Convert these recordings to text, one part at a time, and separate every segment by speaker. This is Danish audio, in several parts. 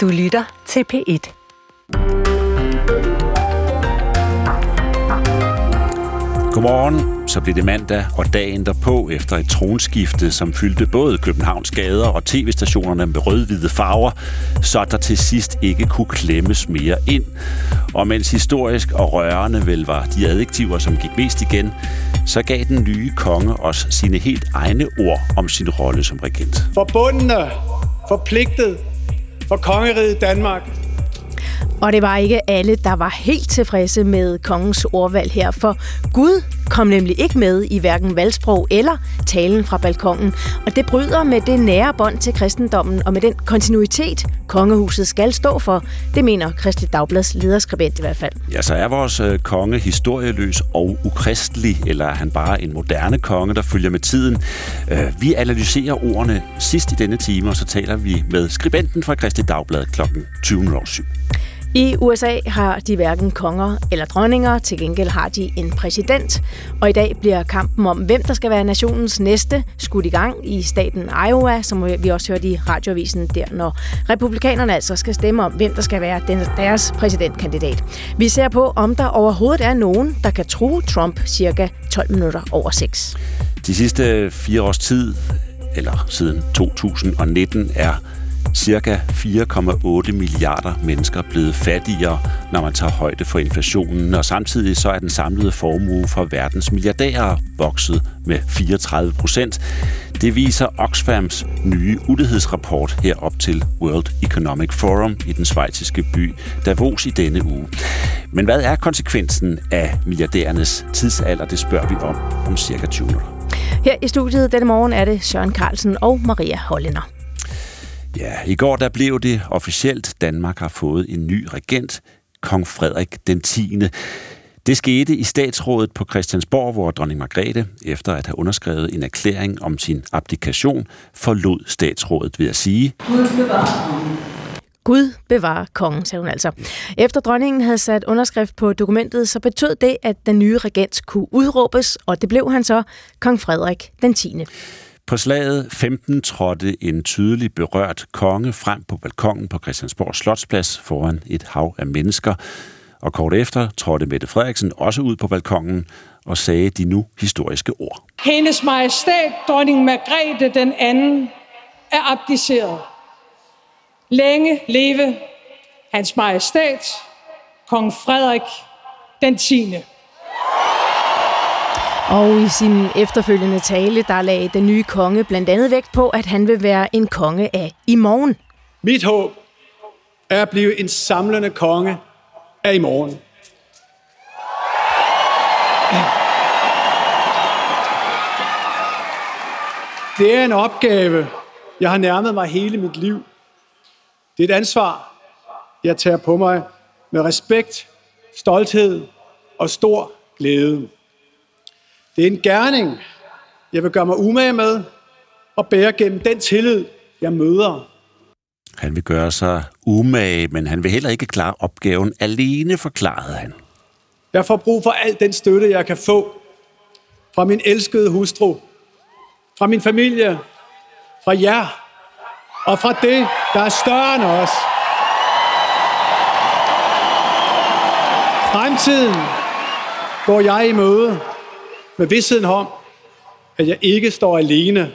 Speaker 1: Du lytter til P1.
Speaker 2: Godmorgen, så blev det mandag og dagen derpå efter et tronskifte, som fyldte både Københavns gader og tv-stationerne med rød-hvide farver, så der til sidst ikke kunne klemmes mere ind. Og mens historisk og rørende vel var de adjektiver, som gik mest igen, så gav den nye konge os sine helt egne ord om sin rolle som regent.
Speaker 3: Forbundne, forpligtet for kongeriget Danmark
Speaker 4: og det var ikke alle, der var helt tilfredse med kongens ordvalg her, for Gud kom nemlig ikke med i hverken valgsprog eller talen fra balkongen. Og det bryder med det nære bånd til kristendommen og med den kontinuitet, kongehuset skal stå for. Det mener Kristelig Dagblads lederskribent i hvert fald.
Speaker 2: Ja, så er vores øh, konge historieløs og ukristelig, eller er han bare en moderne konge, der følger med tiden? Øh, vi analyserer ordene sidst i denne time, og så taler vi med skribenten fra Kristelig Dagblad kl. 20.07.
Speaker 4: I USA har de hverken konger eller dronninger, til gengæld har de en præsident. Og i dag bliver kampen om, hvem der skal være nationens næste, skudt i gang i staten Iowa, som vi også hørte i radioavisen der, når republikanerne altså skal stemme om, hvem der skal være deres præsidentkandidat. Vi ser på, om der overhovedet er nogen, der kan true Trump cirka 12 minutter over 6.
Speaker 2: De sidste fire års tid, eller siden 2019, er Cirka 4,8 milliarder mennesker blevet fattigere, når man tager højde for inflationen, og samtidig så er den samlede formue for verdens milliardærer vokset med 34 procent. Det viser Oxfams nye ulighedsrapport herop til World Economic Forum i den svejtiske by Davos i denne uge. Men hvad er konsekvensen af milliardærernes tidsalder? Det spørger vi om om cirka 20 minutter.
Speaker 4: Her i studiet denne morgen er det Søren Carlsen og Maria Hollinger.
Speaker 2: Ja, i går der blev det officielt. Danmark har fået en ny regent, kong Frederik den 10. Det skete i statsrådet på Christiansborg, hvor dronning Margrethe, efter at have underskrevet en erklæring om sin abdikation, forlod statsrådet ved at sige...
Speaker 4: Gud bevarer kongen, sagde hun altså. Efter dronningen havde sat underskrift på dokumentet, så betød det, at den nye regent kunne udråbes, og det blev han så kong Frederik den 10.
Speaker 2: På slaget 15 trådte en tydelig berørt konge frem på balkongen på Christiansborg Slotsplads foran et hav af mennesker. Og kort efter trådte Mette Frederiksen også ud på balkongen og sagde de nu historiske ord.
Speaker 5: Hendes majestæt, dronning Margrethe den anden, er abdiceret. Længe leve hans majestæt, kong Frederik den 10.
Speaker 4: Og i sin efterfølgende tale, der lagde den nye konge blandt andet vægt på, at han vil være en konge af i morgen.
Speaker 3: Mit håb er at blive en samlende konge af i morgen. Det er en opgave, jeg har nærmet mig hele mit liv. Det er et ansvar, jeg tager på mig med respekt, stolthed og stor glæde. Det er en gerning, jeg vil gøre mig umage med og bære gennem den tillid, jeg møder.
Speaker 2: Han vil gøre sig umage, men han vil heller ikke klare opgaven alene, forklarede han.
Speaker 3: Jeg får brug for al den støtte, jeg kan få fra min elskede hustru, fra min familie, fra jer og fra det, der er større end os. Fremtiden går jeg i møde med vidstheden om, at jeg ikke står alene.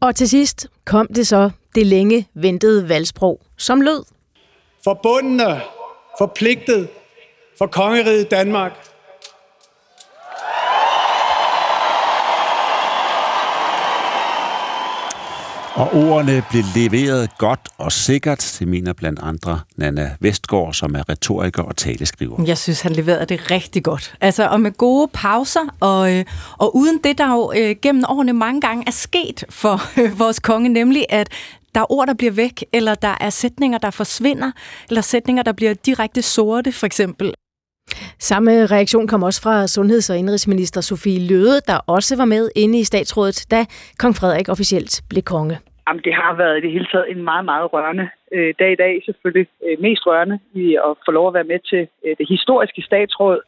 Speaker 4: Og til sidst kom det så det længe ventede valgsprog, som lød.
Speaker 3: Forbundne, forpligtet for kongeriget Danmark
Speaker 2: Og ordene blev leveret godt og sikkert, det mener blandt andre Nana Vestgaard, som er retoriker og taleskriver.
Speaker 6: Jeg synes, han leverede det rigtig godt. Altså, og med gode pauser, og, øh, og uden det, der jo øh, gennem årene mange gange er sket for øh, vores konge, nemlig at der er ord, der bliver væk, eller der er sætninger, der forsvinder, eller sætninger, der bliver direkte sorte, for eksempel.
Speaker 4: Samme reaktion kom også fra sundheds- og indrigsminister Sofie Løde, der også var med inde i statsrådet, da kong Frederik officielt blev konge.
Speaker 7: Jamen, det har været i det hele taget en meget, meget rørende øh, dag i dag. Selvfølgelig øh, mest rørende i at få lov at være med til øh, det historiske statsråd,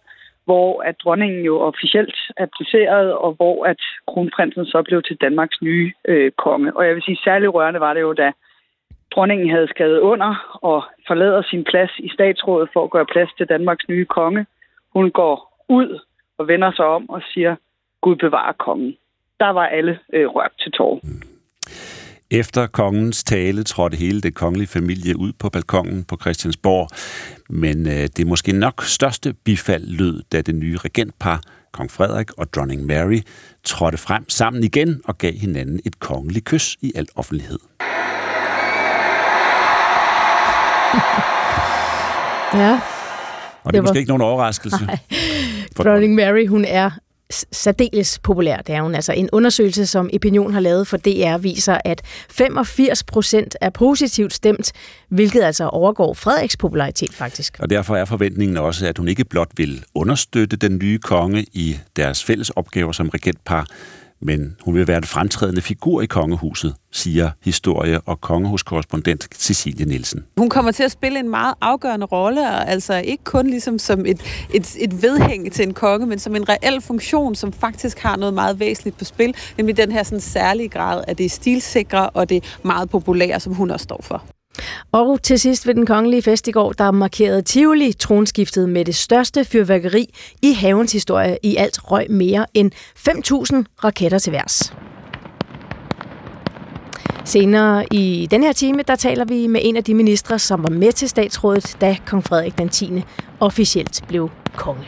Speaker 7: hvor at dronningen jo officielt er placeret, og hvor at kronprinsen så blev til Danmarks nye øh, konge. Og jeg vil sige, særlig rørende var det jo, da dronningen havde skrevet under og forlader sin plads i statsrådet for at gøre plads til Danmarks nye konge. Hun går ud og vender sig om og siger, Gud bevarer kongen. Der var alle øh, rørt til tårer.
Speaker 2: Efter kongens tale trådte hele det kongelige familie ud på balkongen på Christiansborg, men øh, det måske nok største bifald lød, da det nye regentpar, kong Frederik og dronning Mary, trådte frem sammen igen og gav hinanden et kongeligt kys i al offentlighed.
Speaker 4: Ja.
Speaker 2: Og det, det er måske var... ikke nogen overraskelse.
Speaker 4: Nej. Dronning Mary, hun er særdeles populær. Det er hun altså. En undersøgelse, som Opinion har lavet for DR, viser, at 85 procent er positivt stemt, hvilket altså overgår Frederiks popularitet faktisk.
Speaker 2: Og derfor er forventningen også, at hun ikke blot vil understøtte den nye konge i deres fælles opgaver som regentpar, men hun vil være en fremtrædende figur i kongehuset, siger historie- og kongehuskorrespondent Cecilie Nielsen.
Speaker 1: Hun kommer til at spille en meget afgørende rolle, altså ikke kun ligesom som et, et, et vedhæng til en konge, men som en reel funktion, som faktisk har noget meget væsentligt på spil, nemlig den her sådan særlige grad af det stilsikre og det meget populære, som hun også står for.
Speaker 4: Og til sidst ved den kongelige fest i går, der markerede Tivoli tronskiftet med det største fyrværkeri i havens historie. I alt røg mere end 5.000 raketter til værs. Senere i den her time, der taler vi med en af de ministre, som var med til statsrådet, da kong Frederik den 10. officielt blev konge.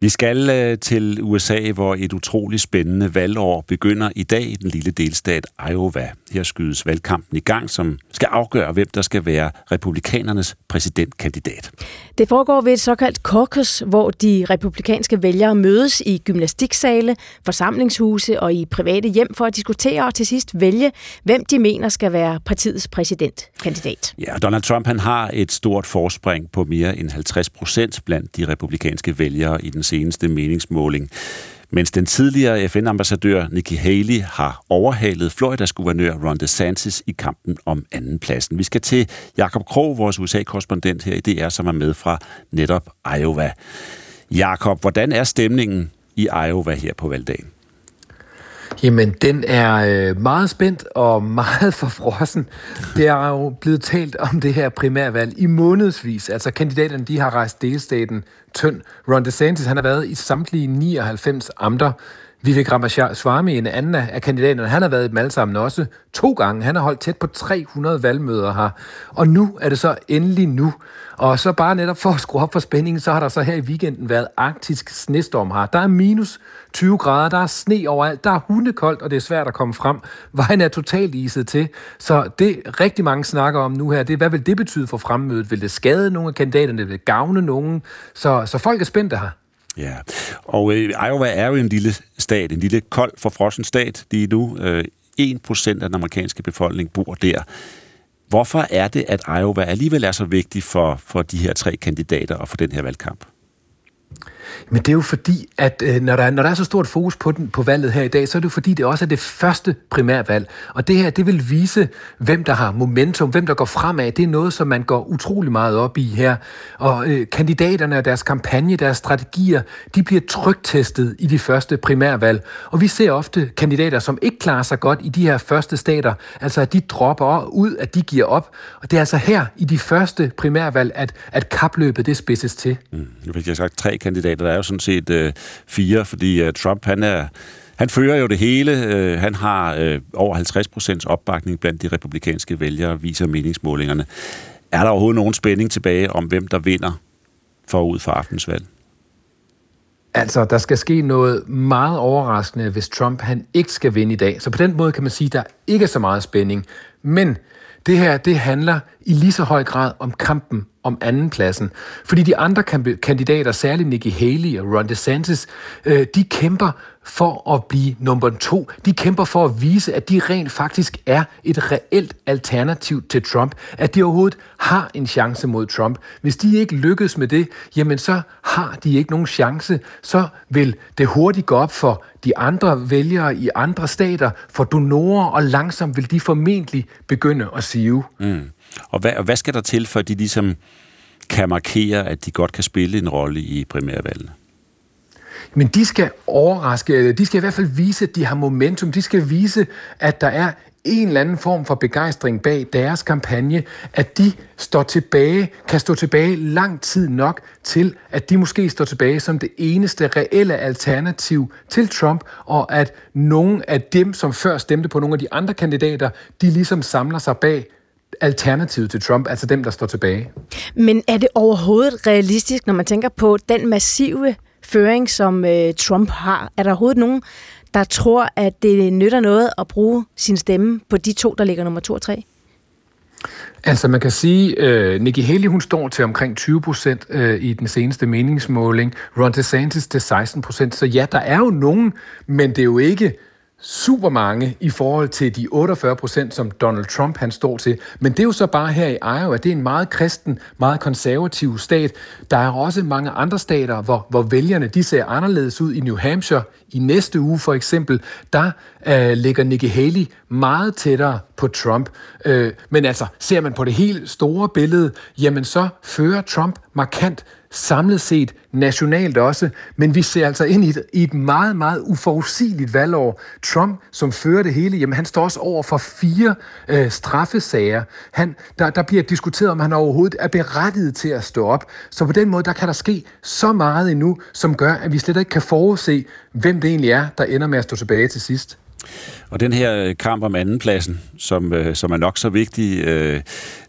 Speaker 2: Vi skal øh, til USA, hvor et utroligt spændende valgår begynder i dag i den lille delstat Iowa. Her skydes valgkampen i gang, som skal afgøre, hvem der skal være republikanernes præsidentkandidat.
Speaker 4: Det foregår ved et såkaldt caucus, hvor de republikanske vælgere mødes i gymnastiksale, forsamlingshuse og i private hjem for at diskutere og til sidst vælge, hvem de mener skal være partiets præsidentkandidat.
Speaker 2: Ja, Donald Trump han har et stort forspring på mere end 50 procent blandt de republikanske vælgere i den seneste meningsmåling. Mens den tidligere FN-ambassadør Nikki Haley har overhalet Floridas guvernør Ron DeSantis i kampen om anden pladsen. Vi skal til Jakob Krog, vores USA-korrespondent her i DR, som er med fra netop Iowa. Jakob, hvordan er stemningen i Iowa her på valgdagen?
Speaker 8: Jamen, den er øh, meget spændt og meget forfrossen. Det er jo blevet talt om det her primærvalg i månedsvis. Altså, kandidaterne de har rejst delstaten tynd. Ron DeSantis han har været i samtlige 99 amter. Vivek Ramaswamy, en anden af kandidaterne, han har været i dem alle sammen også to gange. Han har holdt tæt på 300 valgmøder her. Og nu er det så endelig nu. Og så bare netop for at skrue op for spændingen, så har der så her i weekenden været arktisk snestorm her. Der er minus 20 grader, der er sne overalt, der er hundekoldt, og det er svært at komme frem. Vejen er totalt iset til. Så det rigtig mange snakker om nu her, det er, hvad vil det betyde for fremmødet? Vil det skade nogle af kandidaterne? Vil det gavne nogen? Så, så folk er spændte her.
Speaker 2: Ja, og øh, Iowa er jo en lille stat, en lille kold, forfrossen stat lige nu. Øh, 1% af den amerikanske befolkning bor der. Hvorfor er det, at Iowa alligevel er så vigtig for, for de her tre kandidater og for den her valgkamp?
Speaker 8: Men det er jo fordi, at øh, når, der, når der er så stort fokus på, den, på valget her i dag, så er det jo fordi, det også er det første primærvalg. Og det her, det vil vise, hvem der har momentum, hvem der går fremad. Det er noget, som man går utrolig meget op i her. Og øh, kandidaterne og deres kampagne, deres strategier, de bliver trygtestet i de første primærvalg. Og vi ser ofte kandidater, som ikke klarer sig godt i de her første stater. Altså, at de dropper ud, at de giver op. Og det er altså her i de første primærvalg, at, at kapløbet det spidses til.
Speaker 2: Mm. Nu fik jeg sagt tre kandidater der er jo sådan set øh, fire, fordi øh, Trump, han er... Han fører jo det hele. Øh, han har øh, over 50 procents opbakning blandt de republikanske vælgere, viser meningsmålingerne. Er der overhovedet nogen spænding tilbage om, hvem der vinder forud for aftensvalg?
Speaker 8: Altså, der skal ske noget meget overraskende, hvis Trump han ikke skal vinde i dag. Så på den måde kan man sige, at der ikke er så meget spænding. Men det her, det handler i lige så høj grad om kampen om andenpladsen. Fordi de andre kandidater, særligt Nikki Haley og Ron DeSantis, øh, de kæmper for at blive nummer to. De kæmper for at vise, at de rent faktisk er et reelt alternativ til Trump. At de overhovedet har en chance mod Trump. Hvis de ikke lykkes med det, jamen så har de ikke nogen chance. Så vil det hurtigt gå op for de andre vælgere i andre stater, for donorer, og langsomt vil de formentlig begynde at sive.
Speaker 2: Mm. Og hvad, og hvad skal der til, for at de ligesom kan markere, at de godt kan spille en rolle i primærvalgene?
Speaker 8: Men de skal overraske, de skal i hvert fald vise, at de har momentum. De skal vise, at der er en eller anden form for begejstring bag deres kampagne, at de står tilbage, kan stå tilbage lang tid nok til, at de måske står tilbage som det eneste reelle alternativ til Trump, og at nogle af dem, som før stemte på nogle af de andre kandidater, de ligesom samler sig bag alternativet til Trump, altså dem, der står tilbage.
Speaker 4: Men er det overhovedet realistisk, når man tænker på den massive føring, som øh, Trump har? Er der overhovedet nogen, der tror, at det nytter noget at bruge sin stemme på de to, der ligger nummer to og tre?
Speaker 8: Altså man kan sige, uh, Nikki Haley hun står til omkring 20 procent uh, i den seneste meningsmåling, Ron DeSantis til 16 procent, så ja, der er jo nogen, men det er jo ikke super mange i forhold til de 48 procent, som Donald Trump han står til. Men det er jo så bare her i Iowa. Det er en meget kristen, meget konservativ stat. Der er også mange andre stater, hvor, hvor vælgerne de ser anderledes ud. I New Hampshire i næste uge for eksempel, der øh, ligger Nikki Haley meget tættere på Trump. Øh, men altså, ser man på det helt store billede, jamen så fører Trump markant samlet set, nationalt også, men vi ser altså ind i et, i et meget, meget uforudsigeligt valgår. Trump, som fører det hele, jamen han står også over for fire øh, straffesager. Han, der, der bliver diskuteret, om han overhovedet er berettiget til at stå op. Så på den måde, der kan der ske så meget endnu, som gør, at vi slet ikke kan forudse, hvem det egentlig er, der ender med at stå tilbage til sidst.
Speaker 2: Og den her øh, kamp om andenpladsen, som, øh, som er nok så vigtig, øh,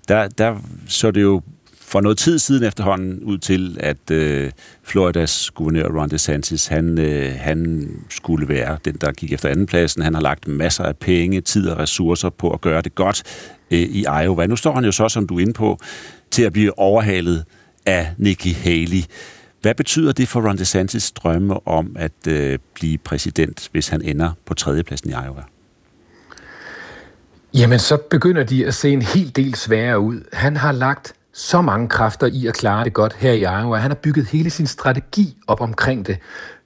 Speaker 2: der, der så det jo for noget tid siden efterhånden ud til, at øh, Floridas guvernør Ron DeSantis, han, øh, han skulle være den, der gik efter andenpladsen. Han har lagt masser af penge, tid og ressourcer på at gøre det godt øh, i Iowa. Nu står han jo så, som du er inde på, til at blive overhalet af Nikki Haley. Hvad betyder det for Ron DeSantis drømme om at øh, blive præsident, hvis han ender på tredjepladsen i Iowa?
Speaker 8: Jamen, så begynder de at se en hel del sværere ud. Han har lagt så mange kræfter i at klare det godt her i Iowa. Han har bygget hele sin strategi op omkring det.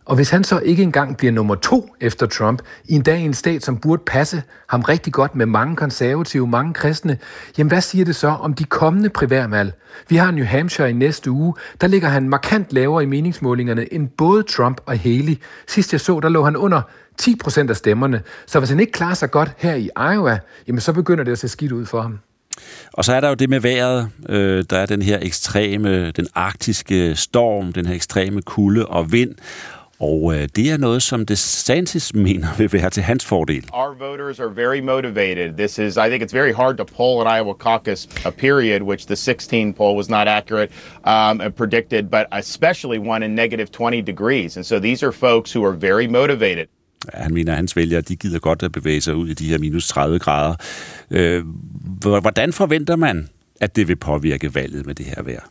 Speaker 8: Og hvis han så ikke engang bliver nummer to efter Trump, i en dag i en stat, som burde passe ham rigtig godt med mange konservative, mange kristne, jamen hvad siger det så om de kommende primærvalg? Vi har New Hampshire i næste uge. Der ligger han markant lavere i meningsmålingerne end både Trump og Haley. Sidst jeg så, der lå han under 10 procent af stemmerne. Så hvis han ikke klarer sig godt her i Iowa, jamen så begynder det at se skidt ud for ham.
Speaker 2: Og så er der jo det med vejret. Øh, der er den her ekstreme, den arktiske storm, den her ekstreme kulde og vind. Og øh, det er noget, som DeSantis mener vil være til hans fordel.
Speaker 9: Our voters are very motivated. This is, I think it's very hard to poll an Iowa caucus a period, which the 16 poll was not accurate um, and predicted, but especially one in negative 20 degrees. And so these are folks who are very motivated.
Speaker 2: Han mener, at hans vælgere de gider godt at bevæge sig ud i de her minus 30 grader. Øh, hvordan forventer man, at det vil påvirke valget med det her vejr?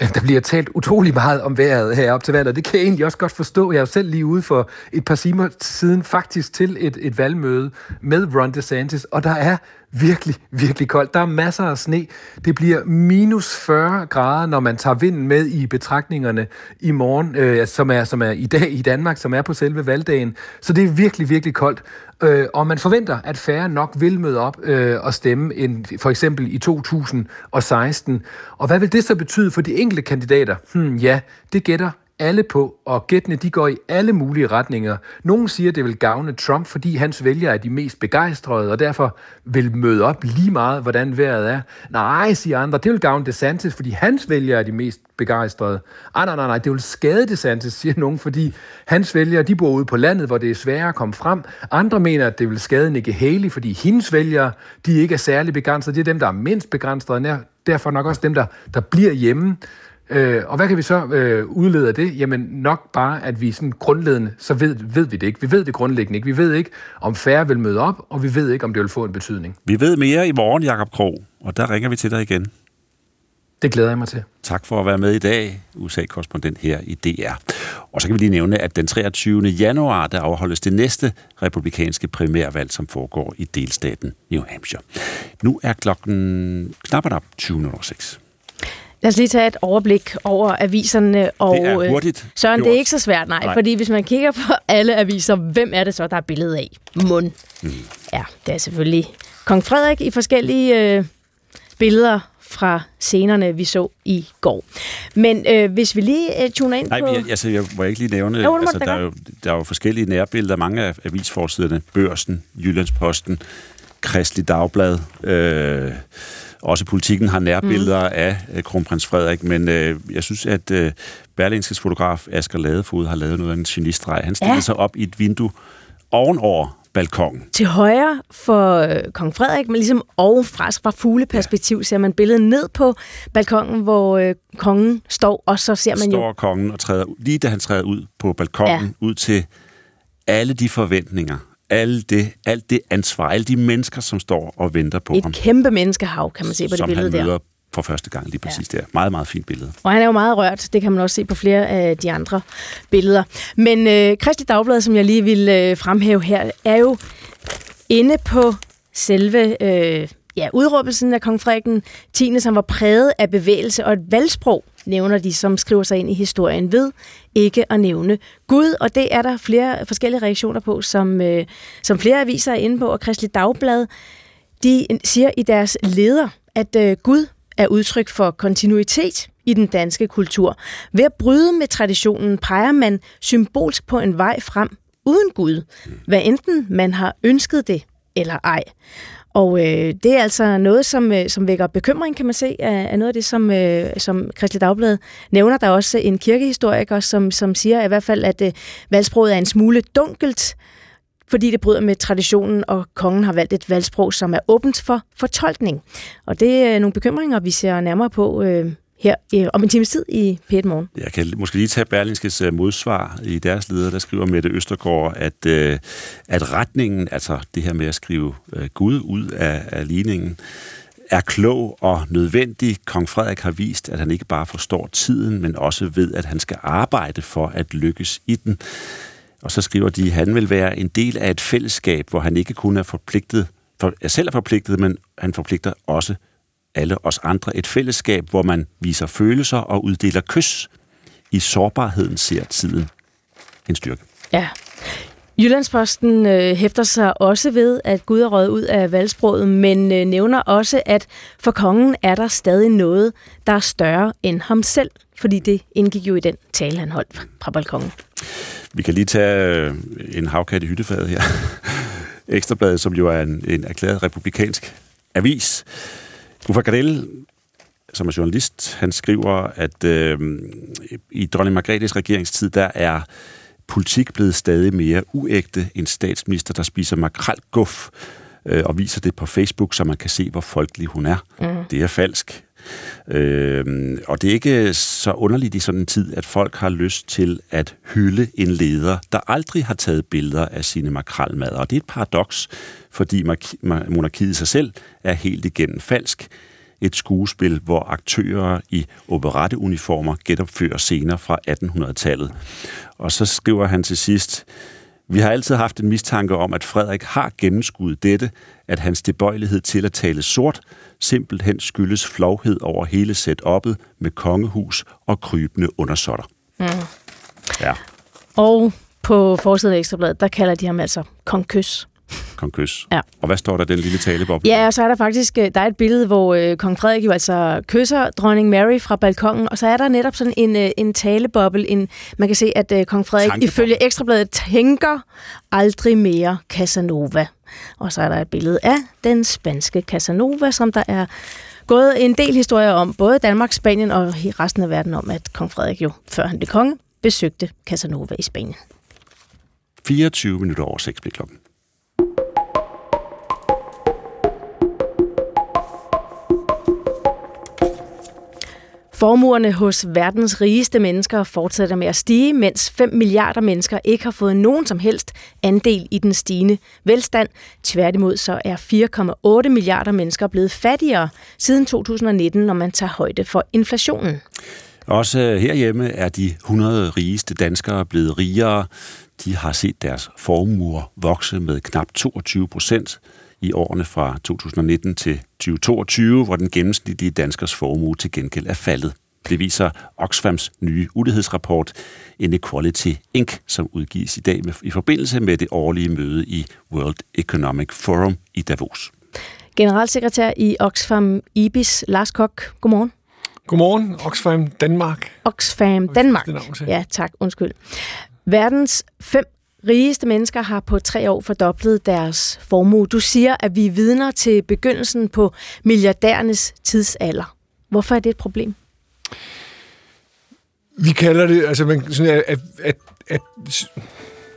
Speaker 8: Der bliver talt utrolig meget om vejret her op til valget. Det kan jeg egentlig også godt forstå. Jeg er selv lige ude for et par timer siden faktisk til et, et valgmøde med Ron DeSantis, og der er virkelig, virkelig koldt. Der er masser af sne. Det bliver minus 40 grader, når man tager vinden med i betragtningerne i morgen, øh, som, er, som er i dag i Danmark, som er på selve valgdagen. Så det er virkelig, virkelig koldt. Øh, og man forventer, at færre nok vil møde op øh, og stemme end for eksempel i 2016. Og hvad vil det så betyde for de enkelte kandidater? Hmm, ja, det gætter alle på, og gættene de går i alle mulige retninger. Nogle siger, det vil gavne Trump, fordi hans vælgere er de mest begejstrede, og derfor vil møde op lige meget, hvordan vejret er. Nej, siger andre, det vil gavne DeSantis, fordi hans vælgere er de mest begejstrede. Ej, nej, nej, nej, det vil skade DeSantis, siger nogen, fordi hans vælgere, de bor ude på landet, hvor det er sværere at komme frem. Andre mener, at det vil skade Nikki Haley, fordi hendes vælgere, de ikke er særlig begrænsede. Det er dem, der er mindst begrænsede, og derfor nok også dem, der, der bliver hjemme. Øh, og hvad kan vi så øh, udlede af det? Jamen nok bare, at vi sådan grundlæggende, så ved, ved vi det ikke. Vi ved det grundlæggende ikke. Vi ved ikke, om færre vil møde op, og vi ved ikke, om det vil få en betydning.
Speaker 2: Vi ved mere i morgen, Jakob Krog, og der ringer vi til dig igen.
Speaker 8: Det glæder jeg mig til.
Speaker 2: Tak for at være med i dag, USA-korrespondent her i DR. Og så kan vi lige nævne, at den 23. januar, der afholdes det næste republikanske primærvalg, som foregår i delstaten New Hampshire. Nu er klokken knap op 20.06.
Speaker 4: Lad os lige tage et overblik over aviserne. Og,
Speaker 2: det er hurtigt.
Speaker 4: Søren, gjort. det er ikke så svært, nej, nej. Fordi hvis man kigger på alle aviser, hvem er det så, der er billede af? Mund. Mm. Ja, det er selvfølgelig kong Frederik i forskellige øh, billeder fra scenerne, vi så i går. Men øh, hvis vi lige øh, tuner ind
Speaker 2: Nej,
Speaker 4: på...
Speaker 2: Nej, altså, jeg må ikke lige nævne... Jo, altså, der, er jo, der er jo forskellige nærbilleder. Mange af avisforsiderne, Børsen, Jyllandsposten, Kristelig Dagblad. Øh, også politikken har nærbilleder mm. af øh, kronprins Frederik, men øh, jeg synes, at øh, Berlingskes fotograf Asger Ladefod har lavet noget af en genistreg. Han stillede ja. sig op i et vindue ovenover balkongen.
Speaker 4: Til højre for øh, kong Frederik, men ligesom ovenfra, fra fugleperspektiv, ja. ser man billedet ned på balkongen, hvor øh, kongen står, og så ser man
Speaker 2: står
Speaker 4: jo...
Speaker 2: Står kongen og træder, lige da han træder ud på balkongen, ja. ud til alle de forventninger, alle det, alt det ansvar, alle de mennesker, som står og venter på
Speaker 4: Et
Speaker 2: ham.
Speaker 4: Et kæmpe menneskehav, kan man se på det billede
Speaker 2: der.
Speaker 4: Som han
Speaker 2: for første gang lige præcis ja. der. Meget, meget fint billede.
Speaker 4: Og han er jo meget rørt. Det kan man også se på flere af de andre billeder. Men øh, Kristi Dagblad, som jeg lige vil øh, fremhæve her, er jo inde på selve øh, ja, udråbelsen af kong Frederik 10., som var præget af bevægelse og et valgsprog, nævner de, som skriver sig ind i historien ved ikke at nævne Gud. Og det er der flere forskellige reaktioner på, som, øh, som flere aviser er inde på, og Kristelig Dagblad, de siger i deres leder, at øh, Gud er udtryk for kontinuitet i den danske kultur. Ved at bryde med traditionen peger man symbolsk på en vej frem uden Gud, hvad enten man har ønsket det eller ej. Og øh, det er altså noget, som, øh, som vækker bekymring, kan man se, af, af noget af det, som, øh, som Kristelig Dagblad nævner. Der er også en kirkehistoriker, som, som siger i hvert fald, at øh, valgsproget er en smule dunkelt, fordi det bryder med traditionen, og kongen har valgt et valgsprog, som er åbent for fortolkning. Og det er øh, nogle bekymringer, vi ser nærmere på øh, her øh, om en times tid i p Morgen.
Speaker 2: Jeg kan måske lige tage Berlingskes øh, modsvar i deres leder, der skriver Mette Østergaard, at, øh, at retningen, altså det her med at skrive øh, Gud ud af, af ligningen, er klog og nødvendig. Kong Frederik har vist, at han ikke bare forstår tiden, men også ved, at han skal arbejde for at lykkes i den. Og så skriver de, at han vil være en del af et fællesskab, hvor han ikke kun er forpligtet, for, er selv er forpligtet, men han forpligter også alle os andre. Et fællesskab, hvor man viser følelser og uddeler kys. I sårbarheden ser tiden en styrke.
Speaker 4: Ja. Jyllandsposten øh, hæfter sig også ved, at Gud er røget ud af valgsproget, men øh, nævner også, at for kongen er der stadig noget, der er større end ham selv, fordi det indgik jo i den tale, han holdt fra balkongen.
Speaker 2: Vi kan lige tage øh, en havkat i hyttefadet her. Ekstrabladet, som jo er en, en erklæret republikansk avis. Uffe Gardell, som er journalist, han skriver, at øh, i dronning Margrethes regeringstid, der er politik blevet stadig mere uægte. En statsminister, der spiser makrelguf øh, og viser det på Facebook, så man kan se, hvor folkelig hun er. Mm. Det er falsk. Øh, og det er ikke så underligt i sådan en tid, at folk har lyst til at hylde en leder, der aldrig har taget billeder af sine makralmader. Og det er et paradoks, fordi monarkiet sig selv er helt igennem falsk. Et skuespil, hvor aktører i operetteuniformer genopfører scener fra 1800-tallet. Og så skriver han til sidst, vi har altid haft en mistanke om, at Frederik har gennemskuddet dette, at hans tilbøjelighed til at tale sort simpelthen skyldes flovhed over hele setup'et med kongehus og krybende undersåtter. Mm. Ja.
Speaker 4: Og på forsiden af Ekstrabladet, der kalder de ham altså Kong Kys.
Speaker 2: Kong Kys.
Speaker 4: Ja.
Speaker 2: Og hvad står der den lille taleboble?
Speaker 4: Ja, og så er der faktisk øh, der er et billede, hvor øh, kong Frederik jo altså kysser dronning Mary fra balkongen, og så er der netop sådan en, øh, en taleboble. En, man kan se, at øh, kong Frederik Tankeboble. ifølge Ekstrabladet tænker aldrig mere Casanova. Og så er der et billede af den spanske Casanova, som der er gået en del historier om, både Danmark, Spanien og resten af verden om, at kong Frederik jo, før han blev konge, besøgte Casanova i Spanien.
Speaker 2: 24 minutter over 6 blev klokken.
Speaker 4: Formuerne hos verdens rigeste mennesker fortsætter med at stige, mens 5 milliarder mennesker ikke har fået nogen som helst andel i den stigende velstand. Tværtimod så er 4,8 milliarder mennesker blevet fattigere siden 2019, når man tager højde for inflationen.
Speaker 2: Også herhjemme er de 100 rigeste danskere blevet rigere. De har set deres formuer vokse med knap 22 procent i årene fra 2019 til 2022, hvor den gennemsnitlige danskers formue til gengæld er faldet. Det viser Oxfams nye ulighedsrapport Inequality Inc., som udgives i dag med, i forbindelse med det årlige møde i World Economic Forum i Davos.
Speaker 4: Generalsekretær i Oxfam IBIS, Lars Kok, godmorgen.
Speaker 10: Godmorgen, Oxfam Danmark.
Speaker 4: Oxfam Danmark. Ja, tak, undskyld. Verdens fem rigeste mennesker har på tre år fordoblet deres formue. Du siger, at vi er vidner til begyndelsen på milliardærernes tidsalder. Hvorfor er det et problem?
Speaker 3: Vi kalder det, altså man, sådan, at, at, at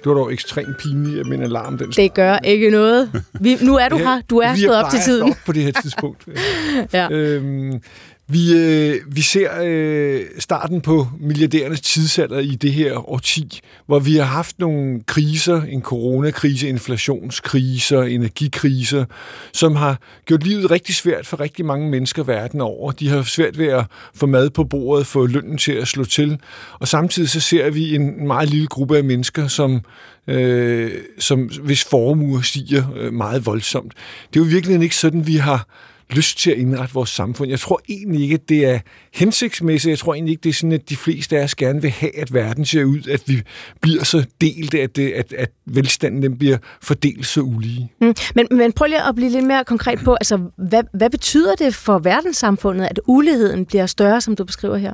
Speaker 3: det var dog ekstremt pinligt, at min alarm den
Speaker 4: Det gør ikke noget. Vi, nu er du her. Du er stået op til tiden.
Speaker 3: på det her tidspunkt. ja. øhm, vi, øh, vi ser øh, starten på milliardærernes tidsalder i det her årti, hvor vi har haft nogle kriser, en coronakrise, inflationskriser, energikriser, som har gjort livet rigtig svært for rigtig mange mennesker verden over. De har svært ved at få mad på bordet, få lønnen til at slå til, og samtidig så ser vi en meget lille gruppe af mennesker, som øh, som hvis formuer stiger øh, meget voldsomt. Det er jo virkelig ikke sådan, vi har lyst til at indrette vores samfund. Jeg tror egentlig ikke, at det er hensigtsmæssigt. Jeg tror egentlig ikke, det er sådan, at de fleste af os gerne vil have, at verden ser ud, at vi bliver så delt, at, det, at, at velstanden den bliver fordelt så ulige.
Speaker 4: Mm. Men, men prøv lige at blive lidt mere konkret på, altså, hvad, hvad betyder det for verdenssamfundet, at uligheden bliver større, som du beskriver her?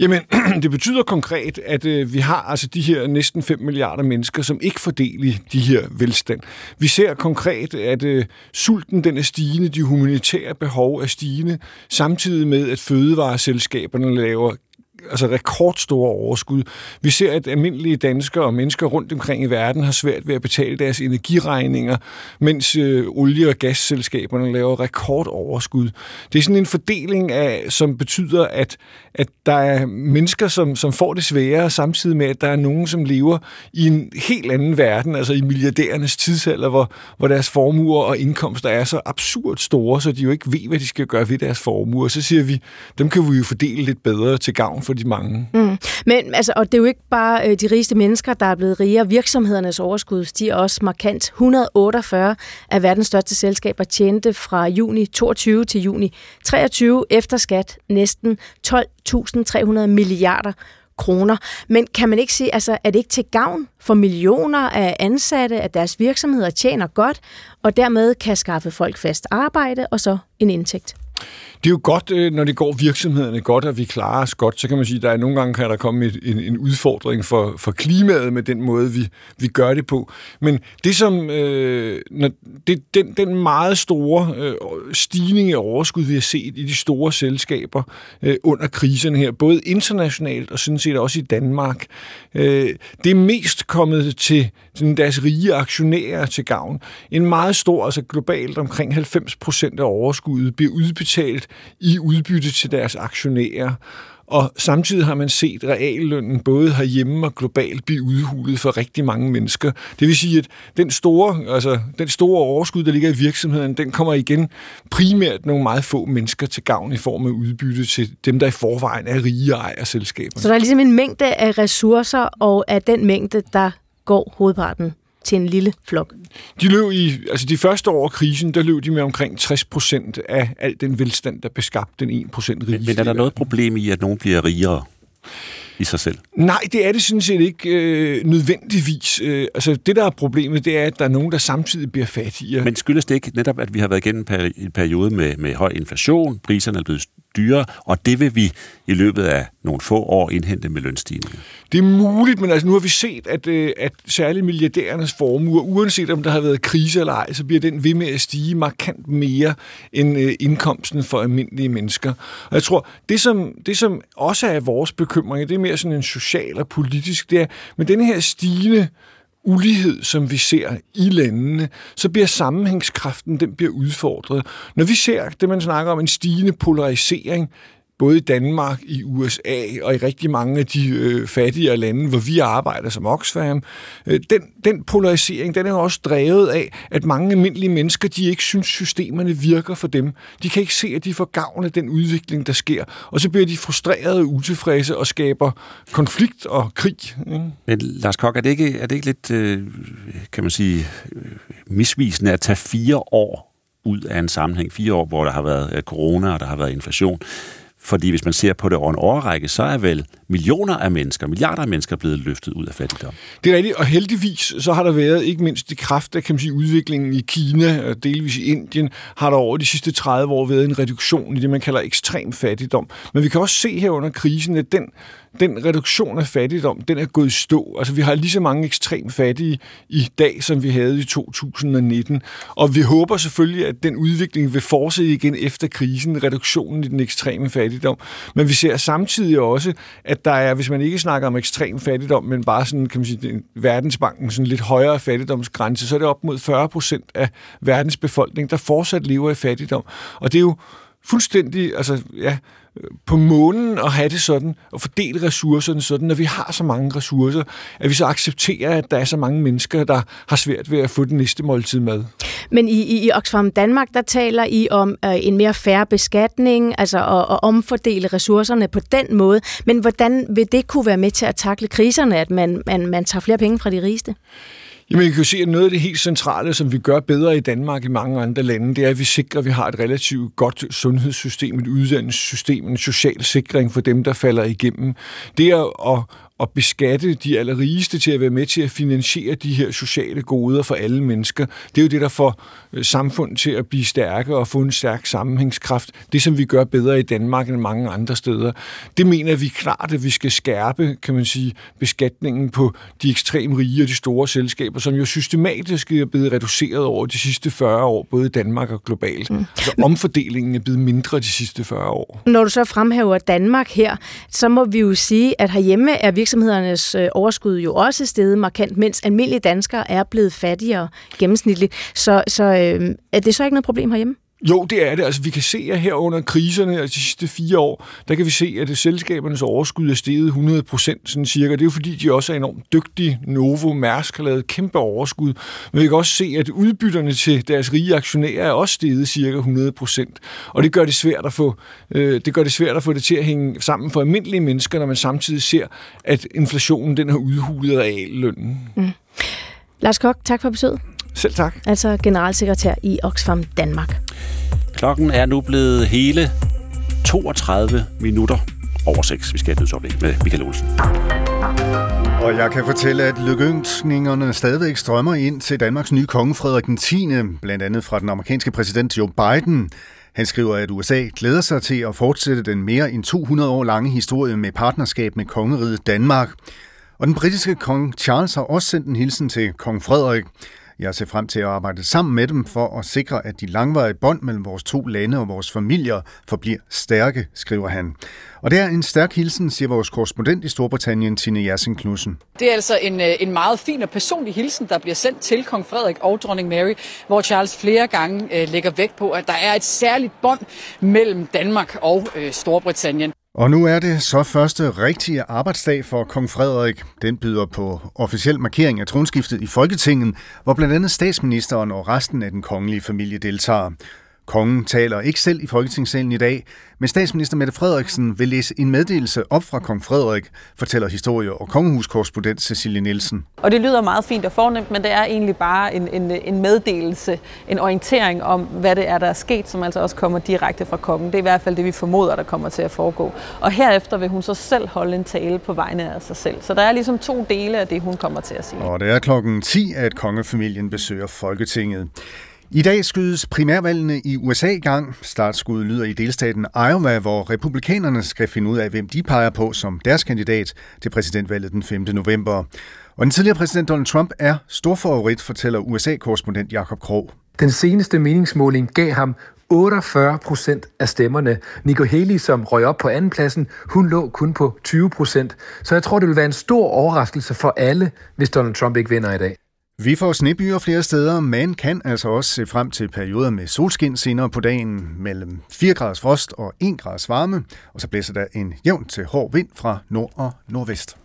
Speaker 3: Jamen, det betyder konkret, at øh, vi har altså de her næsten 5 milliarder mennesker, som ikke får del i de her velstand. Vi ser konkret, at øh, sulten den er stigende, de humanitære behov er stigende, samtidig med, at fødevareselskaberne laver altså rekordstore overskud. Vi ser, at almindelige danskere og mennesker rundt omkring i verden har svært ved at betale deres energiregninger, mens øh, olie- og gasselskaberne laver rekordoverskud. Det er sådan en fordeling, af, som betyder, at, at der er mennesker, som, som får det sværere, samtidig med, at der er nogen, som lever i en helt anden verden, altså i milliardærernes tidsalder, hvor, hvor deres formuer og indkomster er så absurd store, så de jo ikke ved, hvad de skal gøre ved deres formuer. Så siger vi, dem kan vi jo fordele lidt bedre til gavn for de mange.
Speaker 4: Mm. Men altså, og det er jo ikke bare øh, de rigeste mennesker, der er blevet rigere. Virksomhedernes overskud stiger også markant. 148 af verdens største selskaber tjente fra juni 22 til juni 23 efter skat næsten 12.300 milliarder kroner. Men kan man ikke sige, altså er det ikke til gavn for millioner af ansatte, at deres virksomheder tjener godt, og dermed kan skaffe folk fast arbejde og så en indtægt?
Speaker 3: Det er jo godt, øh, når det går virksomhederne godt, at vi klarer os godt. Så kan man sige, at der er nogle gange kan der komme et, en, en udfordring for, for klimaet med den måde, vi, vi gør det på. Men det som øh, når det, den, den meget store øh, stigning i overskud, vi har set i de store selskaber øh, under kriserne her, både internationalt og sådan set også i Danmark, øh, det er mest kommet til sådan deres rige aktionærer til gavn. En meget stor, altså globalt omkring 90 procent af overskuddet bliver udbetalt i udbytte til deres aktionærer. Og samtidig har man set reallønnen både herhjemme og globalt blive udhulet for rigtig mange mennesker. Det vil sige, at den store, altså, den store overskud, der ligger i virksomheden, den kommer igen primært nogle meget få mennesker til gavn i form af udbytte til dem, der i forvejen er rige og ejer selskaber.
Speaker 4: Så der er ligesom en mængde af ressourcer, og af den mængde, der går hovedparten til en lille flok.
Speaker 3: De løb i, altså de første år af krisen, der løb de med omkring 60 procent af al den velstand, der beskabte den 1 procent rigeste.
Speaker 2: Men, men er der noget problem i, at nogen bliver rigere? i sig selv?
Speaker 3: Nej, det er det sådan set ikke øh, nødvendigvis. Øh, altså, det, der er problemet, det er, at der er nogen, der samtidig bliver fattigere.
Speaker 2: Men skyldes det ikke netop, at vi har været igennem en periode med, med høj inflation, priserne er blevet dyrere, og det vil vi i løbet af nogle få år indhente med lønstigninger?
Speaker 3: Det er muligt, men altså nu har vi set, at, øh, at særligt milliardærernes formuer, uanset om der har været krise eller ej, så bliver den ved med at stige markant mere end øh, indkomsten for almindelige mennesker. Og jeg tror, det som, det som også er vores bekymring, det er mere sådan en social og politisk, det er, men den her stigende ulighed, som vi ser i landene, så bliver sammenhængskraften, den bliver udfordret. Når vi ser det, man snakker om, en stigende polarisering, både i Danmark, i USA og i rigtig mange af de øh, fattigere lande, hvor vi arbejder som Oxfam. Øh, den, den polarisering, den er jo også drevet af, at mange almindelige mennesker, de ikke synes, systemerne virker for dem. De kan ikke se, at de får gavn af den udvikling, der sker. Og så bliver de frustrerede og utilfredse og skaber konflikt og krig. Ikke?
Speaker 2: Men Lars Kok, er det ikke, er det ikke lidt, øh, kan man sige, misvisende at tage fire år ud af en sammenhæng, fire år, hvor der har været øh, corona og der har været inflation, fordi hvis man ser på det over en årrække, så er vel millioner af mennesker, milliarder af mennesker blevet løftet ud af fattigdom.
Speaker 3: Det er rigtigt, og heldigvis så har der været, ikke mindst i kraft af kan man sige, udviklingen i Kina og delvis i Indien, har der over de sidste 30 år været en reduktion i det, man kalder ekstrem fattigdom. Men vi kan også se her under krisen, at den den reduktion af fattigdom, den er gået i stå. Altså, vi har lige så mange ekstremt fattige i dag, som vi havde i 2019. Og vi håber selvfølgelig, at den udvikling vil fortsætte igen efter krisen, reduktionen i den ekstreme fattigdom. Men vi ser samtidig også, at der er, hvis man ikke snakker om ekstrem fattigdom, men bare sådan, kan man sige, verdensbanken, sådan lidt højere fattigdomsgrænse, så er det op mod 40 procent af verdens befolkning, der fortsat lever i fattigdom. Og det er jo fuldstændig, altså ja, på månen at have det sådan, og fordele ressourcerne sådan, når vi har så mange ressourcer, at vi så accepterer, at der er så mange mennesker, der har svært ved at få den næste måltid mad.
Speaker 4: Men i, i, i Oxfam Danmark, der taler I om øh, en mere færre beskatning, altså at, at omfordele ressourcerne på den måde. Men hvordan vil det kunne være med til at takle kriserne, at man, man, man tager flere penge fra de rigeste?
Speaker 3: Jamen, jeg kan jo se, at noget af det helt centrale, som vi gør bedre i Danmark i mange andre lande, det er, at vi sikrer, at vi har et relativt godt sundhedssystem, et uddannelsessystem, en social sikring for dem, der falder igennem. Det er at, at beskatte de allerrigeste til at være med til at finansiere de her sociale goder for alle mennesker. Det er jo det, der får øh, samfundet til at blive stærkere og få en stærk sammenhængskraft. Det, som vi gør bedre i Danmark end mange andre steder. Det mener vi klart, at vi skal skærpe, kan man sige, beskatningen på de ekstremt rige og de store selskaber, som jo systematisk er blevet reduceret over de sidste 40 år, både i Danmark og globalt. Mm. Altså omfordelingen er blevet mindre de sidste 40 år.
Speaker 4: Når du så fremhæver Danmark her, så må vi jo sige, at herhjemme er vi virksomhedernes øh, overskud jo også steget markant, mens almindelige danskere er blevet fattigere gennemsnitligt. Så, så øh, er det så ikke noget problem herhjemme?
Speaker 3: Jo, det er det. Altså, vi kan se, at her under kriserne altså de sidste fire år, der kan vi se, at det selskabernes overskud er steget 100 procent, sådan cirka. Det er jo fordi, de også er enormt dygtige. Novo Mærsk har lavet kæmpe overskud. Men vi kan også se, at udbytterne til deres rige aktionærer er også steget cirka 100 procent. Og det gør det svært at få øh, det gør det svært at få det til at hænge sammen for almindelige mennesker, når man samtidig ser, at inflationen den har udhulet reallønnen. Mm.
Speaker 4: Lars Kok, tak for besøget.
Speaker 3: Selv tak.
Speaker 4: Altså generalsekretær i Oxfam Danmark.
Speaker 2: Klokken er nu blevet hele 32 minutter over 6. Vi skal have et med Michael Olsen.
Speaker 11: Og jeg kan fortælle, at lykønskningerne stadigvæk strømmer ind til Danmarks nye konge Frederik den 10., blandt andet fra den amerikanske præsident Joe Biden. Han skriver, at USA glæder sig til at fortsætte den mere end 200 år lange historie med partnerskab med kongeriget Danmark. Og den britiske kong Charles har også sendt en hilsen til kong Frederik. Jeg ser frem til at arbejde sammen med dem for at sikre, at de langvarige bånd mellem vores to lande og vores familier forbliver stærke, skriver han. Og det er en stærk hilsen, siger vores korrespondent i Storbritannien, Tine Jersen Knudsen.
Speaker 12: Det er altså en, øh, en meget fin og personlig hilsen, der bliver sendt til kong Frederik og dronning Mary, hvor Charles flere gange øh, lægger vægt på, at der er et særligt bånd mellem Danmark og øh, Storbritannien.
Speaker 11: Og nu er det så første rigtige arbejdsdag for kong Frederik. Den byder på officiel markering af tronskiftet i Folketinget, hvor blandt andet statsministeren og resten af den kongelige familie deltager. Kongen taler ikke selv i Folketingssalen i dag, men statsminister Mette Frederiksen vil læse en meddelelse op fra kong Frederik, fortæller historie- og kongehuskorrespondent Cecilie Nielsen.
Speaker 1: Og det lyder meget fint og fornemt, men det er egentlig bare en, en, en meddelelse, en orientering om, hvad det er, der er sket, som altså også kommer direkte fra kongen. Det er i hvert fald det, vi formoder, der kommer til at foregå. Og herefter vil hun så selv holde en tale på vegne af sig selv. Så der er ligesom to dele af det, hun kommer til at sige.
Speaker 11: Og det er klokken 10, at kongefamilien besøger Folketinget. I dag skydes primærvalgene i USA i gang. Startskuddet lyder i delstaten Iowa, hvor republikanerne skal finde ud af, hvem de peger på som deres kandidat til præsidentvalget den 5. november. Og den tidligere præsident Donald Trump er storfavorit, fortæller USA-korrespondent Jakob Krog.
Speaker 8: Den seneste meningsmåling gav ham 48 procent af stemmerne. Nico Haley, som røg op på andenpladsen, hun lå kun på 20 procent. Så jeg tror, det vil være en stor overraskelse for alle, hvis Donald Trump ikke vinder i dag.
Speaker 11: Vi får snebyer flere steder, men kan altså også se frem til perioder med solskin senere på dagen mellem 4 graders frost og 1 graders varme, og så blæser der en jævn til hård vind fra nord og nordvest.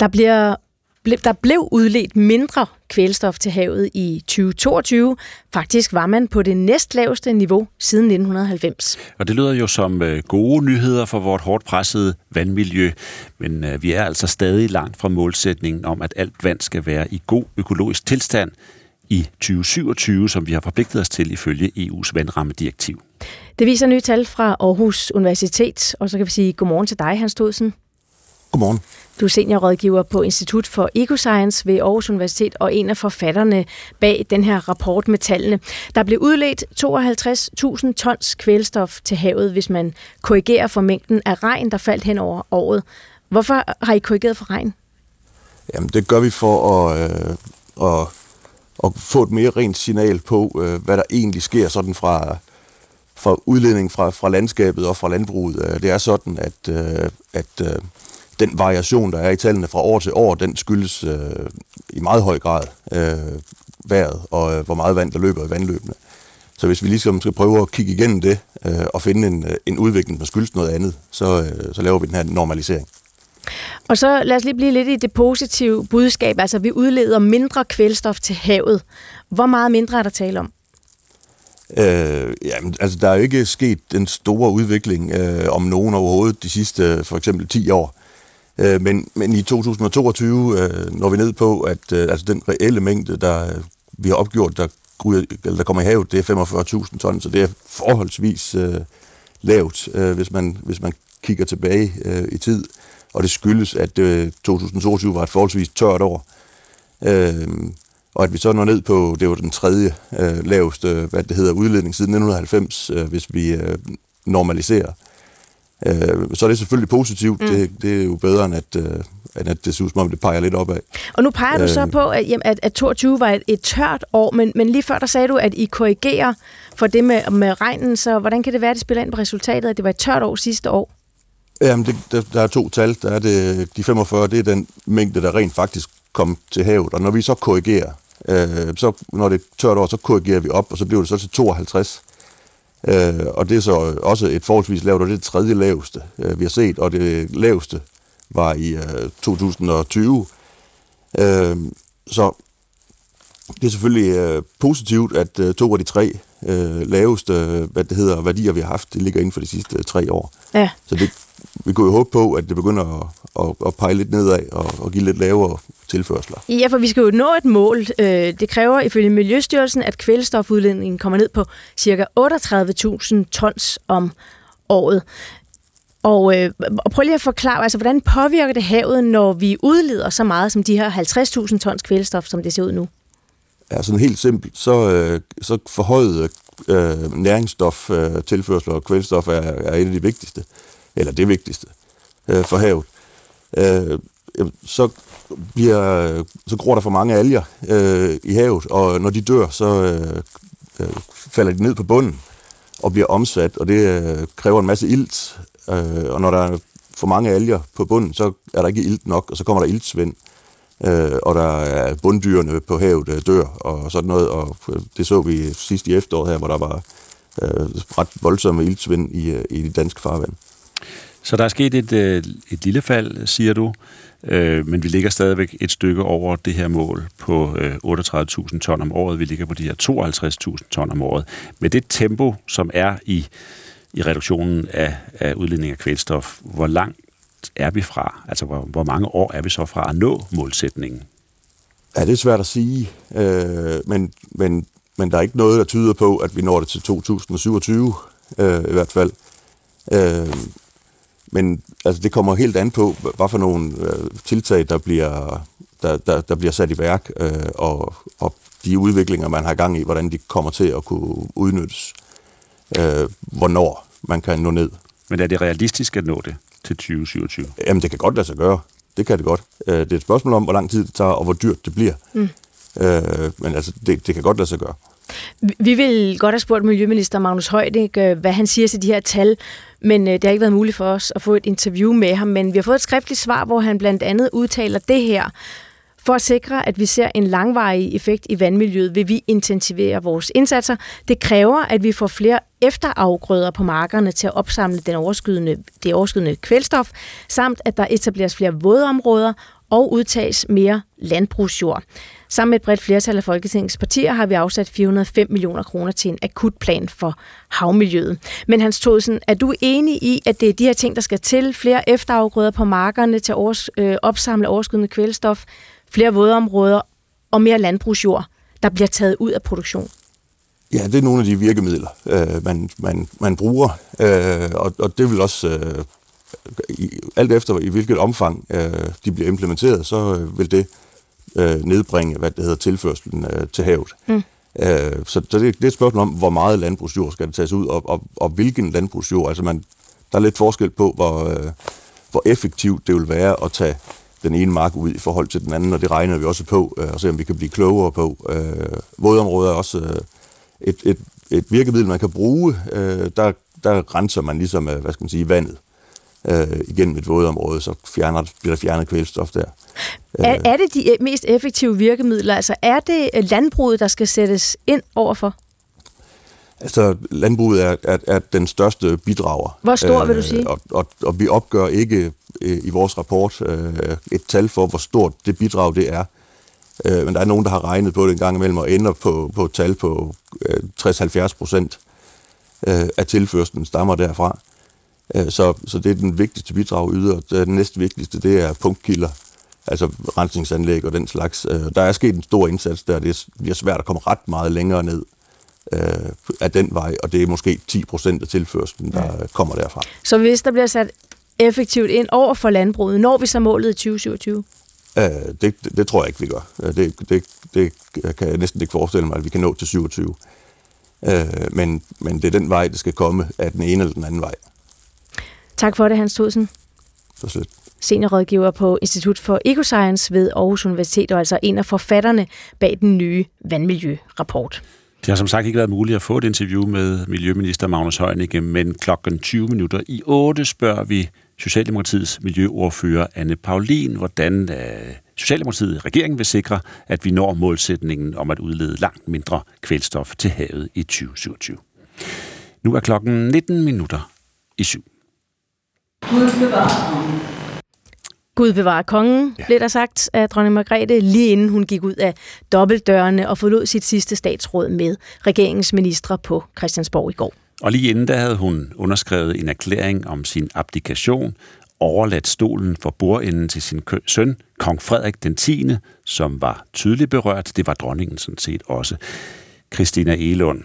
Speaker 4: Der bliver der blev udledt mindre kvælstof til havet i 2022. Faktisk var man på det næstlaveste niveau siden 1990.
Speaker 2: Og det lyder jo som øh, gode nyheder for vort hårdt pressede vandmiljø, men øh, vi er altså stadig langt fra målsætningen om, at alt vand skal være i god økologisk tilstand i 2027, som vi har forpligtet os til ifølge EU's vandrammedirektiv.
Speaker 4: Det viser nye tal fra Aarhus Universitet, og så kan vi sige godmorgen til dig, Hans Todsen.
Speaker 13: Godmorgen.
Speaker 4: Du er seniorrådgiver på Institut for Ecoscience ved Aarhus Universitet og en af forfatterne bag den her rapport med tallene. Der blev udledt 52.000 tons kvælstof til havet, hvis man korrigerer for mængden af regn, der faldt hen over året. Hvorfor har I korrigeret for regn?
Speaker 13: Jamen, det gør vi for at, øh, at, at få et mere rent signal på, øh, hvad der egentlig sker sådan fra, fra udledning fra, fra landskabet og fra landbruget. Øh, det er sådan, at, øh, at øh, den variation, der er i tallene fra år til år, den skyldes øh, i meget høj grad øh, vejret og øh, hvor meget vand, der løber i vandløbene. Så hvis vi ligesom skal prøve at kigge igennem det øh, og finde en, øh, en udvikling, der skyldes noget andet, så, øh, så laver vi den her normalisering.
Speaker 4: Og så lad os lige blive lidt i det positive budskab. Altså, vi udleder mindre kvælstof til havet. Hvor meget mindre er der tale om?
Speaker 13: Øh, jamen, altså, der er jo ikke sket den store udvikling øh, om nogen overhovedet de sidste for eksempel 10 år. Øh, men, men i 2022 øh, når vi ned på, at øh, altså den reelle mængde, der vi har opgjort, der, eller der kommer i havet, det er 45.000 ton, så det er forholdsvis øh, lavt, øh, hvis, man, hvis man kigger tilbage øh, i tid. Og det skyldes, at øh, 2022 var et forholdsvis tørt år. Øh, og at vi så når ned på, det var den tredje øh, laveste, hvad det hedder, udledning siden 1990, øh, hvis vi øh, normaliserer. Øh, så er det selvfølgelig positivt. Mm. Det, det er jo bedre, end at, øh, end at det ser ud som om, det peger lidt opad.
Speaker 4: Og nu peger du så øh, på, at, jamen, at, at 22 var et, et tørt år, men, men lige før der sagde du, at I korrigerer for det med, med regnen, så hvordan kan det være, at det spiller ind på resultatet, at det var et tørt år sidste år?
Speaker 13: Jamen, det, der, der er to tal. Der er det, de 45, det er den mængde, der rent faktisk kom til havet. Og når vi så korrigerer, øh, så når det er tørt år, så korrigerer vi op, og så bliver det så til 52. Øh, og det er så også et forholdsvis lavt, og det er det tredje laveste, øh, vi har set, og det laveste var i øh, 2020. Øh, så det er selvfølgelig øh, positivt, at øh, to af de tre øh, laveste hvad det hedder, værdier, vi har haft, det ligger inden for de sidste øh, tre år.
Speaker 4: Ja.
Speaker 13: Så det, vi kunne jo håbe på, at det begynder at, at, at pege lidt nedad og, og give lidt lavere tilførsler.
Speaker 4: Ja, for vi skal jo nå et mål. Øh, det kræver ifølge Miljøstyrelsen, at kvælstofudledningen kommer ned på ca. 38.000 tons om året. Og, øh, og prøv lige at forklare, altså, hvordan påvirker det havet, når vi udleder så meget som de her 50.000 tons kvælstof, som det ser ud nu?
Speaker 13: Ja, sådan helt simpelt, så, øh, så forhøjet øh, næringsstof, øh, tilførsel og kvælstof er, er et af de vigtigste, eller det vigtigste øh, for havet. Øh, så, bliver, så gror der for mange alger øh, i havet, og når de dør, så øh, øh, falder de ned på bunden og bliver omsat, og det øh, kræver en masse ilt. Øh, og når der er for mange alger på bunden, så er der ikke ilt nok, og så kommer der iltsvind. Øh, og der er bunddyrene på havet øh, dør, og sådan noget, og øh, det så vi sidst i efteråret her, hvor der var øh, ret voldsomme iltsvind i, øh, i de danske farvand.
Speaker 2: Så der er sket et, øh, et lille fald, siger du, øh, men vi ligger stadigvæk et stykke over det her mål på øh, 38.000 ton om året. Vi ligger på de her 52.000 ton om året. Med det tempo, som er i, i reduktionen af, af udledning af kvælstof, hvor langt er vi fra? Altså, hvor, hvor mange år er vi så fra at nå målsætningen?
Speaker 13: Ja, det er svært at sige, øh, men, men, men der er ikke noget, der tyder på, at vi når det til 2027, øh, i hvert fald. Øh, men altså, det kommer helt an på, hvad for nogle øh, tiltag, der bliver, der, der, der bliver sat i værk, øh, og, og de udviklinger, man har gang i, hvordan de kommer til at kunne udnyttes. Øh, hvornår man kan nå ned.
Speaker 2: Men er det realistisk at nå det til 2027?
Speaker 13: Jamen, det kan godt lade sig gøre. Det kan det godt. Øh, det er et spørgsmål om, hvor lang tid det tager, og hvor dyrt det bliver. Mm. Øh, men altså, det, det kan godt lade sig gøre.
Speaker 4: Vi vil godt have spurgt Miljøminister Magnus Højding, øh, hvad han siger til de her tal, men øh, det har ikke været muligt for os at få et interview med ham. Men vi har fået et skriftligt svar, hvor han blandt andet udtaler det her. For at sikre, at vi ser en langvarig effekt i vandmiljøet, vil vi intensivere vores indsatser. Det kræver, at vi får flere efterafgrøder på markerne til at opsamle den overskydende, det overskydende kvælstof, samt at der etableres flere vådområder og udtages mere landbrugsjord. Sammen med et bredt flertal af Folketingets partier har vi afsat 405 millioner kroner til en akut plan for havmiljøet. Men Hans Todsen, er du enig i, at det er de her ting, der skal til? Flere efterafgrøder på markerne til at øh, opsamle overskydende kvælstof, flere vådområder og mere landbrugsjord, der bliver taget ud af produktion?
Speaker 13: Ja, det er nogle af de virkemidler, øh, man, man, man bruger, øh, og, og det vil også, øh, i, alt efter i hvilket omfang øh, de bliver implementeret, så øh, vil det øh, nedbringe, hvad det hedder, tilførselen øh, til havet. Mm. Øh, så, så det, det er et spørgsmål om, hvor meget landbrugsjord skal det tages ud, og, og, og hvilken landbrugsjord. Altså man, der er lidt forskel på, hvor, øh, hvor effektivt det vil være at tage den ene mark ud i forhold til den anden, og det regner vi også på, øh, og se om vi kan blive klogere på. Øh, vådområder er også øh, et, et, et virkemiddel, man kan bruge. Øh, der, der renser man ligesom, øh, hvad skal man sige, vandet øh, igennem et vådområde, så fjerner, bliver der fjernet kvælstof der.
Speaker 4: Er, er det de mest effektive virkemidler? Altså er det landbruget, der skal sættes ind overfor?
Speaker 13: Altså, landbruget er, er, er den største bidrager.
Speaker 4: Hvor stor vil du sige?
Speaker 13: Øh, og, og, og vi opgør ikke øh, i vores rapport øh, et tal for, hvor stort det bidrag det er. Øh, men der er nogen, der har regnet på det en gang imellem og ender på, på et tal på øh, 60-70 procent øh, af tilførselen stammer derfra. Øh, så, så det er den vigtigste bidrag yder. Den næste vigtigste, det er punktkilder, altså rensningsanlæg og den slags. Øh, der er sket en stor indsats der, det bliver svært at komme ret meget længere ned øh, af den vej, og det er måske 10 procent af tilførselen, der ja. kommer derfra.
Speaker 4: Så hvis der bliver sat effektivt ind over for landbruget, når vi så målet i 2027?
Speaker 13: Øh, det, det, det tror jeg ikke, vi gør. Øh, det, det, det kan jeg næsten ikke forestille mig, at vi kan nå til 27. Øh, men, men det er den vej, det skal komme, af den ene eller den anden vej.
Speaker 4: Tak for det, Hans Thudsen.
Speaker 13: Så slet.
Speaker 4: Seniorrådgiver på Institut for Ecoscience ved Aarhus Universitet, og altså en af forfatterne bag den nye vandmiljørapport.
Speaker 2: Det har som sagt ikke været muligt at få et interview med Miljøminister Magnus Heunicke, men klokken 20 minutter i 8 spørger vi Socialdemokratiets miljøordfører Anne Paulin, hvordan øh, Socialdemokratiet regeringen vil sikre, at vi når målsætningen om at udlede langt mindre kvælstof til havet i 2027. Nu er klokken 19 minutter i syv.
Speaker 4: Gud bevarer kongen, ja. blev der sagt af dronning Margrethe, lige inden hun gik ud af dobbeltdørene og forlod sit sidste statsråd med regeringens ministre på Christiansborg i går.
Speaker 2: Og lige inden da havde hun underskrevet en erklæring om sin abdikation, overladt stolen for bordenden til sin søn, kong Frederik den 10., som var tydeligt berørt. Det var dronningen sådan set også. Christina Elund,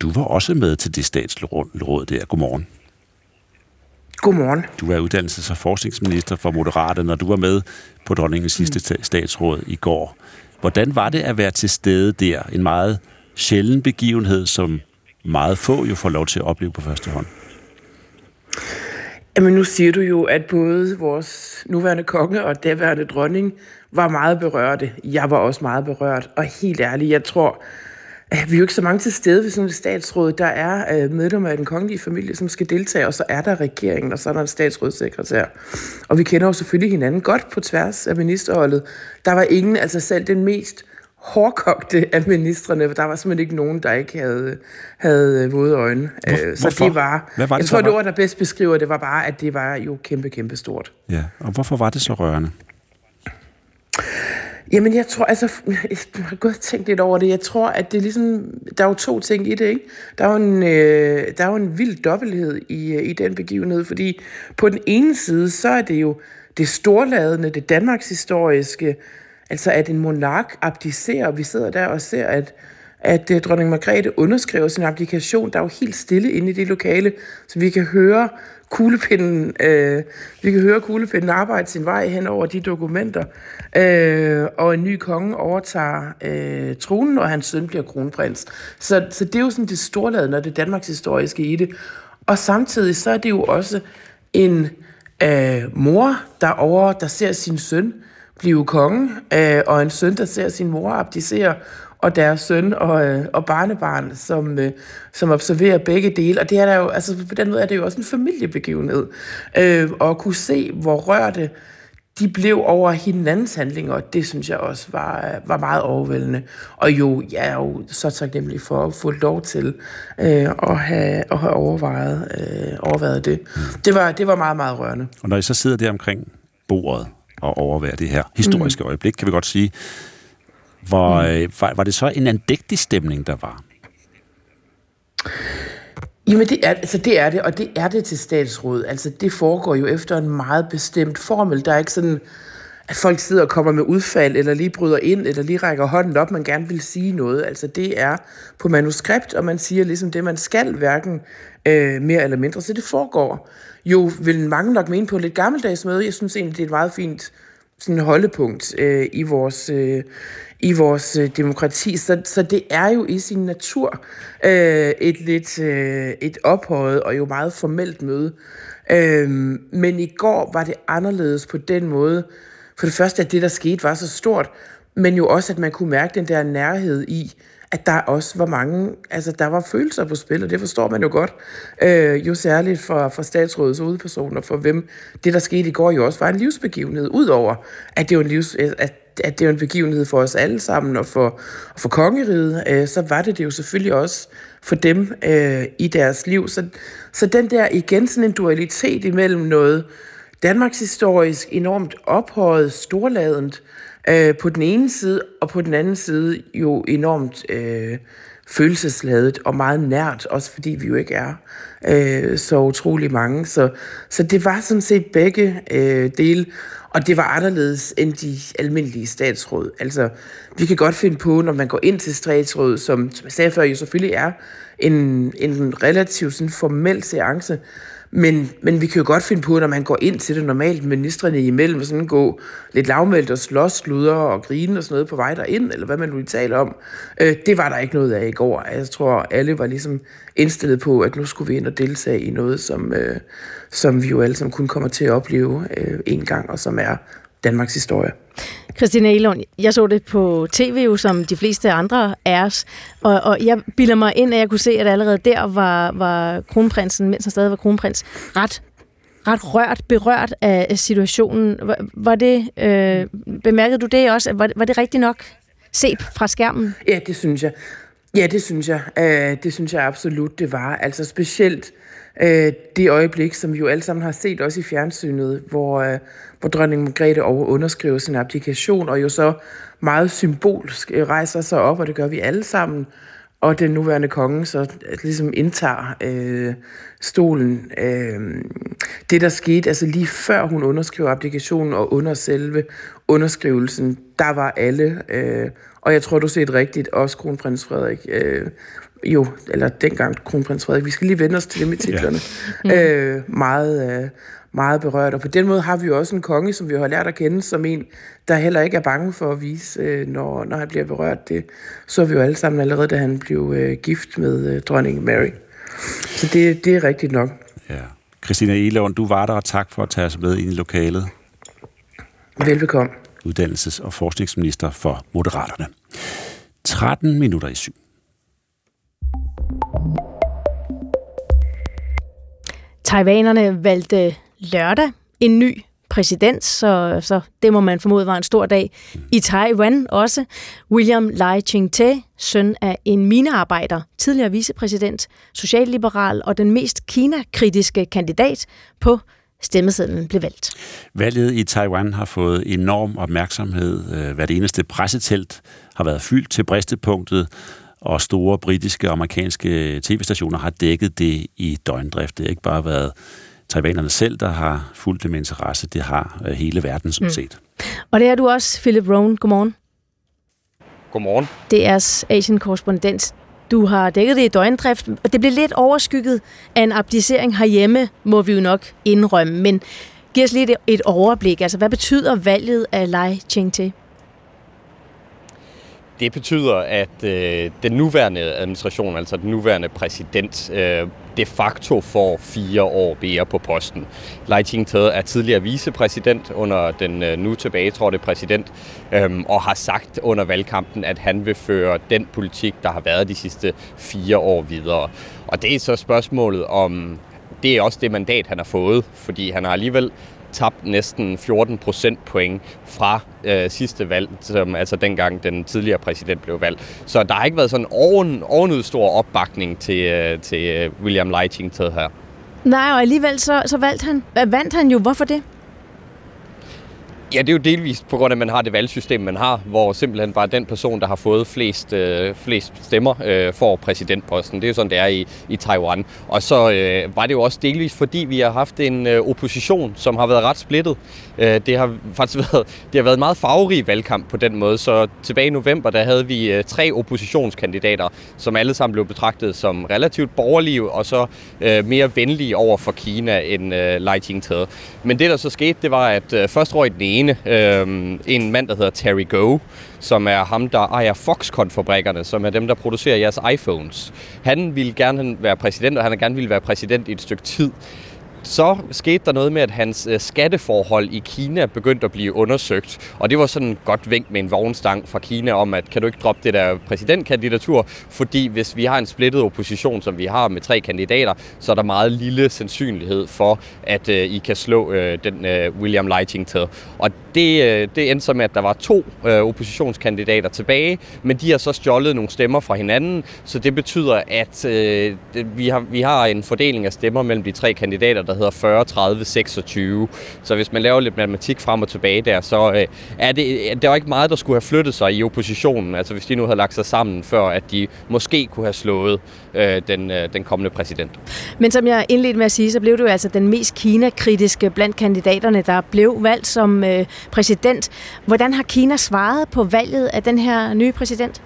Speaker 2: du var også med til det statsråd der. Godmorgen.
Speaker 14: Godmorgen.
Speaker 2: Du er uddannelses- og forskningsminister for Moderaterne, når du var med på dronningens sidste mm. statsråd i går. Hvordan var det at være til stede der? En meget sjælden begivenhed, som meget få jo får lov til at opleve på første hånd.
Speaker 14: Jamen nu siger du jo, at både vores nuværende konge og daværende dronning var meget berørte. Jeg var også meget berørt, og helt ærligt, jeg tror, vi er jo ikke så mange til stede ved sådan et statsråd. Der er øh, medlemmer af den kongelige familie, som skal deltage, og så er der regeringen, og så er der en statsrådssekretær. Og vi kender jo selvfølgelig hinanden godt på tværs af ministerholdet. Der var ingen, altså selv den mest hårdkogte af ministerne. Der var simpelthen ikke nogen, der ikke havde, havde våde øjne.
Speaker 2: Hvor,
Speaker 14: så
Speaker 2: hvorfor?
Speaker 14: det var,
Speaker 2: Hvad var det,
Speaker 14: jeg tror,
Speaker 2: der
Speaker 14: det
Speaker 2: var?
Speaker 14: ord, der bedst beskriver det, var bare, at det var jo kæmpe, kæmpe stort.
Speaker 2: Ja, og hvorfor var det så rørende?
Speaker 14: Jamen, jeg tror, altså, jeg har godt tænkt lidt over det. Jeg tror, at det er ligesom, der er jo to ting i det, ikke? Der er jo en, øh, der er jo en vild dobbelthed i, øh, i den begivenhed, fordi på den ene side, så er det jo det storladende, det Danmarks historiske, altså at en monark abdicerer, og vi sidder der og ser, at, at øh, dronning Margrethe underskriver sin applikation. Der er jo helt stille inde i det lokale, så vi kan høre kuglepinden, øh, vi kan høre kuglepinden arbejde sin vej hen over de dokumenter, øh, og en ny konge overtager øh, tronen, og hans søn bliver kronprins. Så, så det er jo sådan det storladende og det Danmarks historiske i det. Og samtidig så er det jo også en øh, mor, der over, der ser sin søn blive konge, øh, og en søn, der ser sin mor abdicere, og deres søn og, øh, og barnebarn, som, øh, som observerer begge dele. Og det er der jo, altså på den måde er det jo også en familiebegivenhed. Øh, og at kunne se, hvor rørte de blev over hinandens handlinger, og det synes jeg også var, var meget overvældende. Og jo, jeg er jo så taknemmelig for at få lov til øh, at, have, at have overvejet, øh, overvejet det. Det var, det var meget, meget rørende.
Speaker 2: Og når I så sidder der omkring bordet og overværer det her historiske mm. øjeblik, kan vi godt sige, hvor, mm. var, var det så en andægtig stemning, der var?
Speaker 14: Jamen det er, altså det er det, og det er det til statsråd. Altså det foregår jo efter en meget bestemt formel. Der er ikke sådan, at folk sidder og kommer med udfald, eller lige bryder ind, eller lige rækker hånden op, man gerne vil sige noget. Altså det er på manuskript, og man siger ligesom det, man skal, hverken øh, mere eller mindre. Så det foregår jo, vil mange nok mene på lidt gammeldags møde. Jeg synes egentlig, det er et meget fint sådan holdepunkt øh, i vores, øh, i vores øh, demokrati. Så, så det er jo i sin natur øh, et lidt øh, et ophøjet og jo meget formelt møde. Øh, men i går var det anderledes på den måde. For det første, at det, der skete, var så stort, men jo også, at man kunne mærke den der nærhed i, at der også var mange, altså der var følelser på spil, og det forstår man jo godt. Øh, jo særligt for, for statsrådets hovedpersoner, for hvem det, der skete i går, jo også var en livsbegivenhed, udover at det var en, livs, at, at det er en begivenhed for os alle sammen, og for, og for kongeriget, øh, så var det det jo selvfølgelig også for dem øh, i deres liv. Så, så den der igen sådan en dualitet imellem noget Danmarks historisk enormt ophøjet, storladent, øh, på den ene side, og på den anden side jo enormt øh, følelsesladet og meget nært, også fordi vi jo ikke er øh, så utrolig mange. Så, så det var sådan set begge øh, dele, og det var anderledes end de almindelige statsråd. Altså, vi kan godt finde på, når man går ind til statsråd, som, som jeg sagde før, jo selvfølgelig er en, en relativt sådan formel seance, men, men vi kan jo godt finde på, når man går ind til det normalt, ministerne imellem, sådan gå lidt lavmældt og slås, sludre og grine og sådan noget på vej derind, eller hvad man nu taler om. Øh, det var der ikke noget af i går. Altså, jeg tror, alle var ligesom indstillet på, at nu skulle vi ind og deltage i noget, som, øh, som vi jo alle sammen kun kommer til at opleve øh, en gang, og som er Danmarks historie.
Speaker 4: Christina Elund, jeg så det på tv, jo, som de fleste andre er os, og, og jeg bilder mig ind, at jeg kunne se, at allerede der var, var kronprinsen, mens han stadig var kronprins, ret ret rørt, berørt af situationen. Var, var det, øh, bemærkede du det også? Var, var det rigtigt nok set fra skærmen?
Speaker 14: Ja, det synes jeg. Ja, det synes jeg. Øh, det synes jeg absolut, det var. Altså specielt øh, det øjeblik, som vi jo alle sammen har set også i fjernsynet, hvor, øh, hvor dronning Margrethe over underskriver sin applikation, og jo så meget symbolsk rejser sig op, og det gør vi alle sammen, og den nuværende konge så ligesom indtager øh, stolen. Øh, det, der skete, altså lige før hun underskriver applikationen og under selve underskrivelsen, der var alle, øh, og jeg tror, du set rigtigt, også kronprins Frederik, øh, jo, eller dengang kronprins Frederik, vi skal lige vende os til det med titlerne, ja. øh, meget, øh, meget berørt. Og på den måde har vi jo også en konge, som vi har lært at kende som en, der heller ikke er bange for at vise, øh, når, når han bliver berørt. Det så vi jo alle sammen allerede, da han blev øh, gift med øh, dronning Mary. Så det, det er rigtigt nok.
Speaker 2: Ja. Christina Elund, du var der, og tak for at tage os med ind i lokalet.
Speaker 14: Velbekomme.
Speaker 2: Uddannelses- og forskningsminister for Moderaterne. 13 minutter i syv.
Speaker 4: Taiwanerne valgte lørdag en ny præsident, så, så det må man formode var en stor dag i Taiwan også. William Lai Ching-te, søn af en minearbejder, tidligere vicepræsident, socialliberal og den mest Kina-kritiske kandidat på stemmesedlen blev valgt.
Speaker 2: Valget i Taiwan har fået enorm opmærksomhed. Øh, hvert eneste pressetelt har været fyldt til bristepunktet, og store britiske og amerikanske tv-stationer har dækket det i døgndrift. Det har ikke bare været taiwanerne selv, der har fulgt det med interesse. Det har øh, hele verden sådan set.
Speaker 4: Mm. Og det er du også, Philip Rohn. Godmorgen.
Speaker 15: Godmorgen.
Speaker 4: Det er Asian-korrespondent. Du har dækket det i døgndrift, og det blev lidt overskygget af en abdicering herhjemme, må vi jo nok indrømme. Men giv os lidt et overblik. Altså, hvad betyder valget af Lai Ching-te?
Speaker 15: Det betyder, at øh, den nuværende administration, altså den nuværende præsident, øh, de facto får fire år mere på posten. Lai Ching-te er tidligere vicepræsident under den øh, nu tilbagetrådte præsident, øh, og har sagt under valgkampen, at han vil føre den politik, der har været de sidste fire år videre. Og det er så spørgsmålet om, det er også det mandat, han har fået, fordi han har alligevel tabt næsten 14 procentpoint fra øh, sidste valg, som altså dengang den tidligere præsident blev valgt. Så der har ikke været sådan oven, ovenud stor opbakning til, øh, til øh, William Lai til her.
Speaker 4: Nej, og alligevel så, så valgte han, øh, vandt han jo. Hvorfor det?
Speaker 15: Ja, det er jo delvist på grund af, at man har det valgsystem, man har, hvor simpelthen bare den person, der har fået flest, øh, flest stemmer, øh, får præsidentposten. Det er jo sådan, det er i, i Taiwan. Og så øh, var det jo også delvist, fordi vi har haft en øh, opposition, som har været ret splittet. Øh, det har faktisk været, det har været en meget farverig valgkamp på den måde. Så tilbage i november, der havde vi øh, tre oppositionskandidater, som alle sammen blev betragtet som relativt borgerlige og så øh, mere venlige over for Kina end øh, Lai Ching-te. Men det, der så skete, det var, at øh, først røg den ene, øh, en mand, der hedder Terry Go, som er ham, der ejer Foxconn-fabrikkerne, som er dem, der producerer jeres iPhones. Han ville gerne være præsident, og han gerne ville være præsident i et stykke tid så skete der noget med, at hans øh, skatteforhold i Kina begyndte at blive undersøgt. Og det var sådan en godt vink med en vognstang fra Kina om, at kan du ikke droppe det der præsidentkandidatur, fordi hvis vi har en splittet opposition, som vi har med tre kandidater, så er der meget lille sandsynlighed for, at øh, I kan slå øh, den øh, William Lighting til. Og det, øh, det endte så med, at der var to øh, oppositionskandidater tilbage, men de har så stjålet nogle stemmer fra hinanden, så det betyder, at øh, vi, har, vi har en fordeling af stemmer mellem de tre kandidater, der hedder 40, 30, 26. Så hvis man laver lidt matematik frem og tilbage der, så øh, er det, øh, der var ikke meget, der skulle have flyttet sig i oppositionen. Altså hvis de nu havde lagt sig sammen, før at de måske kunne have slået øh, den, øh, den kommende præsident.
Speaker 4: Men som jeg indledte med at sige, så blev du altså den mest Kina-kritiske blandt kandidaterne, der blev valgt som øh, præsident. Hvordan har Kina svaret på valget af den her nye præsident?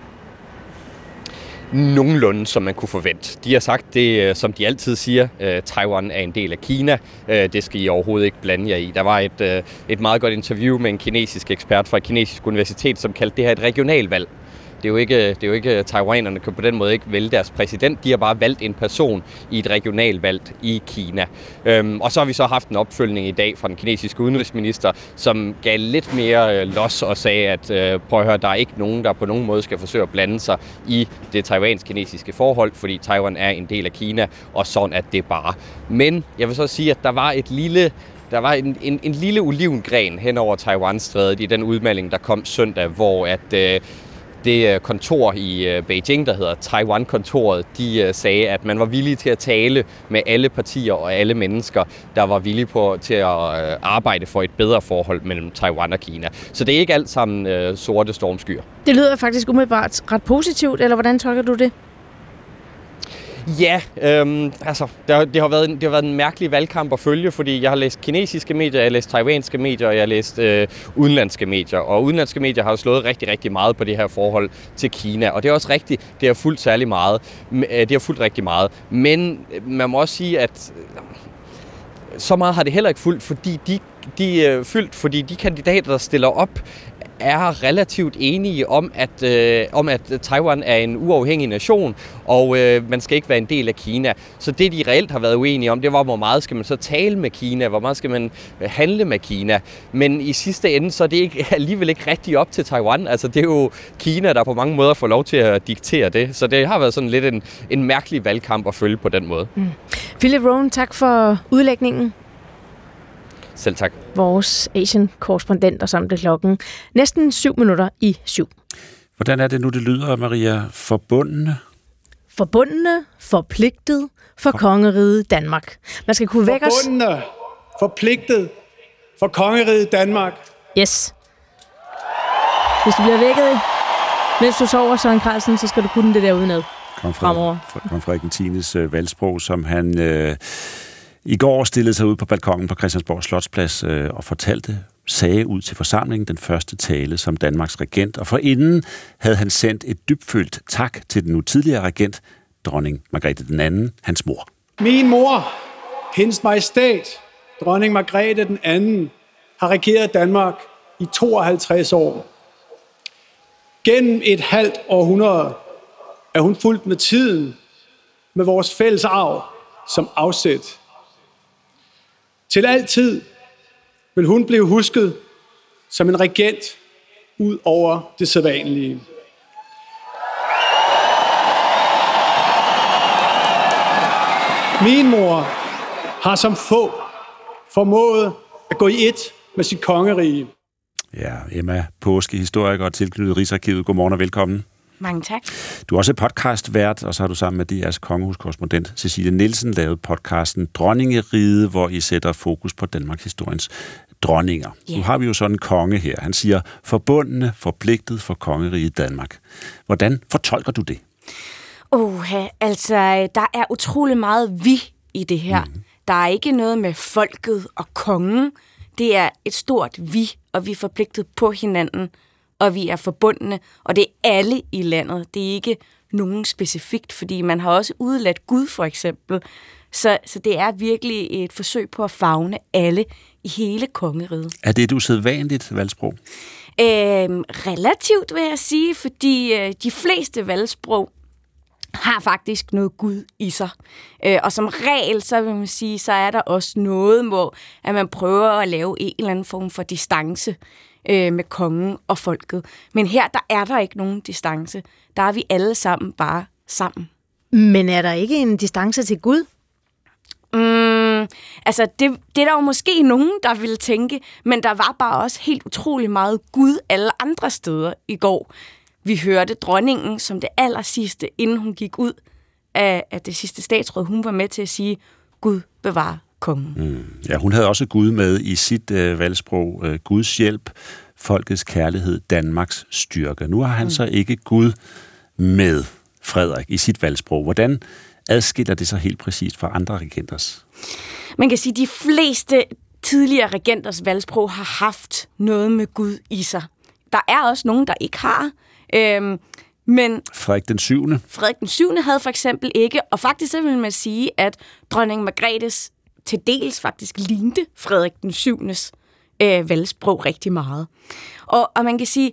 Speaker 15: nogenlunde, som man kunne forvente. De har sagt det, øh, som de altid siger, øh, Taiwan er en del af Kina. Øh, det skal I overhovedet ikke blande jer i. Der var et, et meget godt interview med en kinesisk ekspert fra et kinesisk universitet, som kaldte det her et regionalvalg. Det er jo ikke, det er jo ikke øh, taiwanerne kan på den måde ikke vælge deres præsident. De har bare valgt en person i et regionalvalg i Kina. Øhm, og så har vi så haft en opfølgning i dag fra den kinesiske udenrigsminister, som gav lidt mere øh, los og sagde, at øh, prøv at høre, der er ikke nogen, der på nogen måde skal forsøge at blande sig i det taiwansk-kinesiske forhold, fordi Taiwan er en del af Kina, og sådan at det bare. Men jeg vil så sige, at der var et lille der var en, en, en lille olivengren hen over Taiwan-strædet i den udmelding, der kom søndag, hvor at øh, det øh, kontor i øh, Beijing, der hedder Taiwan-kontoret, de øh, sagde, at man var villig til at tale med alle partier og alle mennesker, der var villige på, til at arbejde for et bedre forhold mellem Taiwan og Kina. Så det er ikke alt sammen sorte stormskyer.
Speaker 4: Det lyder faktisk umiddelbart ret positivt, eller hvordan tolker du det?
Speaker 15: Ja, øhm, altså, det det, har været en, det har været en mærkelig valgkamp at følge, fordi jeg har læst kinesiske medier, jeg har læst taiwanske medier, og jeg har læst øh, udenlandske medier. Og udenlandske medier har slået rigtig, rigtig meget på det her forhold til Kina. Og det er også rigtigt, det har fulgt særlig meget. Øh, det har fulgt rigtig meget. Men øh, man må også sige, at øh, så meget har det heller ikke fulgt, fordi de de er fyldt, fordi de kandidater, der stiller op, er relativt enige om, at, øh, om, at Taiwan er en uafhængig nation, og øh, man skal ikke være en del af Kina. Så det, de reelt har været uenige om, det var, hvor meget skal man så tale med Kina, hvor meget skal man øh, handle med Kina. Men i sidste ende, så er det ikke, alligevel ikke rigtig op til Taiwan. Altså, det er jo Kina, der på mange måder får lov til at diktere det. Så det har været sådan lidt en, en mærkelig valgkamp at følge på den måde. Mm.
Speaker 4: Philip Rohn, tak for udlægningen.
Speaker 15: Selv tak.
Speaker 4: Vores Asian-korrespondent, og som det klokken næsten syv minutter i syv.
Speaker 2: Hvordan er det nu, det lyder, Maria? Forbundne?
Speaker 4: Forbundne, forpligtet for kongeriget Danmark. Man skal kunne vække os...
Speaker 3: Forbundne, forpligtet for kongeriget Danmark.
Speaker 4: Yes. Hvis du bliver vækket, mens du sover, Søren Carlsen, så skal du kunne det der udenad.
Speaker 2: Kong Frederik, Kong Frederik 10. Øh, valgsprog, som han øh, i går stillede sig ud på balkongen på Christiansborg Slotsplads øh, og fortalte, sagde ud til forsamlingen den første tale som Danmarks regent, og forinden havde han sendt et dybfølt tak til den nu tidligere regent, dronning Margrethe den anden, hans mor.
Speaker 3: Min mor, hendes majestæt, dronning Margrethe den anden, har regeret Danmark i 52 år. Gennem et halvt århundrede er hun fuldt med tiden, med vores fælles arv som afsæt. Til altid vil hun blive husket som en regent ud over det sædvanlige. Min mor har som få formået at gå i et med sit kongerige.
Speaker 2: Ja, Emma Påske, historiker og tilknyttet Rigsarkivet. Godmorgen og velkommen.
Speaker 16: Mange tak.
Speaker 2: Du er også podcastvært, og så har du sammen med DR's kongehuskorrespondent Cecilie Nielsen lavet podcasten Dronningeriget, hvor I sætter fokus på Danmarks historiens dronninger.
Speaker 4: Ja.
Speaker 2: Nu har vi jo sådan en konge her. Han siger, forbundne, forpligtet for kongeriget Danmark. Hvordan fortolker du det?
Speaker 16: Oh, altså, der er utrolig meget vi i det her. Mm. Der er ikke noget med folket og kongen. Det er et stort vi, og vi er forpligtet på hinanden, og vi er forbundne, og det er alle i landet. Det er ikke nogen specifikt, fordi man har også udladt Gud for eksempel. Så, så det er virkelig et forsøg på at fagne alle i hele kongeriget.
Speaker 2: Er det et usædvanligt valgsprog?
Speaker 16: Øhm, relativt vil jeg sige, fordi øh, de fleste valgsprog har faktisk noget Gud i sig. Øh, og som regel, så vil man sige, så er der også noget, hvor at man prøver at lave en eller anden form for distance øh, med kongen og folket. Men her, der er der ikke nogen distance. Der er vi alle sammen bare sammen.
Speaker 4: Men er der ikke en distance til Gud?
Speaker 16: Mm, altså, det, det er der jo måske nogen, der ville tænke, men der var bare også helt utrolig meget Gud alle andre steder i går. Vi hørte dronningen som det aller sidste, inden hun gik ud af, af det sidste statsråd. Hun var med til at sige, Gud bevarer kongen.
Speaker 2: Mm. Ja, hun havde også Gud med i sit øh, valgsprog. Øh, Guds hjælp, folkets kærlighed, Danmarks styrke. Nu har han mm. så ikke Gud med Frederik i sit valgsprog. Hvordan adskiller det sig helt præcist fra andre regenters?
Speaker 16: Man kan sige, at de fleste tidligere regenters valgsprog har haft noget med Gud i sig. Der er også nogen, der ikke har. Øhm, men
Speaker 2: Frederik den 7.
Speaker 16: Frederik den 7. havde for eksempel ikke, og faktisk så vil man sige, at dronning Margrethes til dels faktisk lignede Frederik den 7. Øh, valgsprog rigtig meget. Og, og man kan sige,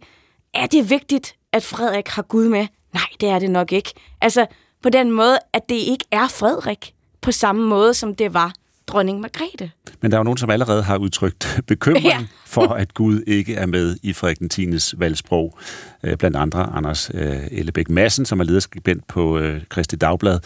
Speaker 16: er det vigtigt, at Frederik har Gud med? Nej, det er det nok ikke. Altså, på den måde, at det ikke er Frederik på samme måde, som det var dronning Margrethe.
Speaker 2: Men der er jo nogen, som allerede har udtrykt bekymring ja. for, at Gud ikke er med i Frederik den 10. valgsprog. Øh, blandt andre Anders øh, Ellebæk Madsen, som er lederskribent på øh, Kristi Dagblad.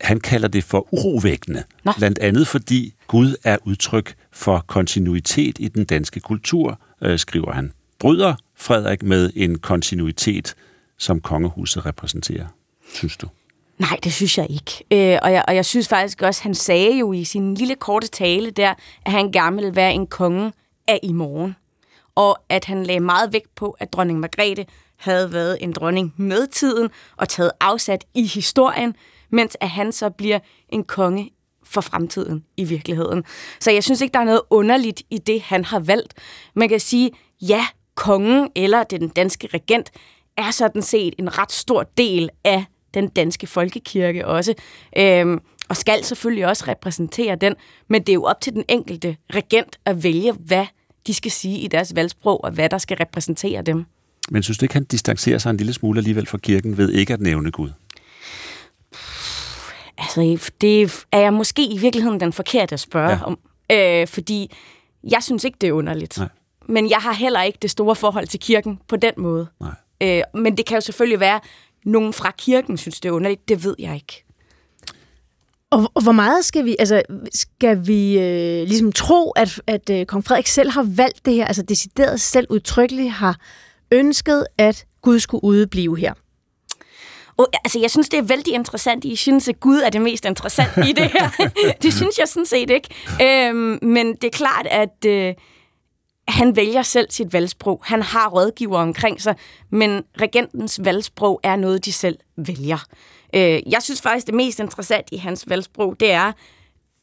Speaker 2: Han kalder det for urovækkende. Nå. Blandt andet fordi Gud er udtryk for kontinuitet i den danske kultur, skriver han. Bryder Frederik med en kontinuitet, som kongehuset repræsenterer, synes du?
Speaker 16: Nej, det synes jeg ikke. Øh, og, jeg, og jeg synes faktisk også, han sagde jo i sin lille korte tale der, at han gerne ville være en konge af i morgen. Og at han lagde meget vægt på, at dronning Margrethe havde været en dronning med tiden og taget afsat i historien, mens at han så bliver en konge for fremtiden i virkeligheden. Så jeg synes ikke, der er noget underligt i det, han har valgt. Man kan sige, ja, kongen eller den danske regent er sådan set en ret stor del af den danske folkekirke også, øhm, og skal selvfølgelig også repræsentere den, men det er jo op til den enkelte regent at vælge, hvad de skal sige i deres valgsprog, og hvad der skal repræsentere dem.
Speaker 2: Men synes du ikke, han distancerer sig en lille smule alligevel fra kirken ved ikke at nævne Gud?
Speaker 16: Altså, det er jeg måske i virkeligheden den forkerte at spørge ja. om. Øh, fordi jeg synes ikke, det er underligt. Nej. Men jeg har heller ikke det store forhold til kirken på den måde.
Speaker 2: Nej.
Speaker 16: Øh, men det kan jo selvfølgelig være, nogen fra kirken synes, det er underligt. Det ved jeg ikke.
Speaker 4: Og, og hvor meget skal vi, altså, skal vi øh, ligesom tro, at, at øh, kong Frederik selv har valgt det her, altså decideret selv udtrykkeligt har ønsket, at Gud skulle udeblive her?
Speaker 16: Og, altså, jeg synes, det er vældig interessant. I synes, at Gud er det mest interessante i det her. det synes jeg sådan set ikke. Øhm, men det er klart, at øh, han vælger selv sit valgsprog. Han har rådgiver omkring sig, men regentens valgsprog er noget, de selv vælger. Øh, jeg synes faktisk, det mest interessante i hans valgsprog, det er,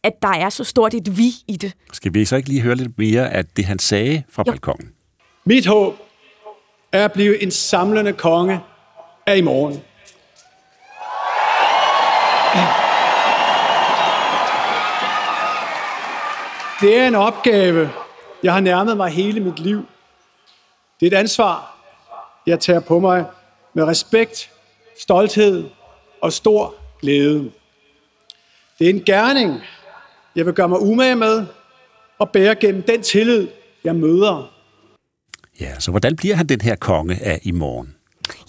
Speaker 16: at der er så stort et vi i det.
Speaker 2: Skal vi så ikke lige høre lidt mere af det, han sagde fra jo. balkongen?
Speaker 3: Mit håb er at blive en samlende konge af i morgen. Det er en opgave, jeg har nærmet mig hele mit liv. Det er et ansvar, jeg tager på mig med respekt, stolthed og stor glæde. Det er en gerning, jeg vil gøre mig umage med og bære gennem den tillid, jeg møder.
Speaker 2: Ja, så hvordan bliver han den her konge af i morgen?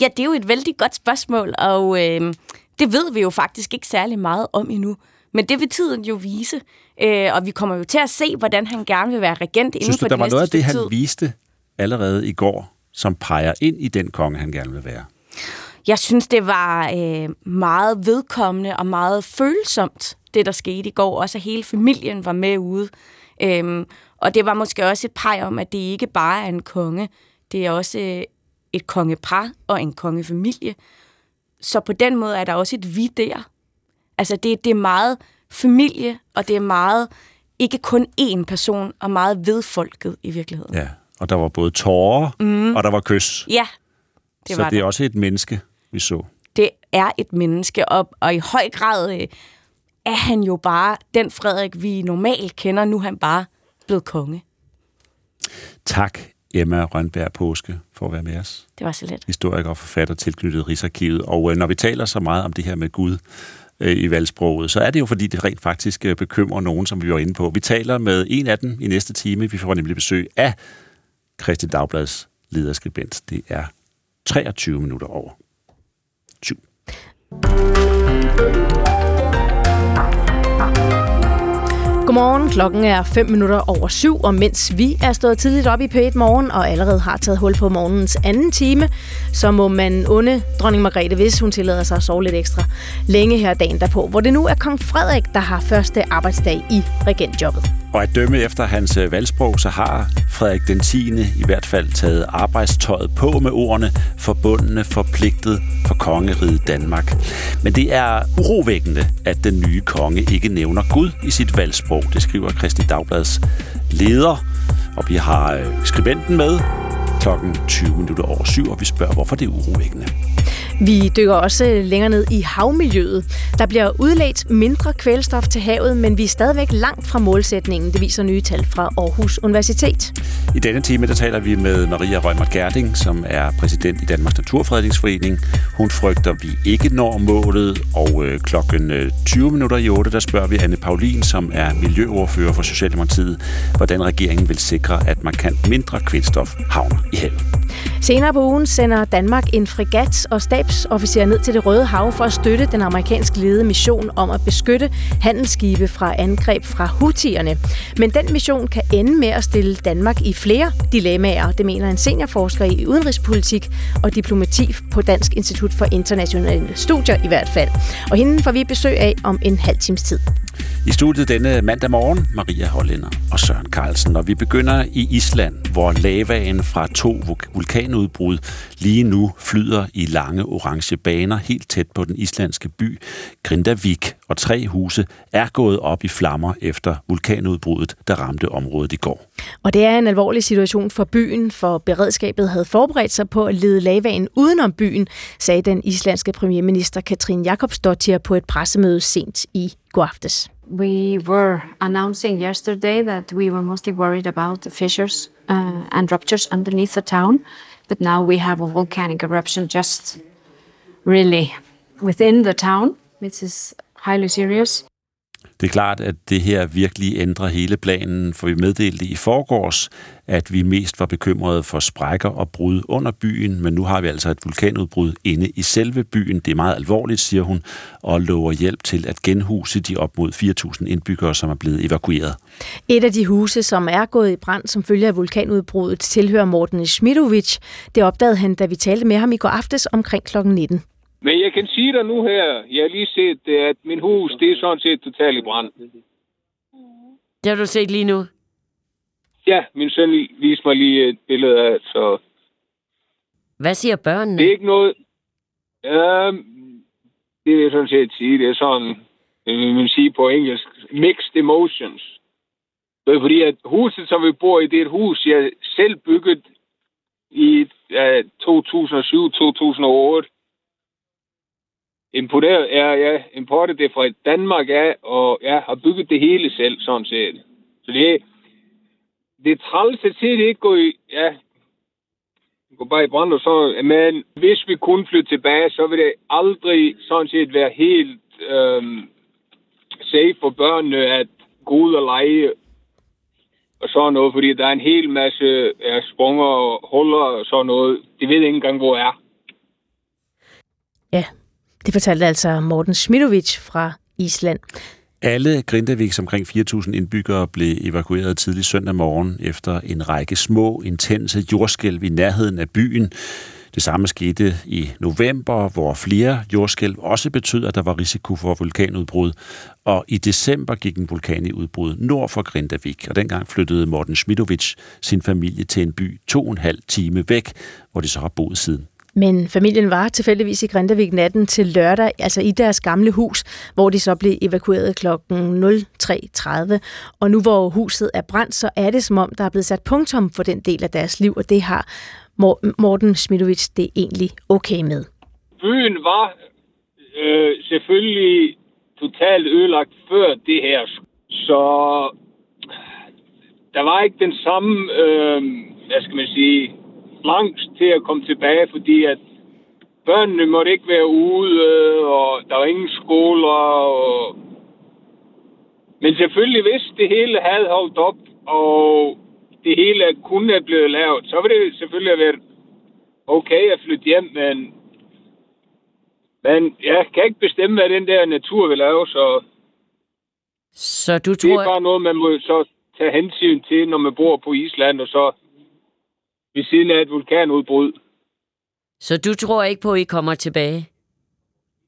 Speaker 16: Ja, det er jo et vældig godt spørgsmål, og øh, det ved vi jo faktisk ikke særlig meget om endnu. Men det vil tiden jo vise, øh, og vi kommer jo til at se, hvordan han gerne vil være regent inden
Speaker 2: Synes du,
Speaker 16: for
Speaker 2: der var noget af det, han viste allerede i går, som peger ind i den konge, han gerne vil være?
Speaker 16: Jeg synes, det var øh, meget vedkommende og meget følsomt, det, der skete i går. Også at hele familien var med ude. Øhm, og det var måske også et peg om, at det ikke bare er en konge. Det er også øh, et kongepar og en kongefamilie. Så på den måde er der også et vi der. Altså det, det er meget familie, og det er meget ikke kun én person, og meget vedfolket i virkeligheden.
Speaker 2: Ja, og der var både tårer, mm. og der var kys.
Speaker 16: Ja,
Speaker 2: det så var det er også et menneske, vi så.
Speaker 16: Det er et menneske, og, og i høj grad øh, er han jo bare den Frederik, vi normalt kender. Nu er han bare blevet konge.
Speaker 2: Tak, Emma Rønberg Påske, for at være med os.
Speaker 16: Det var så let.
Speaker 2: Historiker og forfatter tilknyttet Rigsarkivet. Og øh, når vi taler så meget om det her med Gud øh, i valgsproget, så er det jo fordi, det rent faktisk øh, bekymrer nogen, som vi var inde på. Vi taler med en af dem i næste time. Vi får nemlig besøg af Christian Dagblads lederskribent. Det er 23 minutter over 7.
Speaker 4: Godmorgen, klokken er 5 minutter over syv, og mens vi er stået tidligt op i p Morgen og allerede har taget hul på morgens anden time, så må man unde dronning Margrethe, hvis hun tillader sig at sove lidt ekstra længe her dagen derpå, hvor det nu er kong Frederik, der har første arbejdsdag i regentjobbet.
Speaker 2: Og at dømme efter hans øh, valgsprog, så har Frederik den 10. i hvert fald taget arbejdstøjet på med ordene forbundne forpligtet for kongeriget Danmark. Men det er urovækkende, at den nye konge ikke nævner Gud i sit valgsprog. Det skriver Kristi Dagblads leder, og vi har øh, skribenten med klokken 20 minutter over syv, og vi spørger, hvorfor det er urovækkende.
Speaker 4: Vi dykker også længere ned i havmiljøet. Der bliver udledt mindre kvælstof til havet, men vi er stadigvæk langt fra målsætningen, det viser nye tal fra Aarhus Universitet.
Speaker 2: I denne time der taler vi med Maria Rømer Gerding, som er præsident i Danmarks Naturfredningsforening. Hun frygter, at vi ikke når målet, og øh, klokken 20 minutter i 8, der spørger vi Anne Paulin, som er miljøordfører for Socialdemokratiet, hvordan regeringen vil sikre, at markant mindre kvælstof havner i havet.
Speaker 4: Senere på ugen sender Danmark en fregat og stabsofficer ned til det Røde Hav for at støtte den amerikansk ledede mission om at beskytte handelsskibe fra angreb fra Houthierne. Men den mission kan ende med at stille Danmark i flere dilemmaer, det mener en seniorforsker i udenrigspolitik og diplomati på Dansk Institut for Internationale Studier i hvert fald. Og hende får vi besøg af om en halv times tid.
Speaker 2: I studiet denne mandag morgen, Maria Hollænder og Søren Carlsen. Og vi begynder i Island, hvor lavaen fra to vulkanudbrud lige nu flyder i lange orange baner helt tæt på den islandske by Grindavik. Og tre huse er gået op i flammer efter vulkanudbruddet, der ramte området i går.
Speaker 4: Og det er en alvorlig situation for byen, for beredskabet havde forberedt sig på at lede lavaen udenom byen, sagde den islandske premierminister Katrin Jakobsdottir på et pressemøde sent i går aftes.
Speaker 17: We were announcing yesterday that we were mostly worried about the fissures uh, and ruptures underneath the town, but now we have a volcanic eruption just really within the town, which is highly serious.
Speaker 2: Det er klart, at det her virkelig ændrer hele planen, for vi meddelte i forgårs, at vi mest var bekymrede for sprækker og brud under byen, men nu har vi altså et vulkanudbrud inde i selve byen. Det er meget alvorligt, siger hun, og lover hjælp til at genhuse de op mod 4.000 indbyggere, som er blevet evakueret.
Speaker 4: Et af de huse, som er gået i brand som følge af vulkanudbruddet, tilhører Morten Smidovic. Det opdagede han, da vi talte med ham i går aftes omkring kl. 19.
Speaker 18: Men jeg kan sige dig nu her, jeg har lige set, at min hus, det er sådan set totalt i brand.
Speaker 16: Det har du set lige nu?
Speaker 18: Ja, min søn viste mig lige et billede af, så...
Speaker 16: Hvad siger børnene?
Speaker 18: Det er ikke noget... Ja, det vil jeg sådan set sige. Det er sådan, vil man sige på engelsk, mixed emotions. Det er fordi, at huset, som vi bor i, det er et hus, jeg selv bygget i ja, 2007-2008 importeret er, ja, importet det fra Danmark ja, og ja, har bygget det hele selv, sådan set. Så det, det er træls at se, det ikke går i, ja, går bare i brand og så, men hvis vi kunne flytte tilbage, så vil det aldrig sådan set være helt øhm, safe for børnene at gå ud og lege og sådan noget, fordi der er en hel masse ja, spunger og huller og sådan noget. De ved ikke engang, hvor er.
Speaker 4: Ja, det fortalte altså Morten Smidovic fra Island.
Speaker 2: Alle Grindaviks omkring 4.000 indbyggere blev evakueret tidlig søndag morgen efter en række små, intense jordskælv i nærheden af byen. Det samme skete i november, hvor flere jordskælv også betød, at der var risiko for vulkanudbrud. Og i december gik en vulkan i udbrud nord for Grindavik, og dengang flyttede Morten Smidovic sin familie til en by to og en halv time væk, hvor de så har boet siden.
Speaker 4: Men familien var tilfældigvis i Grindavik natten til lørdag, altså i deres gamle hus, hvor de så blev evakueret kl. 03.30. Og nu hvor huset er brændt, så er det som om, der er blevet sat punktum for den del af deres liv, og det har Morten Smidovic det egentlig okay med.
Speaker 18: Byen var øh, selvfølgelig totalt ødelagt før det her, så der var ikke den samme, øh, hvad skal man sige, angst til at komme tilbage, fordi at børnene måtte ikke være ude, og der var ingen skoler. Og... Men selvfølgelig, hvis det hele havde holdt op, og det hele kunne have blevet lavet, så ville det selvfølgelig have været okay at flytte hjem, men, men jeg kan ikke bestemme, hvad den der natur vil lave, så,
Speaker 19: så du
Speaker 18: tror... det er bare noget, man må så tage hensyn til, når man bor på Island, og så ved siden af et vulkanudbrud.
Speaker 19: Så du tror ikke på, at I kommer tilbage?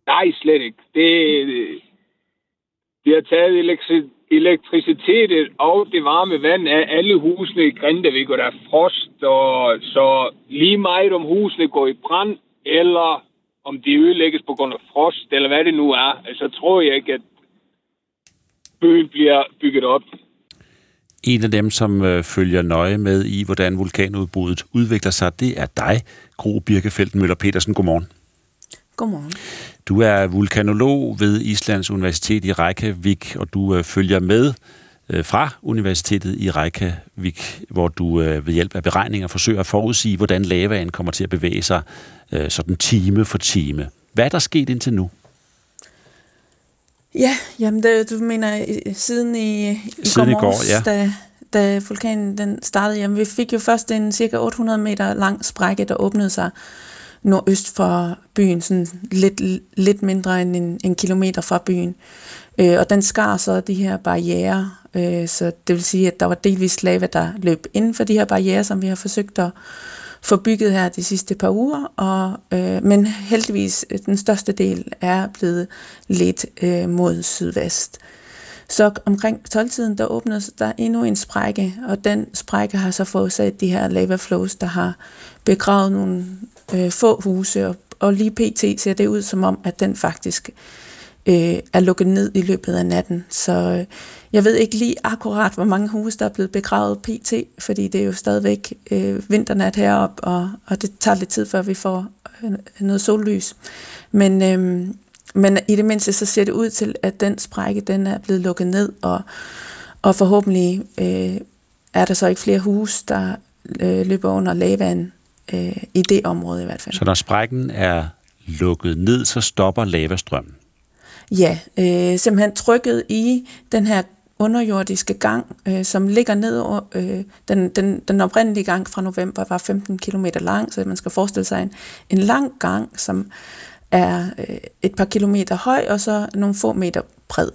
Speaker 18: Nej, slet ikke. Det, det har taget elektri- elektricitet og det varme vand af alle husene i Grindavik, og der er frost, og så lige meget om husene går i brand, eller om de ødelægges på grund af frost, eller hvad det nu er, så altså, tror jeg ikke, at byen bliver bygget op.
Speaker 2: En af dem, som øh, følger nøje med i, hvordan vulkanudbruddet udvikler sig, det er dig, Gro Birkefeldt Møller Petersen. Godmorgen.
Speaker 20: Godmorgen.
Speaker 2: Du er vulkanolog ved Islands Universitet i Reykjavik, og du øh, følger med øh, fra Universitetet i Reykjavik, hvor du øh, ved hjælp af beregninger forsøger at forudsige, hvordan lavaen kommer til at bevæge sig øh, sådan time for time. Hvad er der sket indtil nu?
Speaker 20: Ja, jamen det, du mener siden i, i
Speaker 2: siden går,
Speaker 20: i går, ja. da, da vulkanen den startede. Jamen vi fik jo først en cirka 800 meter lang sprække, der åbnede sig nordøst for byen, sådan lidt, lidt mindre end en, en kilometer fra byen. Øh, og den skar så de her barriere, øh, så det vil sige, at der var delvis lava, der løb inden for de her barriere, som vi har forsøgt at få bygget her de sidste par uger, og, øh, men heldigvis øh, den største del er blevet lidt øh, mod sydvest. Så omkring 12-tiden, der åbnede der endnu en sprække, og den sprække har så forårsaget de her lava flows, der har begravet nogle øh, få huse, og, og lige pt. ser det ud som om, at den faktisk øh, er lukket ned i løbet af natten. Så øh, jeg ved ikke lige akkurat, hvor mange huse, der er blevet begravet pt., fordi det er jo stadigvæk øh, vinternat heroppe, og, og det tager lidt tid, før vi får øh, noget sollys. Men, øh, men i det mindste, så ser det ud til, at den sprække, den er blevet lukket ned, og, og forhåbentlig øh, er der så ikke flere huse, der øh, løber under lavand øh, i det område i hvert fald.
Speaker 2: Så når sprækken er lukket ned, så stopper lavastrømmen?
Speaker 20: Ja, øh, simpelthen trykket i den her underjordiske gang, øh, som ligger ned over, øh, den, den, den oprindelige gang fra november var 15 km lang, så man skal forestille sig en, en lang gang, som er øh, et par kilometer høj, og så nogle få meter bred.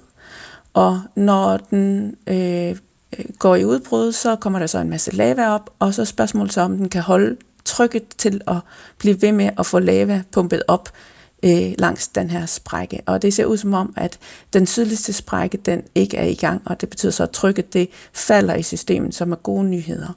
Speaker 20: Og når den øh, øh går i udbrud, så kommer der så en masse lava op, og så spørgsmålet så, om den kan holde trykket til at blive ved med at få lava pumpet op øh, langs den her sprække. Og det ser ud som om, at den sydligste sprække, den ikke er i gang, og det betyder så, at trykket det falder i systemet, som er gode nyheder.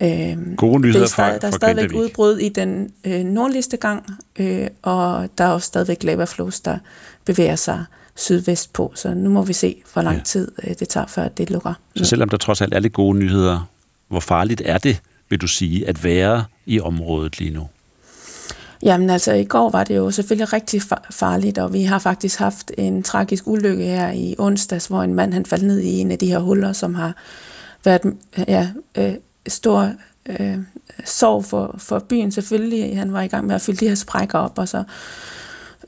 Speaker 2: Ja. Øhm, gode nyheder
Speaker 20: det er stadig, fra, Der er stadigvæk udbrud i den øh, nordligste gang, øh, og der er også stadigvæk lava flows, der bevæger sig sydvest på, så nu må vi se, hvor lang tid øh, det tager, før det lukker.
Speaker 2: Så selvom der trods alt er lidt gode nyheder, hvor farligt er det, vil du sige, at være i området lige nu?
Speaker 20: Jamen altså, i går var det jo selvfølgelig rigtig farligt, og vi har faktisk haft en tragisk ulykke her i onsdags, hvor en mand han faldt ned i en af de her huller, som har været ja, øh, stor øh, sorg for, for byen selvfølgelig. Han var i gang med at fylde de her sprækker op, og så,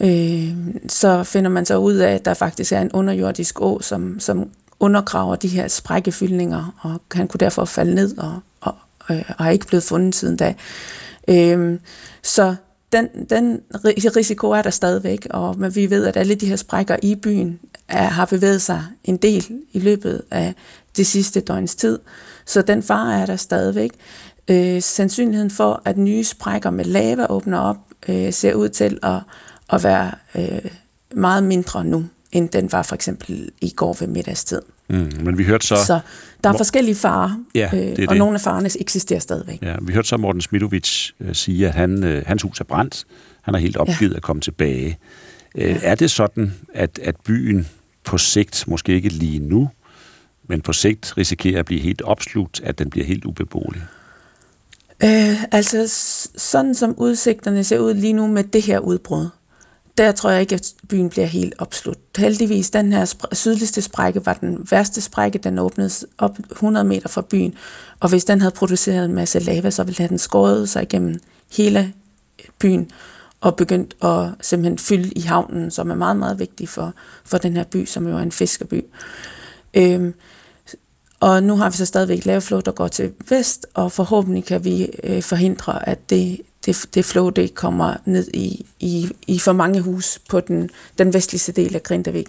Speaker 20: øh, så finder man så ud af, at der faktisk er en underjordisk å, som, som undergraver de her sprækkefyldninger, og han kunne derfor falde ned og, og, øh, og er ikke blevet fundet siden da. Øh, så den, den risiko er der stadigvæk, og men vi ved, at alle de her sprækker i byen er, har bevæget sig en del i løbet af det sidste døgns tid. Så den fare er der stadigvæk. øh, sandsynligheden for, at nye sprækker med lava åbner op, øh, ser ud til at, at være øh, meget mindre nu, end den var for eksempel i går ved middagstid.
Speaker 2: Mm, men vi hørte så...
Speaker 20: Så der er forskellige farer,
Speaker 2: ja, det er
Speaker 20: øh,
Speaker 2: det.
Speaker 20: og nogle af farerne eksisterer stadigvæk.
Speaker 2: Ja, vi hørte så Morten Smidovic øh, sige, at han, øh, hans hus er brændt. Han er helt opgivet ja. at komme tilbage. Øh, er det sådan, at, at byen på sigt, måske ikke lige nu, men på sigt risikerer at blive helt opslugt, at den bliver helt ubeboelig?
Speaker 20: Øh, altså, sådan som udsigterne ser ud lige nu med det her udbrud, der tror jeg ikke, at byen bliver helt opslugt. Heldigvis, den her spr- sydligste sprække var den værste sprække, den åbnede op 100 meter fra byen, og hvis den havde produceret en masse lava, så ville den skåret sig igennem hele byen og begyndt at simpelthen fylde i havnen, som er meget, meget vigtig for, for den her by, som jo er en fiskerby. Øhm, og nu har vi så stadigvæk laveflow, der går til vest, og forhåbentlig kan vi øh, forhindre, at det, det, det flow det kommer ned i, i, i for mange hus på den, den vestligste del af Grindavik.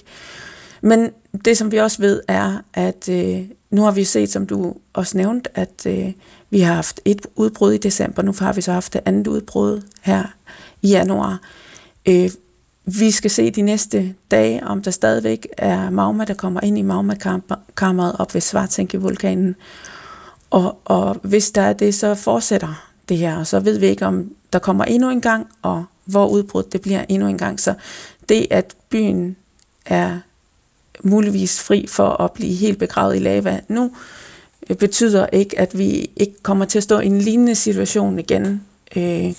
Speaker 20: Men det, som vi også ved, er, at øh, nu har vi set, som du også nævnt, at øh, vi har haft et udbrud i december. Nu har vi så haft det andet udbrud her i januar. Øh, vi skal se de næste dage, om der stadigvæk er magma, der kommer ind i magmakammeret op ved Svartænke-vulkanen. Og, og hvis der er det, så fortsætter det her, og så ved vi ikke, om der kommer endnu en gang, og hvor udbruddet det bliver endnu en gang. Så det, at byen er muligvis fri for at blive helt begravet i lava nu, betyder ikke, at vi ikke kommer til at stå i en lignende situation igen øh,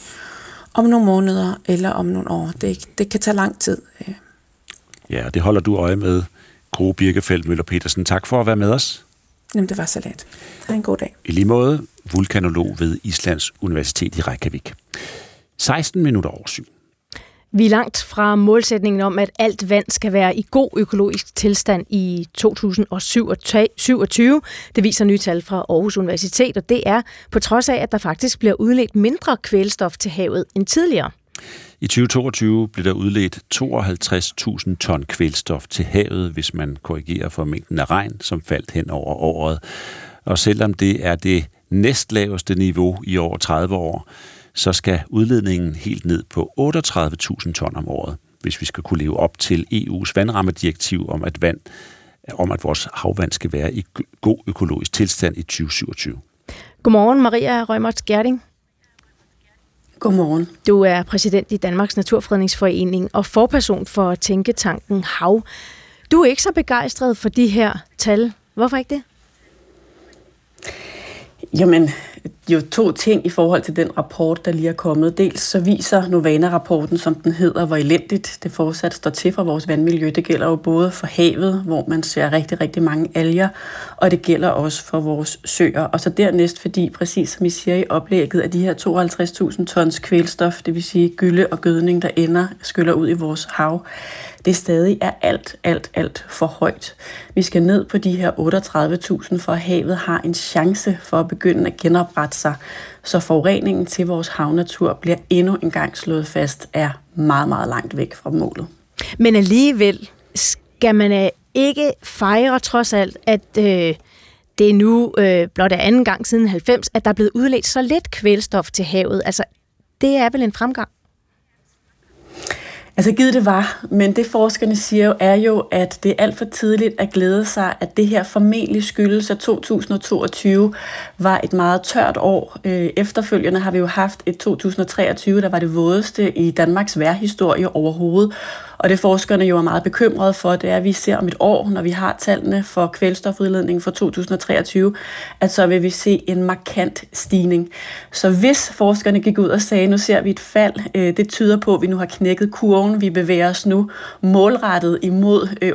Speaker 20: om nogle måneder eller om nogle år. Det, det kan tage lang tid. Øh.
Speaker 2: Ja, det holder du øje med, Gro Birkefeldt Møller Petersen. Tak for at være med os.
Speaker 20: Jamen, det var så let. Ha' en god dag.
Speaker 2: I lige måde, vulkanolog ved Islands Universitet i Reykjavik. 16 minutter over syv.
Speaker 4: Vi er langt fra målsætningen om, at alt vand skal være i god økologisk tilstand i 2027. Det viser nye tal fra Aarhus Universitet, og det er på trods af, at der faktisk bliver udledt mindre kvælstof til havet end tidligere.
Speaker 2: I 2022 blev der udledt 52.000 ton kvælstof til havet, hvis man korrigerer for mængden af regn, som faldt hen over året. Og selvom det er det næstlaveste niveau i over 30 år, så skal udledningen helt ned på 38.000 ton om året, hvis vi skal kunne leve op til EU's vandrammedirektiv om, at, vand, om at vores havvand skal være i god økologisk tilstand i 2027.
Speaker 4: Godmorgen, Maria Rømert Gerding.
Speaker 21: Godmorgen.
Speaker 4: Du er præsident i Danmarks Naturfredningsforening og forperson for Tænketanken Hav. Du er ikke så begejstret for de her tal. Hvorfor ikke det?
Speaker 21: Jamen, jo to ting i forhold til den rapport, der lige er kommet. Dels så viser Novana-rapporten, som den hedder, hvor elendigt det fortsat står til for vores vandmiljø. Det gælder jo både for havet, hvor man ser rigtig, rigtig mange alger, og det gælder også for vores søer. Og så dernæst, fordi præcis som I siger i oplægget, at de her 52.000 tons kvælstof, det vil sige gylde og gødning, der ender, skyller ud i vores hav, det stadig er alt, alt, alt for højt. Vi skal ned på de her 38.000, for at havet har en chance for at begynde at genoprette sig, så forureningen til vores havnatur bliver endnu en gang slået fast, er meget, meget langt væk fra målet.
Speaker 4: Men alligevel skal man øh, ikke fejre trods alt, at øh, det er nu øh, blot er anden gang siden 90, at der er blevet udledt så lidt kvælstof til havet. Altså, det er vel en fremgang?
Speaker 21: Altså givet det var, men det forskerne siger jo, er jo, at det er alt for tidligt at glæde sig, at det her formentlig skyldes, at 2022 var et meget tørt år. Øh, efterfølgende har vi jo haft et 2023, der var det vådeste i Danmarks værhistorie overhovedet. Og det forskerne jo er meget bekymrede for, det er, at vi ser om et år, når vi har tallene for kvælstofudledningen for 2023, at så vil vi se en markant stigning. Så hvis forskerne gik ud og sagde, nu ser vi et fald, øh, det tyder på, at vi nu har knækket kurven, vi bevæger os nu målrettet imod øh,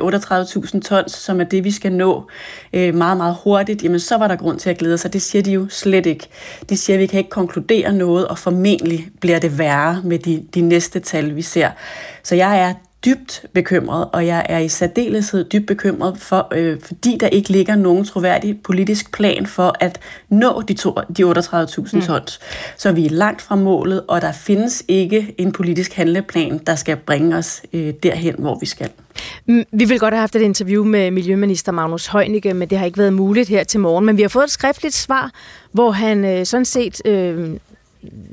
Speaker 21: 38.000 tons, som er det, vi skal nå øh, meget, meget hurtigt, jamen så var der grund til at glæde sig. Det siger de jo slet ikke. De siger, at vi kan ikke konkludere noget, og formentlig bliver det værre med de, de næste tal, vi ser. Så jeg er dybt bekymret, og jeg er i særdeleshed dybt bekymret, for, øh, fordi der ikke ligger nogen troværdig politisk plan for at nå de, to, de 38.000 mm. tons. Så vi er langt fra målet, og der findes ikke en politisk handleplan, der skal bringe os øh, derhen, hvor vi skal.
Speaker 4: Mm, vi vil godt have haft et interview med Miljøminister Magnus Heunicke, men det har ikke været muligt her til morgen. Men vi har fået et skriftligt svar, hvor han øh, sådan set øh,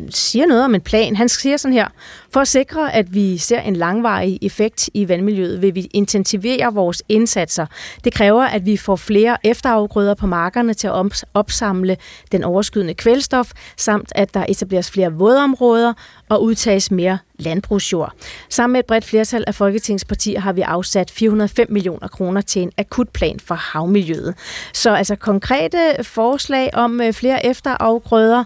Speaker 4: siger noget om en plan. Han siger sådan her, for at sikre, at vi ser en langvarig effekt i vandmiljøet, vil vi intensivere vores indsatser. Det kræver, at vi får flere efterafgrøder på markerne til at opsamle den overskydende kvælstof, samt at der etableres flere vådområder og udtages mere landbrugsjord. Sammen med et bredt flertal af Folketingspartier har vi afsat 405 millioner kroner til en akutplan for havmiljøet. Så altså konkrete forslag om øh, flere efterafgrøder,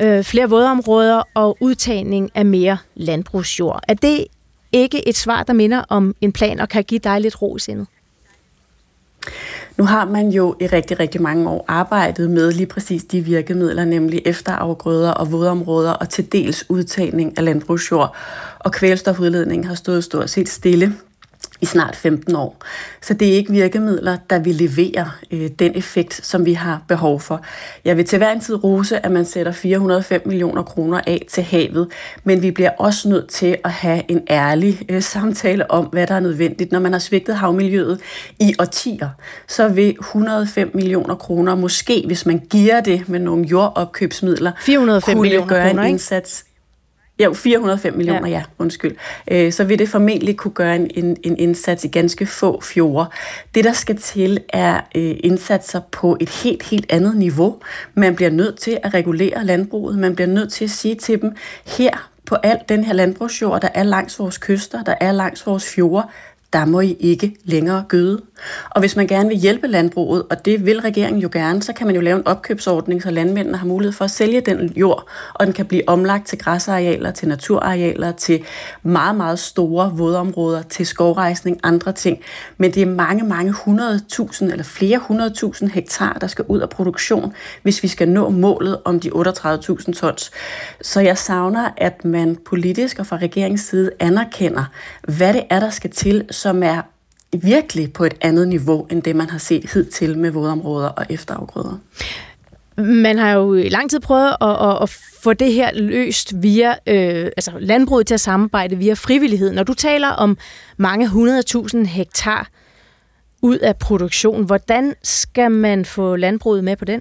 Speaker 4: øh, flere vådområder og udtagning af mere landbrugsjord. Er det ikke et svar, der minder om en plan og kan give dig lidt ro i sindet?
Speaker 21: Nu har man jo i rigtig, rigtig mange år arbejdet med lige præcis de virkemidler, nemlig efterafgrøder og vådområder og til dels udtagning af landbrugsjord. Og kvælstofudledningen har stået stort set stille i snart 15 år. Så det er ikke virkemidler, der vil levere øh, den effekt, som vi har behov for. Jeg vil til hver en tid rose, at man sætter 405 millioner kroner af til havet, men vi bliver også nødt til at have en ærlig øh, samtale om, hvad der er nødvendigt. Når man har svigtet havmiljøet i årtier, så vil 105 millioner kroner måske, hvis man giver det med nogle jordopkøbsmidler,
Speaker 4: 405
Speaker 21: kunne
Speaker 4: millioner
Speaker 21: gøre
Speaker 4: kroner,
Speaker 21: en
Speaker 4: ikke?
Speaker 21: Ja, 405 millioner, ja, ja undskyld. Øh, så vil det formentlig kunne gøre en, en, en indsats i ganske få fjorde. Det, der skal til, er øh, indsatser på et helt, helt andet niveau. Man bliver nødt til at regulere landbruget. Man bliver nødt til at sige til dem, her på al den her landbrugsjord, der er langs vores kyster, der er langs vores fjorde, der må I ikke længere gøde. Og hvis man gerne vil hjælpe landbruget, og det vil regeringen jo gerne, så kan man jo lave en opkøbsordning, så landmændene har mulighed for at sælge den jord, og den kan blive omlagt til græsarealer, til naturarealer, til meget, meget store vådområder, til skovrejsning, andre ting. Men det er mange, mange hundredtusind eller flere hundredtusind hektar, der skal ud af produktion, hvis vi skal nå målet om de 38.000 tons. Så jeg savner, at man politisk og fra regeringens side anerkender, hvad det er, der skal til, som er virkelig på et andet niveau, end det man har set hidtil med vådområder og efterafgrøder.
Speaker 4: Man har jo i lang tid prøvet at, at, at få det her løst via øh, altså landbruget til at samarbejde via frivillighed. Når du taler om mange hundredtusind hektar ud af produktion, hvordan skal man få landbruget med på den?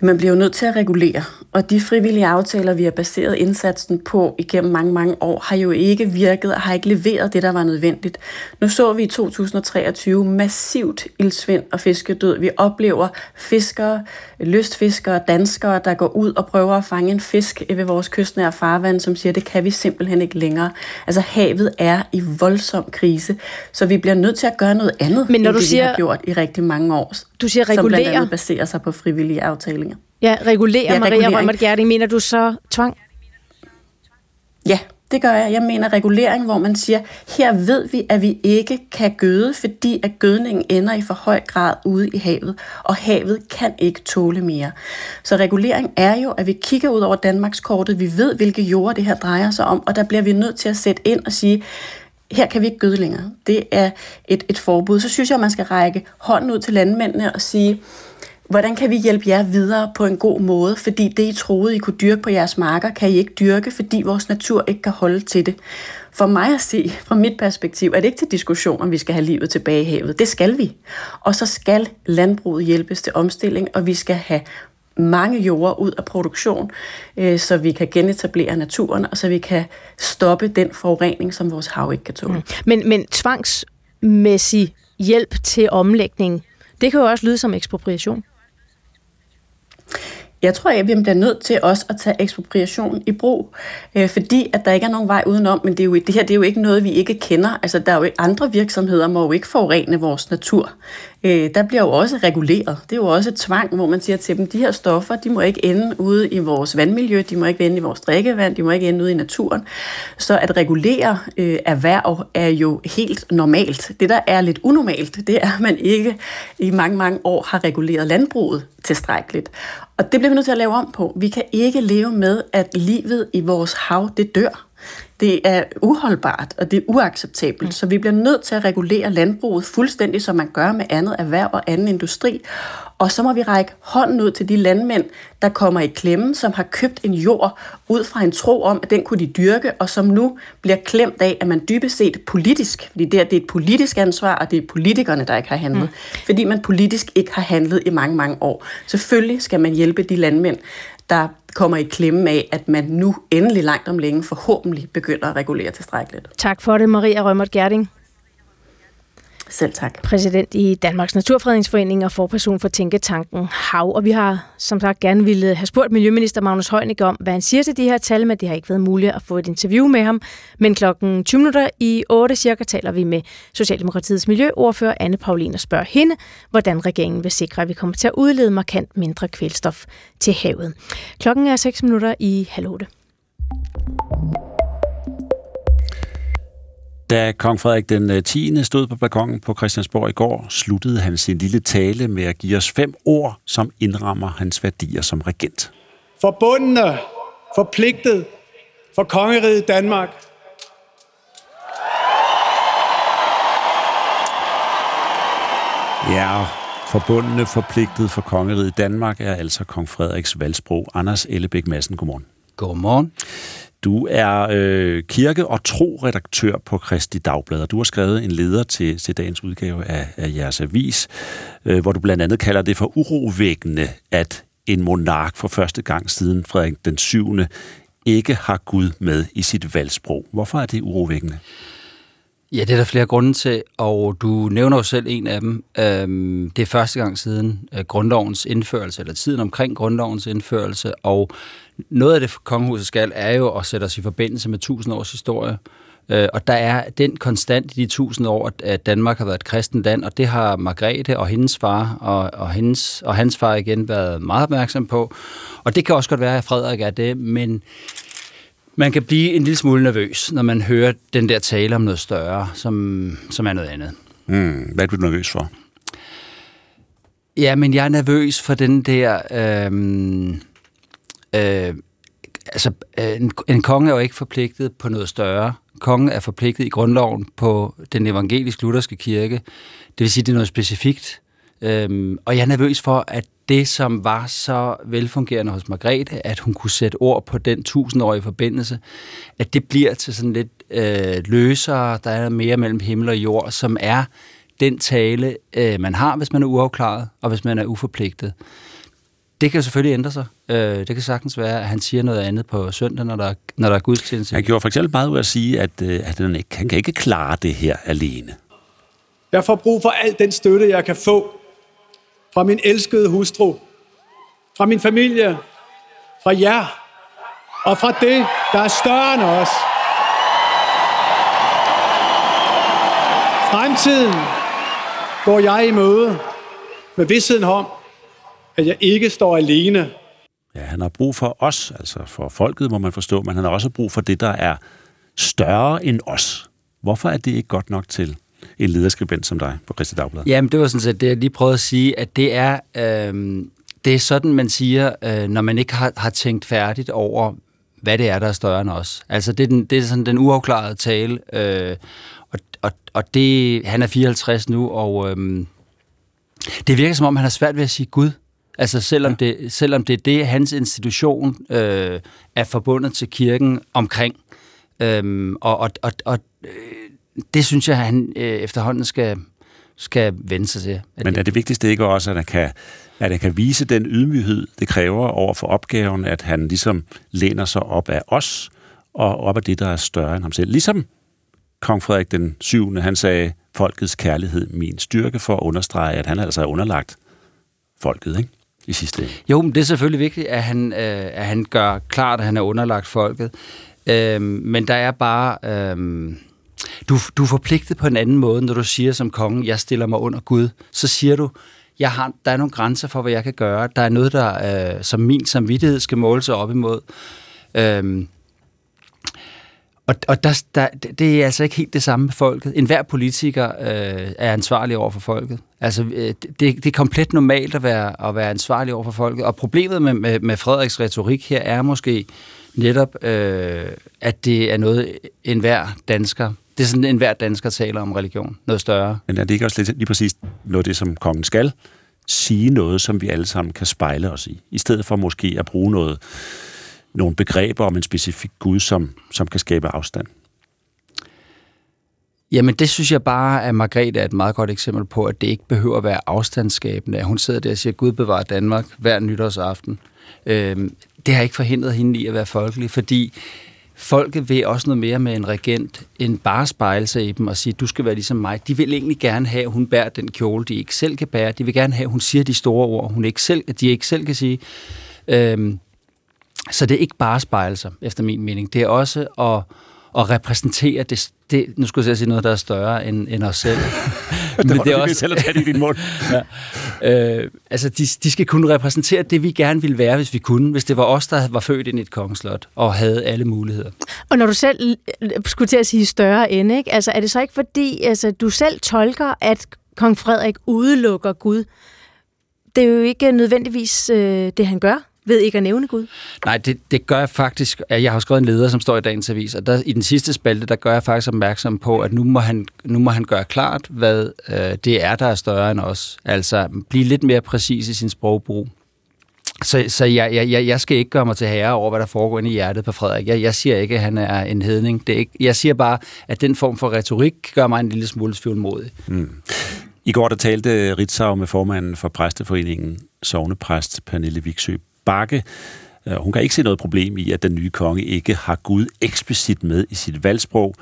Speaker 21: Man bliver jo nødt til at regulere, og de frivillige aftaler, vi har baseret indsatsen på igennem mange, mange år, har jo ikke virket og har ikke leveret det, der var nødvendigt. Nu så vi i 2023 massivt ildsvind og fiskedød. Vi oplever fiskere, lystfiskere, danskere, der går ud og prøver at fange en fisk ved vores kystnære farvand, som siger, det kan vi simpelthen ikke længere. Altså havet er i voldsom krise, så vi bliver nødt til at gøre noget andet,
Speaker 4: Men når
Speaker 21: end
Speaker 4: du
Speaker 21: det,
Speaker 4: siger,
Speaker 21: vi har gjort i rigtig mange år.
Speaker 4: Du siger
Speaker 21: Som blandt
Speaker 4: regulere.
Speaker 21: andet baserer sig på frivillige aftaler.
Speaker 4: Ja, regulere,
Speaker 21: Ja,
Speaker 4: Maria. Rømert Gerding. Mener du så tvang?
Speaker 21: Ja, det gør jeg. Jeg mener regulering, hvor man siger, her ved vi, at vi ikke kan gøde, fordi at gødningen ender i for høj grad ude i havet, og havet kan ikke tåle mere. Så regulering er jo, at vi kigger ud over Danmarks kortet, vi ved, hvilke jorder det her drejer sig om, og der bliver vi nødt til at sætte ind og sige, her kan vi ikke gøde længere. Det er et, et forbud. Så synes jeg, at man skal række hånden ud til landmændene og sige, hvordan kan vi hjælpe jer videre på en god måde? Fordi det, I troede, I kunne dyrke på jeres marker, kan I ikke dyrke, fordi vores natur ikke kan holde til det. For mig at se, fra mit perspektiv, er det ikke til diskussion, om vi skal have livet tilbage i havet. Det skal vi. Og så skal landbruget hjælpes til omstilling, og vi skal have mange jorder ud af produktion, øh, så vi kan genetablere naturen, og så vi kan stoppe den forurening, som vores hav ikke kan tåle. Mm.
Speaker 4: Men, men tvangsmæssig hjælp til omlægning, det kan jo også lyde som ekspropriation.
Speaker 21: Jeg tror, at vi bliver nødt til også at tage ekspropriation i brug, øh, fordi at der ikke er nogen vej udenom, men det, er jo, det her det er jo ikke noget, vi ikke kender. Altså, der er jo andre virksomheder, må jo ikke forurene vores natur. Øh, der bliver jo også reguleret. Det er jo også tvang, hvor man siger til dem, de her stoffer, de må ikke ende ude i vores vandmiljø, de må ikke ende i vores drikkevand, de må ikke ende ude i naturen. Så at regulere øh, erhverv er jo helt normalt. Det, der er lidt unormalt, det er, at man ikke i mange, mange år har reguleret landbruget tilstrækkeligt. Og det bliver vi nødt til at lave om på. Vi kan ikke leve med, at livet i vores hav, det dør. Det er uholdbart, og det er uacceptabelt. Mm. Så vi bliver nødt til at regulere landbruget fuldstændig, som man gør med andet erhverv og anden industri. Og så må vi række hånden ud til de landmænd, der kommer i klemme, som har købt en jord ud fra en tro om, at den kunne de dyrke, og som nu bliver klemt af, at man dybest set politisk, fordi det, er, det er et politisk ansvar, og det er politikerne, der ikke har handlet, mm. fordi man politisk ikke har handlet i mange, mange år. Selvfølgelig skal man hjælpe de landmænd, der kommer i klemme af, at man nu endelig langt om længe forhåbentlig begynder at regulere tilstrækkeligt.
Speaker 4: Tak for det, Maria Rømert Gerding.
Speaker 21: Selv tak.
Speaker 4: Præsident i Danmarks Naturfredningsforening og forperson for Tænketanken Hav. Og vi har som sagt gerne ville have spurgt Miljøminister Magnus Heunicke om, hvad han siger til de her tal, men det har ikke været muligt at få et interview med ham. Men klokken 20 minutter i 8 cirka taler vi med Socialdemokratiets miljøordfører Anne Paulin og spørger hende, hvordan regeringen vil sikre, at vi kommer til at udlede markant mindre kvælstof til havet. Klokken er 6 minutter i halv 8.
Speaker 2: Da kong Frederik den 10. stod på balkongen på Christiansborg i går, sluttede han sin lille tale med at give os fem ord, som indrammer hans værdier som regent.
Speaker 3: Forbundne, forpligtet for kongeriget Danmark.
Speaker 2: Ja, forbundne forpligtet for kongeriget Danmark er altså kong Frederiks valgsprog. Anders Ellebæk Madsen, godmorgen.
Speaker 22: Godmorgen.
Speaker 2: Du er øh, kirke- og tro-redaktør på Kristi Dagblad, og du har skrevet en leder til, til dagens udgave af, af jeres avis, øh, hvor du blandt andet kalder det for urovækkende, at en monark for første gang siden Frederik den 7. ikke har Gud med i sit valgsprog. Hvorfor er det urovækkende?
Speaker 22: Ja, det er der flere grunde til, og du nævner jo selv en af dem. Øhm, det er første gang siden øh, grundlovens indførelse, eller tiden omkring grundlovens indførelse, og noget af det kongehuset skal er jo at sætte os i forbindelse med tusind års historie. Øh, og der er den konstant i de tusind år, at Danmark har været et kristent land, og det har Margrethe og hendes far og, og, hendes, og hans far igen været meget opmærksom på. Og det kan også godt være, at Frederik er det, men man kan blive en lille smule nervøs, når man hører den der tale om noget større, som, som er noget andet.
Speaker 2: Mm, hvad er du nervøs for?
Speaker 22: Ja, men jeg er nervøs for den der... Øh, øh, altså, øh, en, en konge er jo ikke forpligtet på noget større. Kongen er forpligtet i grundloven på den evangelisk-lutherske kirke. Det vil sige, det er noget specifikt. Øhm, og jeg er nervøs for, at det, som var så velfungerende hos Margrethe, at hun kunne sætte ord på den tusindårige forbindelse, at det bliver til sådan lidt øh, løsere, der er mere mellem himmel og jord, som er den tale, øh, man har, hvis man er uafklaret, og hvis man er uforpligtet. Det kan selvfølgelig ændre sig. Øh, det kan sagtens være, at han siger noget andet på søndag, når der, når der er gudstjeneste.
Speaker 2: Han gjorde for eksempel meget ud at sige, at, øh, at han, ikke, han kan ikke klare det her alene.
Speaker 3: Jeg får brug for al den støtte, jeg kan få fra min elskede hustru, fra min familie, fra jer og fra det, der er større end os. Fremtiden går jeg i møde med vidstheden om, at jeg ikke står alene.
Speaker 2: Ja, han har brug for os, altså for folket, må man forstå, men han har også brug for det, der er større end os. Hvorfor er det ikke godt nok til en lederskribent som dig på Christi Dagblad?
Speaker 22: Jamen, det var sådan set det, jeg lige prøvede at sige, at det er, øh, det er sådan, man siger, øh, når man ikke har, har tænkt færdigt over, hvad det er, der er større end os. Altså, det er, den, det er sådan den uafklarede tale, øh, og, og, og det, han er 54 nu, og øh, det virker som om, han har svært ved at sige Gud. Altså selvom, ja. det, selvom det er det, hans institution øh, er forbundet til kirken omkring. Øhm, og og, og, og øh, det synes jeg, han øh, efterhånden skal, skal vende sig til.
Speaker 2: Men er det vigtigste ikke også, at han kan, at han kan vise den ydmyghed, det kræver over for opgaven, at han ligesom læner sig op af os, og op af det, der er større end ham selv. Ligesom kong Frederik den 7. han sagde, folkets kærlighed min styrke, for at understrege, at han altså er underlagt folket, ikke? I sidste ende.
Speaker 22: Jo, men det er selvfølgelig vigtigt, at han, øh, at han gør klart, at han er underlagt folket. Øh, men der er bare... Øh, du, du er forpligtet på en anden måde, når du siger som konge, jeg stiller mig under Gud. Så siger du, jeg har, der er nogle grænser for, hvad jeg kan gøre. Der er noget, der øh, som min samvittighed skal måle sig op imod. Øh, og, og der, der, det er altså ikke helt det samme med folket. En hver politiker øh, er ansvarlig over for folket. Altså, øh, det, det er komplet normalt at være, at være ansvarlig over for folket. Og problemet med, med, med Frederiks retorik her er måske netop, øh, at det er noget, enhver dansker, det er sådan, enhver dansker taler om religion, noget større.
Speaker 2: Men er det ikke også lidt, lige præcis noget af det, som kongen skal? Sige noget, som vi alle sammen kan spejle os i, i stedet for måske at bruge noget, nogle begreber om en specifik Gud, som, som kan skabe afstand.
Speaker 22: Jamen, det synes jeg bare, at Margrethe er et meget godt eksempel på, at det ikke behøver at være afstandsskabende. Hun sidder der og siger, Gud bevarer Danmark hver nytårsaften. Øhm, det har ikke forhindret hende i at være folkelig, fordi folket vil også noget mere med en regent, end bare spejle sig i dem og sige, du skal være ligesom mig. De vil egentlig gerne have, at hun bærer den kjole, de ikke selv kan bære. De vil gerne have, at hun siger de store ord, hun ikke selv, de ikke selv kan sige. Øhm, så det er ikke bare spejle sig, efter min mening. Det er også at, at repræsentere det, det, nu skulle jeg sige noget, der er større end, end os selv.
Speaker 2: Men det er også selv at tage det i din mund.
Speaker 22: ja. øh, altså, de, de skal kunne repræsentere det, vi gerne ville være, hvis vi kunne. Hvis det var os, der var født ind i et kongeslot og havde alle muligheder.
Speaker 4: Og når du selv skulle til at sige større end, ikke? Altså, er det så ikke fordi, altså, du selv tolker, at kong Frederik udelukker Gud? Det er jo ikke nødvendigvis øh, det, han gør ved ikke at nævne Gud?
Speaker 22: Nej, det, det gør jeg faktisk. Jeg har skrevet en leder, som står i dagens avis, og der, i den sidste spalte, der gør jeg faktisk opmærksom på, at nu må han, nu må han gøre klart, hvad øh, det er, der er større end os. Altså blive lidt mere præcis i sin sprogbrug. Så, så jeg, jeg, jeg skal ikke gøre mig til herre over, hvad der foregår inde i hjertet på Frederik. Jeg, jeg siger ikke, at han er en hedning. Det er ikke, jeg siger bare, at den form for retorik gør mig en lille smule tvivlmodig. Mm.
Speaker 2: I går der talte Ritzau med formanden for Præsteforeningen, sovnepræst Pernille Viksø Bakke. Øh, hun kan ikke se noget problem i, at den nye konge ikke har Gud eksplicit med i sit valgsprog,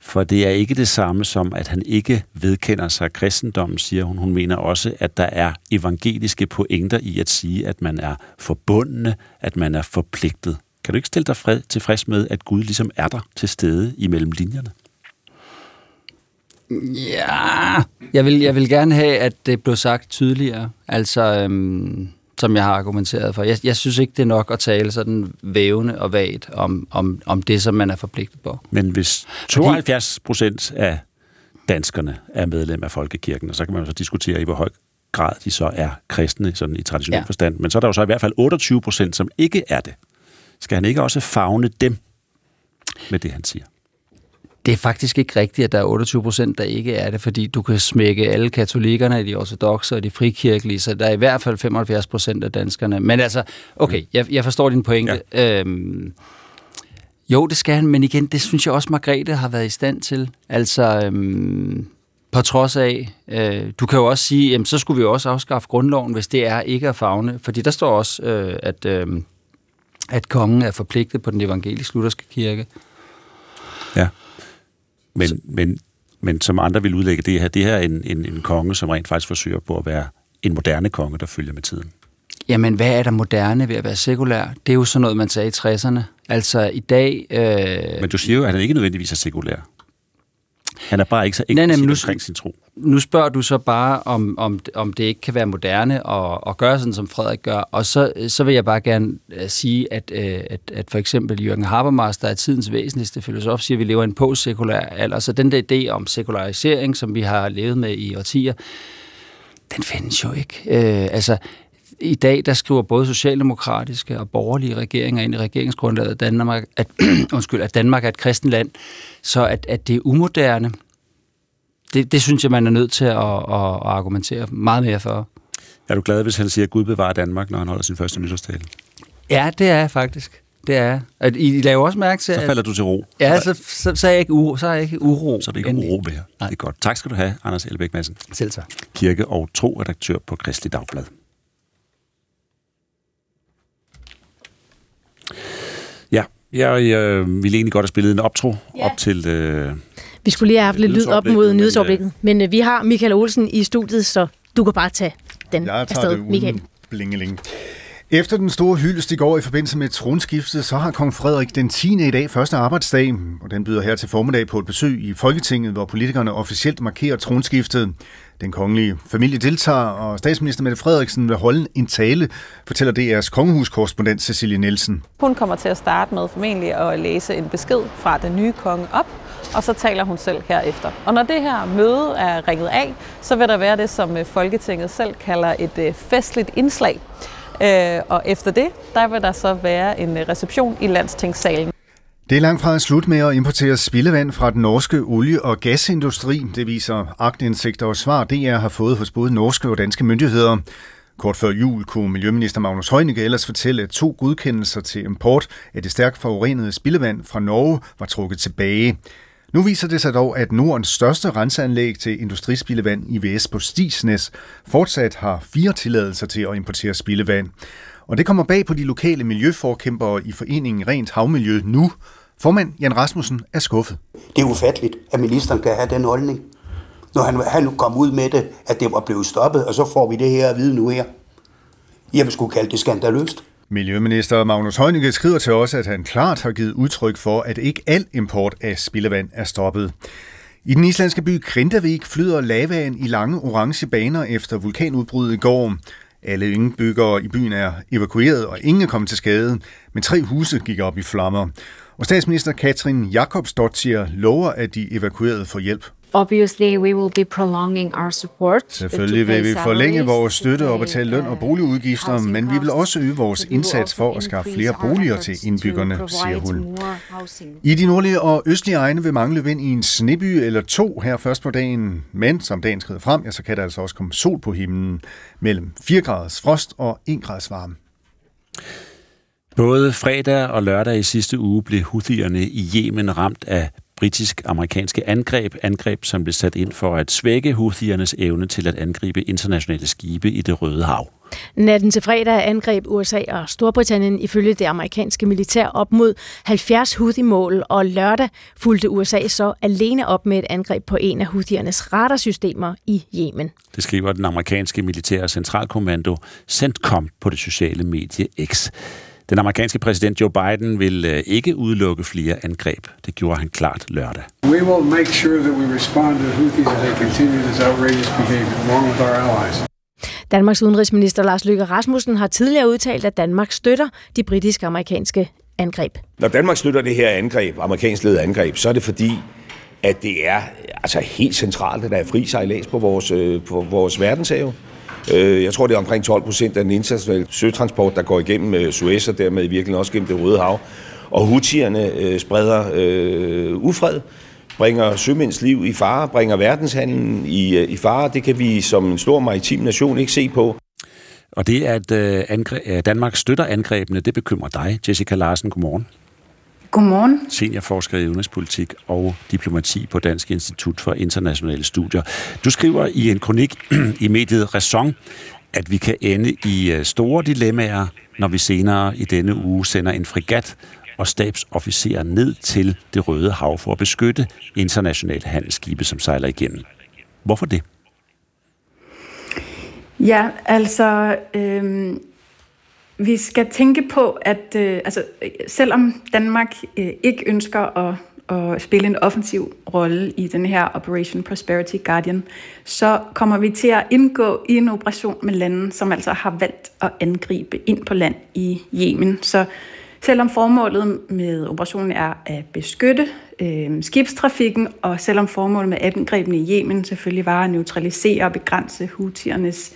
Speaker 2: for det er ikke det samme som, at han ikke vedkender sig kristendommen, siger hun. Hun mener også, at der er evangeliske pointer i at sige, at man er forbundne, at man er forpligtet. Kan du ikke stille dig fred, tilfreds med, at Gud ligesom er der til stede imellem linjerne?
Speaker 22: Ja, jeg vil, jeg vil gerne have, at det blev sagt tydeligere. Altså, øhm, som jeg har argumenteret for. Jeg, jeg synes ikke, det er nok at tale sådan vævende og vagt om, om, om det, som man er forpligtet på.
Speaker 2: Men hvis 72 procent af danskerne er medlem af Folkekirken, og så kan man jo så diskutere i, hvor høj grad de så er kristne sådan i traditionel ja. forstand, men så er der jo så i hvert fald 28 procent, som ikke er det. Skal han ikke også fagne dem med det, han siger?
Speaker 22: Det er faktisk ikke rigtigt, at der er 28 procent, der ikke er det, fordi du kan smække alle katolikkerne, de ortodoxe og de frikirkelige, så der er i hvert fald 75 procent af danskerne. Men altså, okay, mm. jeg, jeg forstår din pointe. Ja. Øhm, jo, det skal han, men igen, det synes jeg også, Margrethe har været i stand til. Altså, øhm, på trods af, øh, du kan jo også sige, jamen, så skulle vi jo også afskaffe grundloven, hvis det er ikke at fagne, fordi der står også, øh, at, øh, at kongen er forpligtet på den evangelisk-lutherske kirke.
Speaker 2: Ja. Men, men, men som andre vil udlægge det her, det her er en, en, en konge, som rent faktisk forsøger på at være en moderne konge, der følger med tiden.
Speaker 22: Jamen, hvad er der moderne ved at være sekulær? Det er jo sådan noget, man sagde i 60'erne. Altså, i dag... Øh...
Speaker 2: Men du siger jo, at han ikke nødvendigvis er sekulær. Han er bare ikke så eksplicit omkring sin tro.
Speaker 22: Nu spørger du så bare, om, om, om det ikke kan være moderne at, at gøre sådan, som Frederik gør. Og så, så vil jeg bare gerne øh, sige, at, øh, at, at for eksempel Jørgen Habermas, der er tidens væsentligste filosof, siger, at vi lever i en postsekulær alder. Så den der idé om sekularisering, som vi har levet med i årtier, den findes jo ikke. Øh, altså, i dag, der skriver både socialdemokratiske og borgerlige regeringer ind i regeringsgrundlaget, Danmark, at, undskyld, at Danmark er et kristen land, så at, at det er umoderne, det, det synes jeg, man er nødt til at, at, at argumentere meget mere for.
Speaker 2: Er du glad, hvis han siger, at Gud bevarer Danmark, når han holder sin første nytårstale?
Speaker 22: Ja, det er jeg faktisk. Det er at I laver også mærke til...
Speaker 2: Så falder du til ro.
Speaker 22: Ja, så, så, så, er jeg ikke uro, så er jeg ikke uro.
Speaker 2: Så er det ikke uro mere. Nej. Det er godt. Tak skal du have, Anders Elbæk Madsen.
Speaker 22: Selv tak.
Speaker 2: Kirke- og tro-redaktør på Kristelig Dagblad. Ja, jeg, jeg ville egentlig godt have spillet en optro ja. op til... Øh,
Speaker 4: vi skulle lige have haft lidt lyd op mod nyhedsoverblikket, men, øh, vi har Michael Olsen i studiet, så du kan bare tage den
Speaker 11: jeg afsted, det Michael. Blingeling. Efter den store hyldest i går i forbindelse med tronskiftet, så har kong Frederik den 10. i dag første arbejdsdag, og den byder her til formiddag på et besøg i Folketinget, hvor politikerne officielt markerer tronskiftet. Den kongelige familie deltager, og statsminister Mette Frederiksen vil holde en tale, fortæller DR's kongehuskorrespondent Cecilie Nielsen.
Speaker 1: Hun kommer til at starte med formentlig at læse en besked fra den nye konge op, og så taler hun selv herefter. Og når det her møde er ringet af, så vil der være det, som øh, Folketinget selv kalder et øh, festligt indslag øh, og efter det, der vil der så være en reception i landstingssalen.
Speaker 11: Det er langt fra slut med at importere spildevand fra den norske olie- og gasindustri. Det viser agtindsigter og svar, DR har fået hos både norske og danske myndigheder. Kort før jul kunne Miljøminister Magnus Heunicke ellers fortælle, at to godkendelser til import af det stærkt forurenede spildevand fra Norge var trukket tilbage. Nu viser det sig dog, at Nordens største renseanlæg til industrispildevand IVS på Stisnes fortsat har fire tilladelser til at importere spildevand. Og det kommer bag på de lokale miljøforkæmpere i foreningen Rent Havmiljø nu. Formand Jan Rasmussen er skuffet.
Speaker 23: Det er ufatteligt, at ministeren kan have den holdning. Når han, han kom ud med det, at det var blevet stoppet, og så får vi det her at vide nu her. Jeg vil skulle kalde det skandaløst.
Speaker 11: Miljøminister Magnus Heunicke skriver til os, at han klart har givet udtryk for, at ikke al import af spildevand er stoppet. I den islandske by Grindavik flyder lavaen i lange orange baner efter vulkanudbruddet i går. Alle indbyggere i byen er evakueret, og ingen er kommet til skade, men tre huse gik op i flammer. Og statsminister Katrin Jakobsdottir lover, at de evakuerede får hjælp.
Speaker 17: Obviously, we will be prolonging our support.
Speaker 11: Selvfølgelig vil vi forlænge vores støtte og betale løn og boligudgifter, men vi vil også øge vores indsats for at skaffe flere boliger til indbyggerne, siger hun. I de nordlige og østlige egne vil mange løbe ind i en sneby eller to her først på dagen, men som dagen skrider frem, ja, så kan der altså også komme sol på himlen mellem 4 graders frost og 1 graders varme.
Speaker 2: Både fredag og lørdag i sidste uge blev Houthierne i Yemen ramt af britisk-amerikanske angreb, angreb som blev sat ind for at svække Houthiernes evne til at angribe internationale skibe i det Røde Hav.
Speaker 4: Natten til fredag angreb USA og Storbritannien ifølge det amerikanske militær op mod 70 Houthi-mål, og lørdag fulgte USA så alene op med et angreb på en af Houthiernes radarsystemer i Yemen.
Speaker 2: Det skriver den amerikanske militære centralkommando CENTCOM på det sociale medie X. Den amerikanske præsident Joe Biden vil øh, ikke udelukke flere angreb. Det gjorde han klart lørdag.
Speaker 24: We will make sure that we respond to Houthis as they continue this outrageous behavior, along with our allies.
Speaker 4: Danmarks udenrigsminister Lars Løkke Rasmussen har tidligere udtalt, at Danmark støtter de britiske-amerikanske angreb.
Speaker 25: Når Danmark støtter det her angreb, amerikansk ledet angreb, så er det fordi, at det er altså helt centralt, at der er fri sejlads på vores, øh, på vores verdenshave. Øh, jeg tror, det er omkring 12 procent af den internationale søtransport, der går igennem øh, Suez og dermed i virkeligheden også gennem det Røde Hav. Og hutierne øh, spreder øh, ufred, bringer sømænds liv i fare, bringer verdenshandlen i, øh, i fare. Det kan vi som en stor maritim nation ikke se på.
Speaker 2: Og det, at øh, angre- Danmark støtter angrebene, det bekymrer dig, Jessica Larsen. Godmorgen.
Speaker 26: Godmorgen.
Speaker 2: Seniorforsker i udenrigspolitik og diplomati på Dansk Institut for Internationale Studier. Du skriver i en kronik i mediet Raison, at vi kan ende i store dilemmaer, når vi senere i denne uge sender en frigat og stabsofficerer ned til det Røde Hav for at beskytte internationale handelsskibe, som sejler igennem. Hvorfor det?
Speaker 26: Ja, altså... Øh vi skal tænke på, at øh, altså, selvom Danmark øh, ikke ønsker at, at spille en offensiv rolle i den her Operation Prosperity Guardian, så kommer vi til at indgå i en operation med lande, som altså har valgt at angribe ind på land i Yemen. Så selvom formålet med operationen er at beskytte øh, skibstrafikken, og selvom formålet med angrebene i Yemen selvfølgelig var at neutralisere og begrænse hutiernes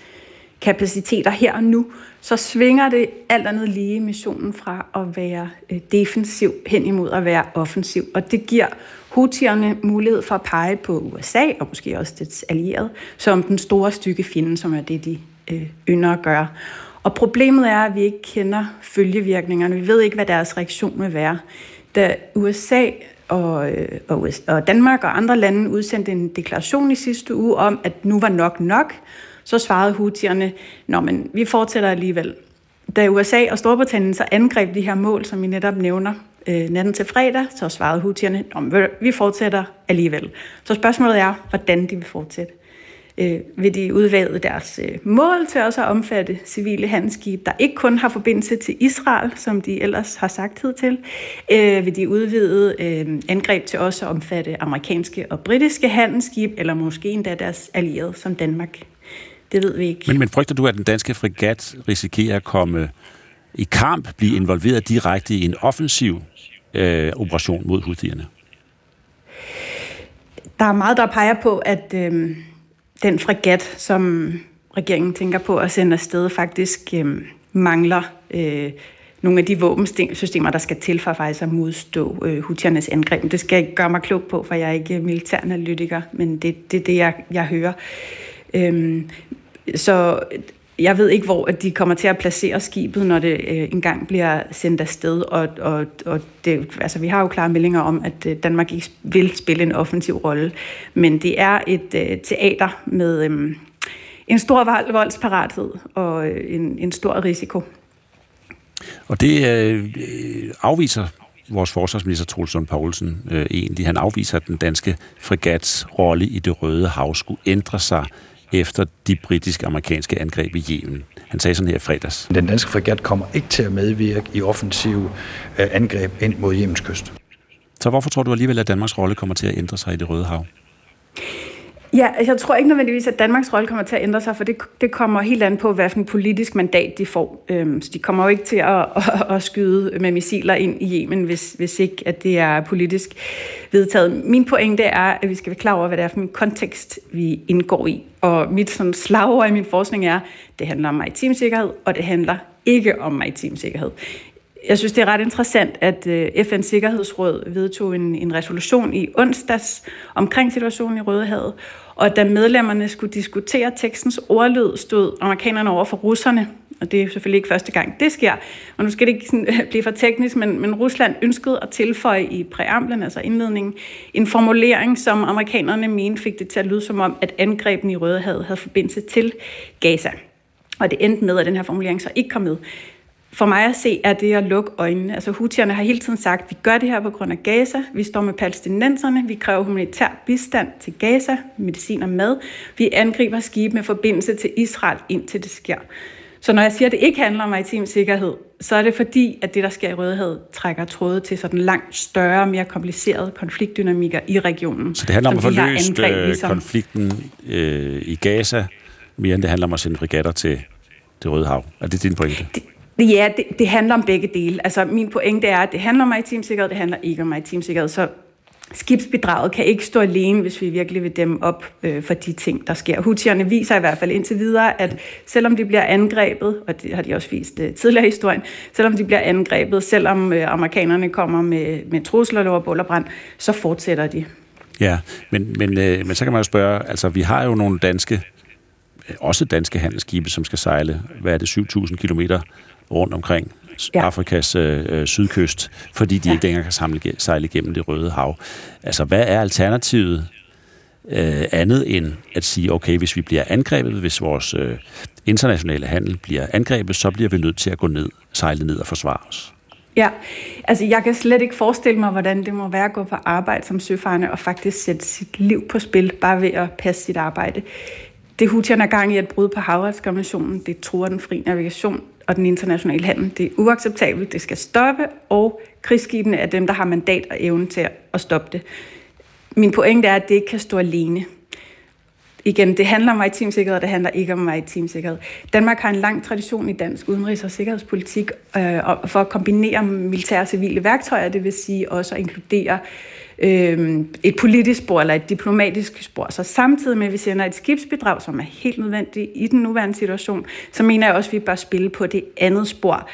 Speaker 26: kapaciteter her og nu, så svinger det alt andet lige missionen fra at være øh, defensiv hen imod at være offensiv. Og det giver Houthierne mulighed for at pege på USA, og måske også dets allierede, som den store stykke fjende, som er det, de øh, ynder at gøre. Og problemet er, at vi ikke kender følgevirkningerne. Vi ved ikke, hvad deres reaktion vil være. Da USA og, øh, og, og Danmark og andre lande udsendte en deklaration i sidste uge om, at nu var nok nok, så svarede hutierne, Nå, men vi fortsætter alligevel. Da USA og Storbritannien så angreb de her mål, som vi netop nævner, øh, natten til fredag, så svarede hutierne, Nå, vi fortsætter alligevel. Så spørgsmålet er, hvordan de vil fortsætte. Øh, vil de udvade deres øh, mål til også at omfatte civile handelsskibe, der ikke kun har forbindelse til Israel, som de ellers har sagt til. Øh, vil de udvide øh, angreb til også at omfatte amerikanske og britiske handelsskibe, eller måske endda deres allierede som Danmark det ved vi ikke.
Speaker 2: Men, men frygter du, at den danske frigat risikerer at komme i kamp, blive involveret direkte i en offensiv øh, operation mod Houthierne?
Speaker 26: Der er meget, der peger på, at øh, den frigat, som regeringen tænker på at sende afsted, faktisk øh, mangler øh, nogle af de våbensystemer, der skal til for faktisk at modstå øh, hutiernes angreb. Det skal jeg ikke gøre mig klog på, for jeg er ikke militæranalytiker, men det er det, det, jeg, jeg hører. Øhm, så jeg ved ikke, hvor at de kommer til at placere skibet, når det øh, engang bliver sendt afsted. Og, og, og det, altså, vi har jo klare meldinger om, at øh, Danmark ikke vil spille en offensiv rolle. Men det er et øh, teater med øh, en stor voldsparathed og øh, en, en stor risiko.
Speaker 2: Og det øh, øh afviser vores forsvarsminister Troelsund Poulsen øh, egentlig. Han afviser, at den danske frigats rolle i det røde hav skulle ændre sig efter de britiske amerikanske angreb i Yemen. Han sagde sådan her fredags.
Speaker 27: Den danske fregat kommer ikke til at medvirke i offensive øh, angreb ind mod Yemens kyst.
Speaker 2: Så hvorfor tror du alligevel, at Danmarks rolle kommer til at ændre sig i det røde hav?
Speaker 26: Ja, jeg tror ikke nødvendigvis, at Danmarks rolle kommer til at ændre sig, for det, det kommer helt an på, hvad for en politisk mandat de får. Øhm, så de kommer jo ikke til at, at, at skyde med missiler ind i Yemen, hvis, hvis ikke at det er politisk vedtaget. Min pointe er, at vi skal være klar over, hvad det er for en kontekst, vi indgår i. Og mit sådan, slagord i min forskning er, det handler om maritim sikkerhed, og det handler ikke om maritim sikkerhed. Jeg synes, det er ret interessant, at øh, FN's Sikkerhedsråd vedtog en, en resolution i onsdags omkring situationen i Rødehavet, og da medlemmerne skulle diskutere tekstens ordlyd, stod amerikanerne over for russerne, og det er selvfølgelig ikke første gang, det sker. Og nu skal det ikke sådan, øh, blive for teknisk, men, men Rusland ønskede at tilføje i præamblen, altså indledningen, en formulering, som amerikanerne mente fik det til at lyde som om, at angrebene i Rødehavet havde forbindelse til Gaza. Og det endte med, at den her formulering så ikke kom med for mig at se, er det at lukke øjnene. Altså hutierne har hele tiden sagt, at vi gør det her på grund af Gaza. Vi står med palæstinenserne. Vi kræver humanitær bistand til Gaza, medicin og mad. Vi angriber skibe med forbindelse til Israel, indtil det sker. Så når jeg siger, at det ikke handler om maritim sikkerhed, så er det fordi, at det, der sker i Rødehavet, trækker tråde til sådan langt større, mere komplicerede konfliktdynamikker i regionen.
Speaker 2: Så det handler om at få løst angreb, øh, ligesom... konflikten øh, i Gaza, mere end det handler om at sende brigader til det Røde Hav. Er det din pointe?
Speaker 26: Det, Ja, det, det handler om begge dele. Altså, min pointe er, at det handler om maritim sikkerhed, det handler ikke om maritim sikkerhed. Så skibsbidraget kan ikke stå alene, hvis vi virkelig vil dem op øh, for de ting, der sker. Hutierne viser i hvert fald indtil videre, at selvom de bliver angrebet, og det har de også vist øh, tidligere i historien, selvom de bliver angrebet, selvom øh, amerikanerne kommer med, med trusler over bullerbrand, så fortsætter de.
Speaker 2: Ja, men, men, øh, men så kan man jo spørge, altså vi har jo nogle danske, øh, også danske handelsskibe, som skal sejle, hvad er det, 7.000 kilometer rundt omkring ja. Afrikas øh, sydkyst, fordi de ja. ikke længere kan samle, sejle igennem det røde hav. Altså, hvad er alternativet øh, andet end at sige, okay, hvis vi bliver angrebet, hvis vores øh, internationale handel bliver angrebet, så bliver vi nødt til at gå ned, sejle ned og forsvare os?
Speaker 26: Ja, altså jeg kan slet ikke forestille mig, hvordan det må være at gå på arbejde som søfarende og faktisk sætte sit liv på spil, bare ved at passe sit arbejde. Det hutierne er gang i at bryde på havretskonventionen, det tror den fri navigation, og den internationale handel. Det er uacceptabelt, det skal stoppe, og krigsskibene er dem, der har mandat og evne til at stoppe det. Min pointe er, at det ikke kan stå alene. Igen, det handler om maritim sikkerhed, det handler ikke om maritim sikkerhed. Danmark har en lang tradition i dansk udenrigs- og sikkerhedspolitik øh, for at kombinere militære og civile værktøjer, det vil sige også at inkludere øh, et politisk spor eller et diplomatisk spor. Så samtidig med, at vi sender et skibsbidrag, som er helt nødvendigt i den nuværende situation, så mener jeg også, at vi bør spille på det andet spor.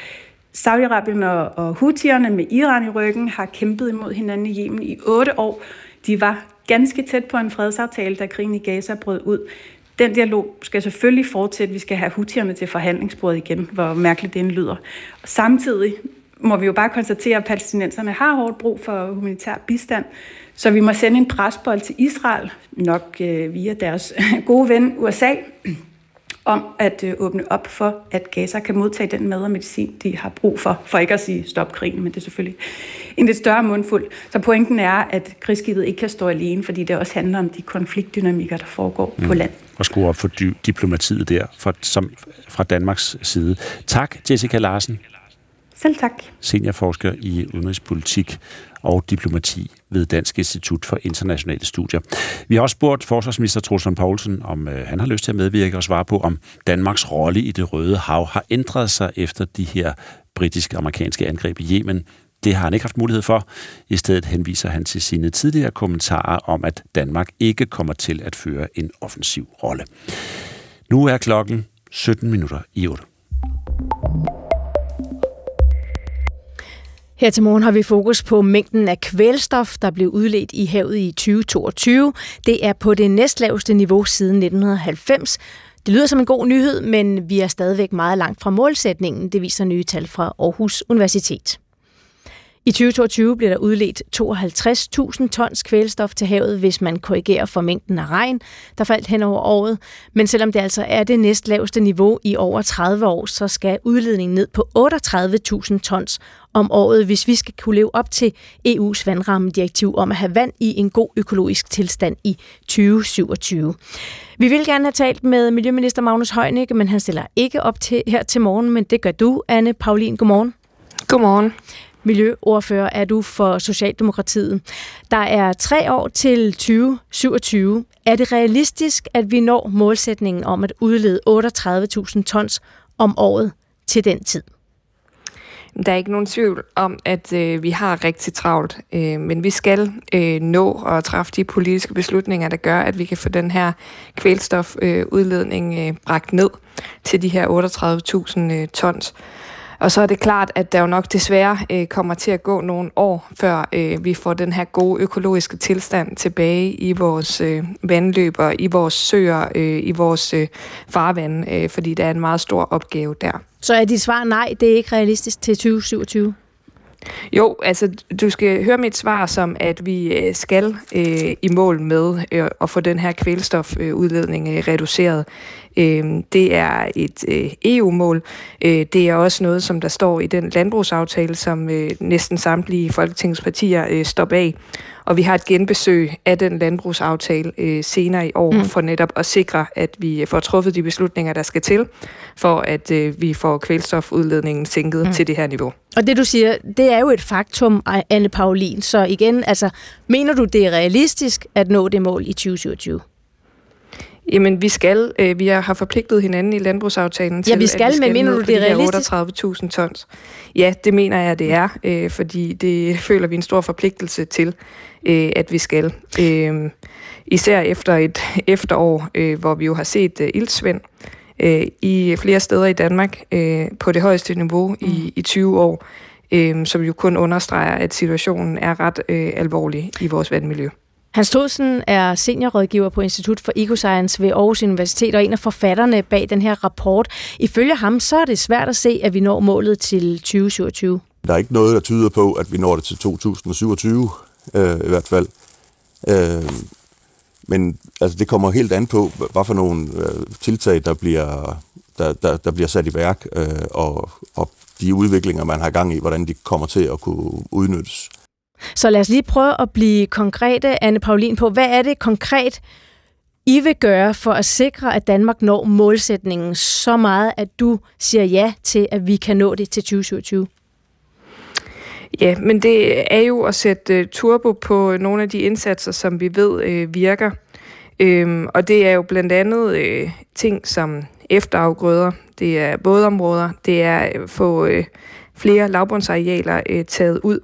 Speaker 26: Saudi-Arabien og, og Houthierne med Iran i ryggen har kæmpet imod hinanden i Yemen i otte år. De var ganske tæt på en fredsaftale, da krigen i Gaza brød ud. Den dialog skal selvfølgelig fortsætte. Vi skal have Houthierne til forhandlingsbordet igen, hvor mærkeligt det lyder. Samtidig må vi jo bare konstatere, at palæstinenserne har hårdt brug for humanitær bistand. Så vi må sende en presbold til Israel, nok øh, via deres gode ven USA, om at øh, åbne op for, at Gaza kan modtage den mad og medicin, de har brug for. For ikke at sige stop krigen, men det er selvfølgelig en lidt større mundfuld. Så pointen er, at krigsskibet ikke kan stå alene, fordi det også handler om de konfliktdynamikker, der foregår mm. på land.
Speaker 2: Og skrue op for diplomatiet der fra, som, fra Danmarks side. Tak, Jessica Larsen.
Speaker 26: Selv tak.
Speaker 2: Seniorforsker i udenrigspolitik og diplomati ved Dansk Institut for Internationale Studier. Vi har også spurgt forsvarsminister Trulsund Poulsen, om øh, han har lyst til at medvirke og svare på, om Danmarks rolle i det røde hav har ændret sig efter de her britiske-amerikanske angreb i Yemen. Det har han ikke haft mulighed for. I stedet henviser han til sine tidligere kommentarer om, at Danmark ikke kommer til at føre en offensiv rolle. Nu er klokken 17 minutter i 8.
Speaker 4: Her til morgen har vi fokus på mængden af kvælstof, der blev udledt i havet i 2022. Det er på det næstlaveste niveau siden 1990. Det lyder som en god nyhed, men vi er stadigvæk meget langt fra målsætningen, det viser nye tal fra Aarhus Universitet. I 2022 bliver der udledt 52.000 tons kvælstof til havet, hvis man korrigerer for mængden af regn, der faldt hen over året. Men selvom det altså er det næstlaveste niveau i over 30 år, så skal udledningen ned på 38.000 tons om året, hvis vi skal kunne leve op til EU's vandrammedirektiv om at have vand i en god økologisk tilstand i 2027. Vi vil gerne have talt med Miljøminister Magnus Heunicke, men han stiller ikke op til her til morgen, men det gør du, Anne Paulin. Godmorgen.
Speaker 28: Godmorgen.
Speaker 4: Miljøordfører er du for Socialdemokratiet. Der er tre år til 2027. Er det realistisk, at vi når målsætningen om at udlede 38.000 tons om året til den tid?
Speaker 28: Der er ikke nogen tvivl om, at øh, vi har rigtig travlt, øh, men vi skal øh, nå at træffe de politiske beslutninger, der gør, at vi kan få den her kvælstofudledning øh, øh, bragt ned til de her 38.000 øh, tons. Og så er det klart, at der jo nok desværre øh, kommer til at gå nogle år, før øh, vi får den her gode økologiske tilstand tilbage i vores øh, vandløber, i vores søer, øh, i vores øh, farvand, øh, fordi der er en meget stor opgave der.
Speaker 4: Så er dit svar nej, det er ikke realistisk til 2027?
Speaker 28: Jo, altså du skal høre mit svar som, at vi øh, skal øh, i mål med øh, at få den her kvælstofudledning øh, reduceret. Øh, det er et øh, EU-mål. Øh, det er også noget, som der står i den landbrugsaftale, som øh, næsten samtlige Folketingets partier øh, står bag. Og vi har et genbesøg af den landbrugsaftale øh, senere i år, mm. for netop at sikre, at vi får truffet de beslutninger, der skal til, for at øh, vi får kvælstofudledningen sænket mm. til det her niveau.
Speaker 4: Og det du siger, det er jo et faktum, Anne Paulin. Så igen, altså, mener du, det er realistisk at nå det mål i 2027?
Speaker 28: Jamen, vi skal. Øh, vi har forpligtet hinanden i landbrugsaftalen til,
Speaker 4: ja, vi skal, at vi skal men mener du, det er
Speaker 28: realistisk? 38.000 tons. Ja, det mener jeg, det er, øh, fordi det føler vi en stor forpligtelse til, øh, at vi skal. Øh, især efter et efterår, øh, hvor vi jo har set øh, ildsvind øh, i flere steder i Danmark øh, på det højeste niveau i, mm. i 20 år, øh, som jo kun understreger, at situationen er ret øh, alvorlig i vores vandmiljø.
Speaker 4: Hans Todsen er seniorrådgiver på Institut for Ecoscience ved Aarhus Universitet og en af forfatterne bag den her rapport. Ifølge ham, så er det svært at se, at vi når målet til 2027.
Speaker 13: Der er ikke noget, der tyder på, at vi når det til 2027, øh, i hvert fald. Øh, men altså, det kommer helt an på, hvad for nogle øh, tiltag, der bliver, der, der, der bliver sat i værk, øh, og, og de udviklinger, man har gang i, hvordan de kommer til at kunne udnyttes.
Speaker 4: Så lad os lige prøve at blive konkrete, Anne Paulin, på, hvad er det konkret, I vil gøre for at sikre, at Danmark når målsætningen så meget, at du siger ja til, at vi kan nå det til 2027?
Speaker 28: Ja, men det er jo at sætte øh, turbo på nogle af de indsatser, som vi ved øh, virker. Øhm, og det er jo blandt andet øh, ting som efterafgrøder, det er vådområder, det er at få øh, flere lavbundsarealer øh, taget ud.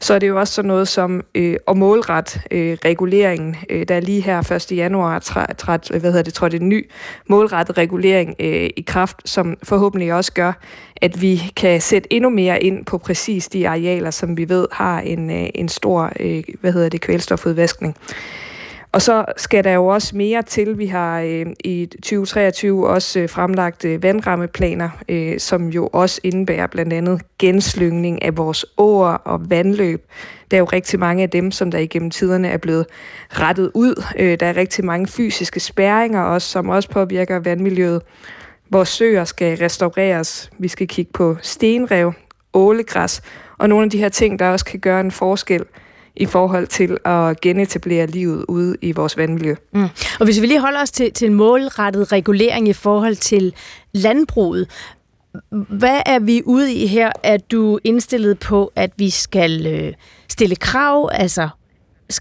Speaker 28: Så er det jo også sådan noget som øh, at målret øh, reguleringen. Øh, der lige her 1. januar træt, hvad hedder det, trådte en ny målrettet regulering øh, i kraft, som forhåbentlig også gør, at vi kan sætte endnu mere ind på præcis de arealer, som vi ved har en, øh, en stor øh, hvad hedder det, kvælstofudvaskning. Og så skal der jo også mere til. Vi har øh, i 2023 også øh, fremlagt øh, vandrammeplaner, øh, som jo også indebærer blandt andet genslyngning af vores åer og vandløb. Der er jo rigtig mange af dem, som der igennem tiderne er blevet rettet ud. Øh, der er rigtig mange fysiske spærringer også, som også påvirker vandmiljøet. Vores søer skal restaureres. Vi skal kigge på stenrev, ålegræs og nogle af de her ting, der også kan gøre en forskel – i forhold til at genetablere livet ude i vores vandmiljø.
Speaker 4: Mm. Og hvis vi lige holder os til, til målrettet regulering i forhold til landbruget, hvad er vi ude i her? Er du indstillet på, at vi skal øh, stille krav, altså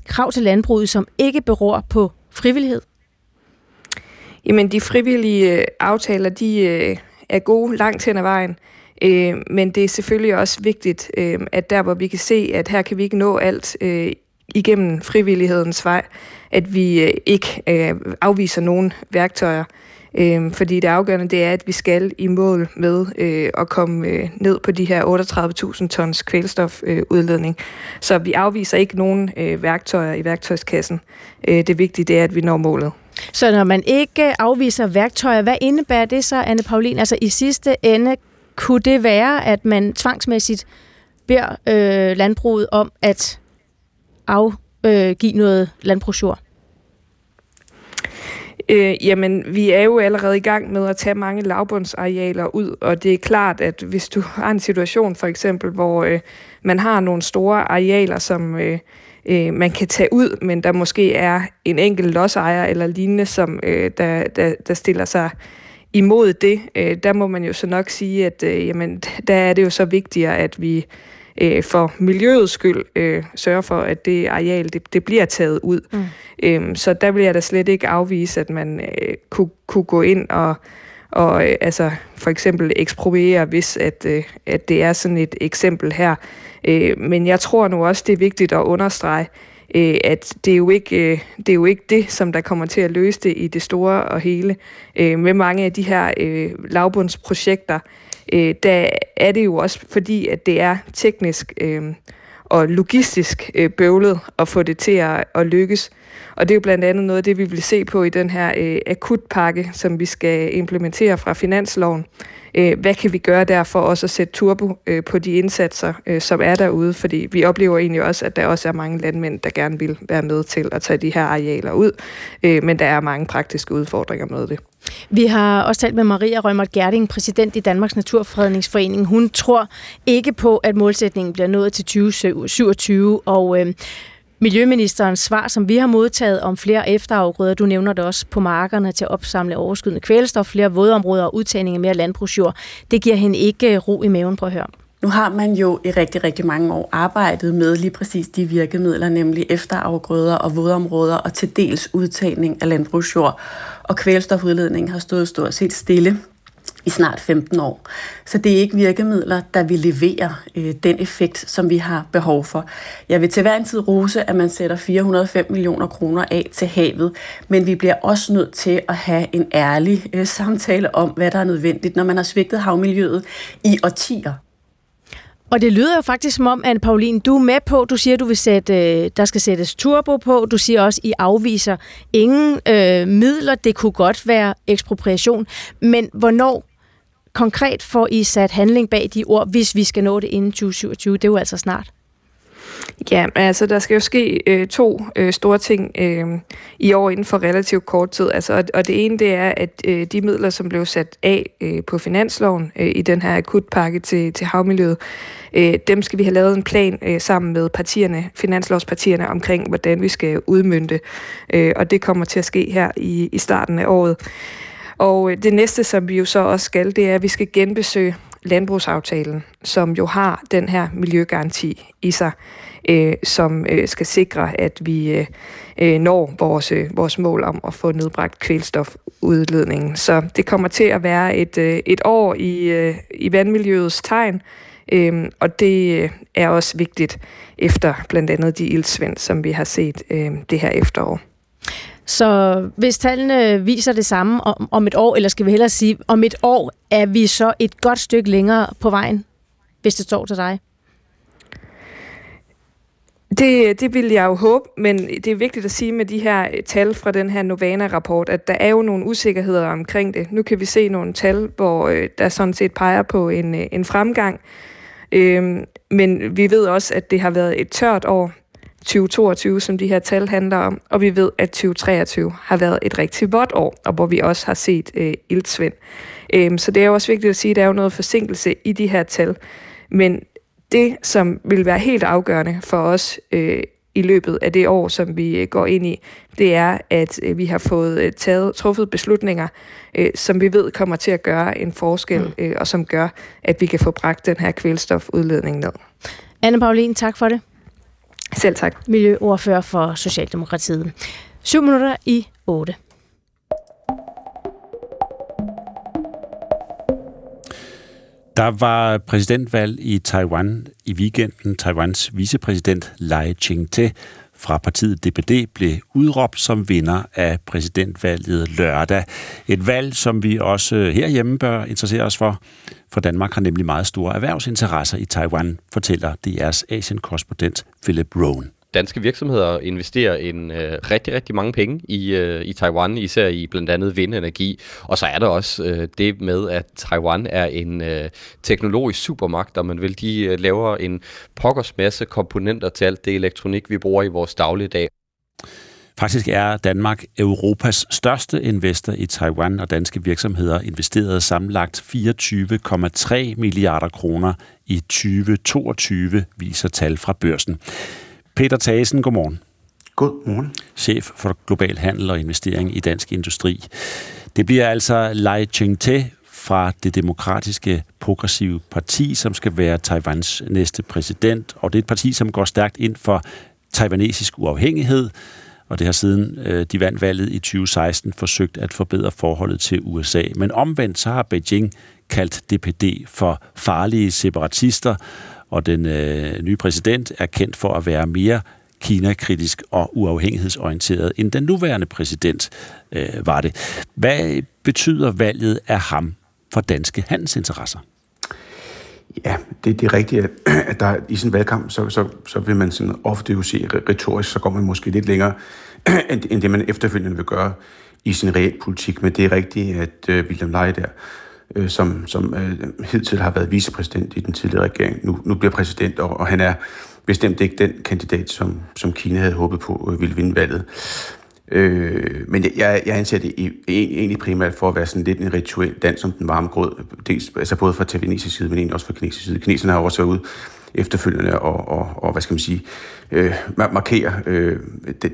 Speaker 4: krav til landbruget, som ikke beror på frivillighed?
Speaker 28: Jamen, de frivillige øh, aftaler, de øh, er gode langt hen ad vejen. Øh, men det er selvfølgelig også vigtigt, øh, at der hvor vi kan se, at her kan vi ikke nå alt øh, igennem frivillighedens vej, at vi øh, ikke øh, afviser nogen værktøjer. Øh, fordi det afgørende det er, at vi skal i mål med øh, at komme øh, ned på de her 38.000 tons kvælstofudledning. Øh, så vi afviser ikke nogen øh, værktøjer i værktøjskassen. Øh, det vigtige det er, at vi når målet.
Speaker 4: Så når man ikke afviser værktøjer, hvad indebærer det så, Anne Paulin? Altså i sidste ende, kunne det være, at man tvangsmæssigt beder øh, landbruget om at afgive øh, noget landbrugsjord?
Speaker 28: Øh, jamen, vi er jo allerede i gang med at tage mange lavbundsarealer ud, og det er klart, at hvis du har en situation for eksempel, hvor øh, man har nogle store arealer, som øh, øh, man kan tage ud, men der måske er en enkelt lodsejer eller lignende, som øh, der, der, der stiller sig imod det, øh, der må man jo så nok sige, at øh, jamen, der er det jo så vigtigere, at vi øh, for miljøets skyld øh, sørger for, at det areal det, det bliver taget ud. Mm. Øhm, så der vil jeg da slet ikke afvise, at man øh, kunne, kunne gå ind og, og øh, altså for eksempel ekspropriere, hvis at, øh, at det er sådan et eksempel her. Øh, men jeg tror nu også, det er vigtigt at understrege, øh, at det er, jo ikke, øh, det er jo ikke det, som der kommer til at løse det i det store og hele. Øh, med mange af de her øh, lavbundsprojekter, øh, der er det jo også fordi, at det er teknisk øh, og logistisk øh, bøvlet at få det til at, at lykkes. Og det er jo blandt andet noget af det, vi vil se på i den her øh, akutpakke, som vi skal implementere fra finansloven. Øh, hvad kan vi gøre der for også at sætte turbo øh, på de indsatser, øh, som er derude? Fordi vi oplever egentlig også, at der også er mange landmænd, der gerne vil være med til at tage de her arealer ud. Øh, men der er mange praktiske udfordringer med det.
Speaker 4: Vi har også talt med Maria Rømert Gerding, præsident i Danmarks Naturfredningsforening. Hun tror ikke på, at målsætningen bliver nået til 2027, og øh, Miljøministerens svar, som vi har modtaget om flere efterafgrøder, du nævner det også på markerne til at opsamle overskydende kvælstof, flere vådområder og udtagning af mere landbrugsjord, det giver hende ikke øh, ro i maven på at høre.
Speaker 21: Nu har man jo i rigtig, rigtig mange år arbejdet med lige præcis de virkemidler, nemlig efterafgrøder og vådområder og til dels udtagning af landbrugsjord. Og kvælstofudledningen har stået stort set stille i snart 15 år. Så det er ikke virkemidler, der vil levere øh, den effekt, som vi har behov for. Jeg vil til hver en tid rose, at man sætter 405 millioner kroner af til havet, men vi bliver også nødt til at have en ærlig øh, samtale om, hvad der er nødvendigt, når man har svigtet havmiljøet i årtier.
Speaker 4: Og det lyder jo faktisk som om, Anne Paulin, du er med på, du siger, du vil sætte, øh, der skal sættes turbo på, du siger også, I afviser ingen øh, midler, det kunne godt være ekspropriation, men hvornår konkret får I sat handling bag de ord, hvis vi skal nå det inden 2027? Det er jo altså snart.
Speaker 28: Ja, altså der skal jo ske øh, to øh, store ting øh, i år inden for relativt kort tid. Altså, og, og det ene det er, at øh, de midler, som blev sat af øh, på finansloven øh, i den her akutpakke til, til havmiljøet, øh, dem skal vi have lavet en plan øh, sammen med partierne, finanslovspartierne omkring, hvordan vi skal udmynde. Øh, og det kommer til at ske her i, i starten af året. Og øh, det næste, som vi jo så også skal, det er, at vi skal genbesøge landbrugsaftalen, som jo har den her miljøgaranti i sig, øh, som øh, skal sikre, at vi øh, øh når vores, øh, vores mål om at få nedbragt kvælstofudledningen. Så det kommer til at være et, øh, et år i, øh, i vandmiljøets tegn, øh, og det øh, er også vigtigt efter blandt andet de ildsvind, som vi har set øh, det her efterår.
Speaker 4: Så hvis tallene viser det samme om, om et år, eller skal vi hellere sige, om et år er vi så et godt stykke længere på vejen, hvis det står til dig?
Speaker 28: Det, det vil jeg jo håbe, men det er vigtigt at sige med de her øh, tal fra den her Novana-rapport, at der er jo nogle usikkerheder omkring det. Nu kan vi se nogle tal, hvor øh, der sådan set peger på en, øh, en fremgang, øhm, men vi ved også, at det har været et tørt år. 2022, som de her tal handler om, og vi ved, at 2023 har været et rigtig vådt år, og hvor vi også har set øh, ildsvind. Øhm, så det er jo også vigtigt at sige, at der er jo noget forsinkelse i de her tal, men det, som vil være helt afgørende for os øh, i løbet af det år, som vi øh, går ind i, det er, at øh, vi har fået øh, taget, truffet beslutninger, øh, som vi ved kommer til at gøre en forskel, mm. øh, og som gør, at vi kan få bragt den her kvælstofudledning ned.
Speaker 4: Anne Paulin, tak for det.
Speaker 28: Selv tak.
Speaker 4: Miljøordfører for Socialdemokratiet. 7 minutter i 8.
Speaker 2: Der var præsidentvalg i Taiwan i weekenden. Taiwans vicepræsident Lai Ching-te fra partiet DPD blev udråbt som vinder af præsidentvalget lørdag. Et valg, som vi også øh, herhjemme bør interessere os for, for Danmark har nemlig meget store erhvervsinteresser i Taiwan, fortæller DR's Asien-korrespondent Philip Rohn
Speaker 15: danske virksomheder investerer en øh, rigtig, rigtig mange penge i, øh, i Taiwan, især i blandt andet vindenergi. Og så er der også øh, det med, at Taiwan er en øh, teknologisk supermagt, og man vil de øh, laver en pokkers masse komponenter til alt det elektronik, vi bruger i vores dagligdag.
Speaker 2: Faktisk er Danmark Europas største investor i Taiwan, og danske virksomheder investerede sammenlagt 24,3 milliarder kroner i 2022, viser tal fra børsen. Peter Thasen, godmorgen.
Speaker 29: Godmorgen.
Speaker 2: Chef for Global Handel og Investering i Dansk Industri. Det bliver altså Lai Ching-te fra det demokratiske progressive parti, som skal være Taiwans næste præsident. Og det er et parti, som går stærkt ind for taiwanesisk uafhængighed, og det har siden øh, de vandt valget i 2016 forsøgt at forbedre forholdet til USA. Men omvendt så har Beijing kaldt DPD for farlige separatister, og den øh, nye præsident er kendt for at være mere Kina-kritisk og uafhængighedsorienteret, end den nuværende præsident øh, var det. Hvad betyder valget af ham for danske handelsinteresser?
Speaker 29: Ja, det, det er rigtigt, at, at der i sådan en valgkamp, så, så, så vil man sådan ofte jo se retorisk, så går man måske lidt længere, end, end det man efterfølgende vil gøre i sin reelle politik. Men det er rigtigt, at øh, William Leje der, øh, som, som øh, hidtil har været vicepræsident i den tidligere regering, nu, nu bliver præsident, og, og han er bestemt ikke den kandidat, som, som Kina havde håbet på øh, ville vinde valget. Øh, men jeg, jeg anser det egentlig primært for at være sådan lidt en rituel dans om den varme grød, dels, altså både fra taiwanesisk side, men egentlig også fra kinesisk side. Kineserne har også været ude efterfølgende og, og, og hvad skal man sige, øh, markere øh,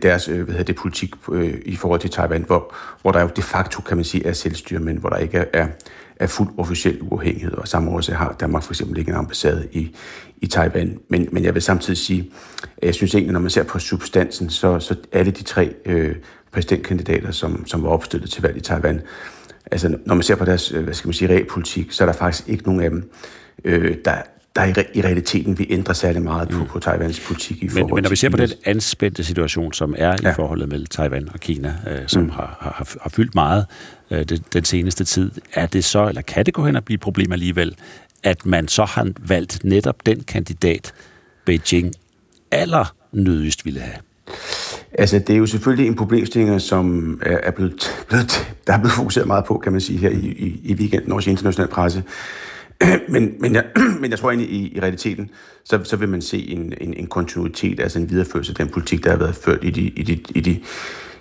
Speaker 29: deres øh, hvad hedder det, politik øh, i forhold til Taiwan, hvor, hvor der jo de facto, kan man sige, er selvstyre, men hvor der ikke er, er er fuldt officiel uafhængighed, og samme årsag har Danmark for eksempel ikke en ambassade i, i Taiwan. Men, men jeg vil samtidig sige, at jeg synes egentlig, når man ser på substansen, så, så alle de tre øh, præsidentkandidater, som, som var opstillet til valg i Taiwan, altså når man ser på deres, øh, hvad skal man sige, realpolitik, så er der faktisk ikke nogen af dem, øh, der, der i, i realiteten vil ændre særlig meget på, mm. på Taiwans politik i forhold
Speaker 2: men, men når vi ser på den anspændte situation, som er ja. i forholdet mellem Taiwan og Kina, øh, som mm. har, har, har fyldt meget øh, det, den seneste tid, er det så, eller kan det gå hen og blive et problem alligevel, at man så har valgt netop den kandidat, Beijing aller nødigst ville have?
Speaker 29: Altså, det er jo selvfølgelig en problemstilling, som er blevet, blevet, der er blevet fokuseret meget på, kan man sige, her i, i, i weekenden, også i international presse. men, men, jeg, men jeg tror egentlig, i, i realiteten, så, så vil man se en, en, en kontinuitet, altså en videreførelse af den politik, der har været ført i de, i de, i de,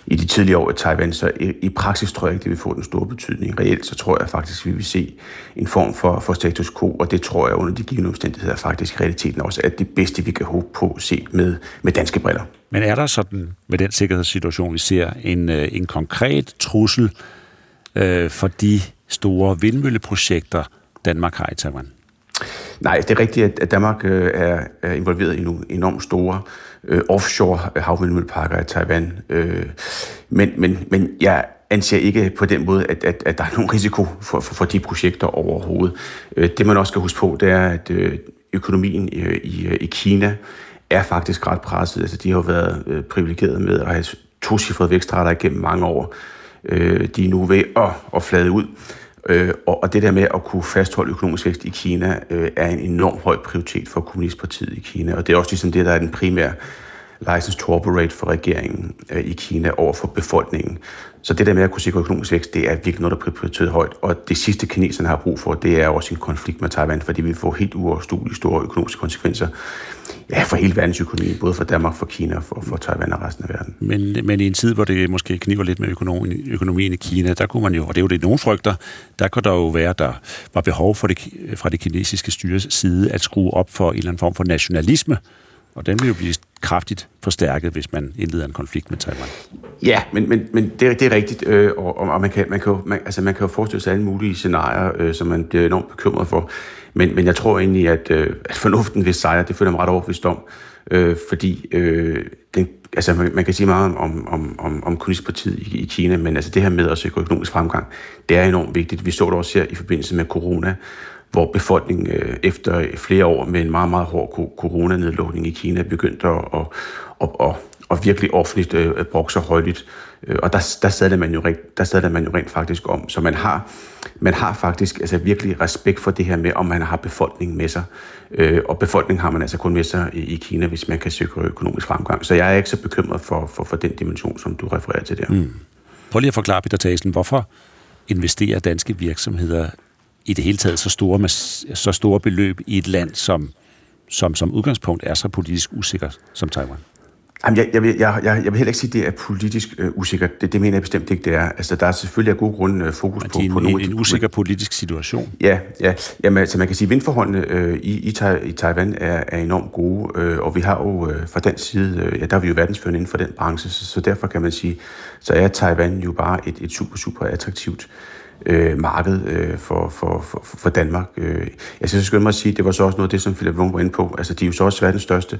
Speaker 29: i de tidlige år i Taiwan. Så i, i praksis tror jeg ikke, det vil få den store betydning. Reelt så tror jeg faktisk, at vi vil se en form for, for status quo, og det tror jeg under de givende omstændigheder faktisk realiteten også er det bedste, vi kan håbe på set med, med danske briller.
Speaker 2: Men er der sådan, med den sikkerhedssituation, vi ser, en, øh, en konkret trussel øh, for de store vindmølleprojekter, Danmark har i Taiwan?
Speaker 29: Nej, det er rigtigt, at Danmark øh, er, er involveret i nogle enormt store øh, offshore havvindmølleparker i Taiwan. Øh, men, men, men jeg anser ikke på den måde, at, at, at der er nogen risiko for, for, for de projekter overhovedet. Øh, det man også skal huske på, det er, at øh, økonomien øh, i, i, i Kina er faktisk ret presset. Altså, de har jo været øh, privilegeret med at have to vækstrater igennem mange år. Øh, de er nu ved at, at flade ud. Øh, og, og det der med at kunne fastholde økonomisk vækst i Kina øh, er en enorm høj prioritet for Kommunistpartiet i Kina. Og det er også ligesom det, der er den primære license to operate for regeringen øh, i Kina over for befolkningen. Så det der med at kunne sikre økonomisk vækst, det er virkelig noget, der bliver prioriteret højt. Og det sidste, kineserne har brug for, det er også en konflikt med Taiwan, fordi vi får helt uoverstuelige store økonomiske konsekvenser ja, for hele verdensøkonomien, både for Danmark, for Kina, for, for Taiwan og resten af verden.
Speaker 2: Men, men i en tid, hvor det måske kniver lidt med økonomien, økonomien i Kina, der kunne man jo, og det er jo det, nogen frygter, der kunne der jo være, der var behov for det, fra det kinesiske styres side at skrue op for en eller anden form for nationalisme, og den vil jo blive kraftigt forstærket, hvis man indleder en konflikt med Taiwan.
Speaker 29: Ja, men, men, men det, er, det er rigtigt, øh, og, og man, kan, man, kan jo, man, altså man kan jo forestille sig alle mulige scenarier, øh, som man bliver enormt bekymret for. Men, men jeg tror egentlig, at, øh, at fornuften vil sejre, det føler jeg mig ret overbevist om, øh, fordi øh, den, altså man, man kan sige meget om, om, om, om kommunistpartiet i, i Kina, men altså det her med at sikre økonomisk fremgang, det er enormt vigtigt. Vi så det også her i forbindelse med corona, hvor befolkningen øh, efter flere år med en meget, meget hård coronanedlukning i Kina begyndte at, at, at, at, og virkelig offentligt øh, brugte højligt. Øh, og der, der, sad det man jo rent, der sad det man jo rent faktisk om. Så man har, man har faktisk altså virkelig respekt for det her med, om man har befolkningen med sig. Øh, og befolkningen har man altså kun med sig i, i Kina, hvis man kan søge økonomisk fremgang. Så jeg er ikke så bekymret for, for, for den dimension, som du refererer til der. Mm.
Speaker 2: Prøv lige at forklare, Peter Thaisen, hvorfor investerer danske virksomheder i det hele taget så store, så store beløb i et land, som, som som udgangspunkt er så politisk usikker som Taiwan?
Speaker 29: Jamen, jeg, jeg, vil, jeg, jeg, jeg vil heller ikke sige, at det er politisk øh, usikkert. Det, det mener jeg bestemt ikke, det er. Altså, der er selvfølgelig af gode grunde øh, fokus på,
Speaker 2: en,
Speaker 29: på nogle
Speaker 2: en, en usikker politisk situation.
Speaker 29: Ja, ja. Jamen, altså, man kan sige, at vindforholdene øh, i, i, i Taiwan er, er enormt gode, øh, og vi har jo øh, fra den side, øh, ja, der er vi jo verdensførende inden for den branche, så, så derfor kan man sige, så er Taiwan jo bare et, et super, super attraktivt øh, marked øh, for, for, for, for Danmark. Øh, jeg synes, jeg skulle mig at sige, det var så også noget af det, som Philip Wong var inde på. Altså, de er jo så også verdens største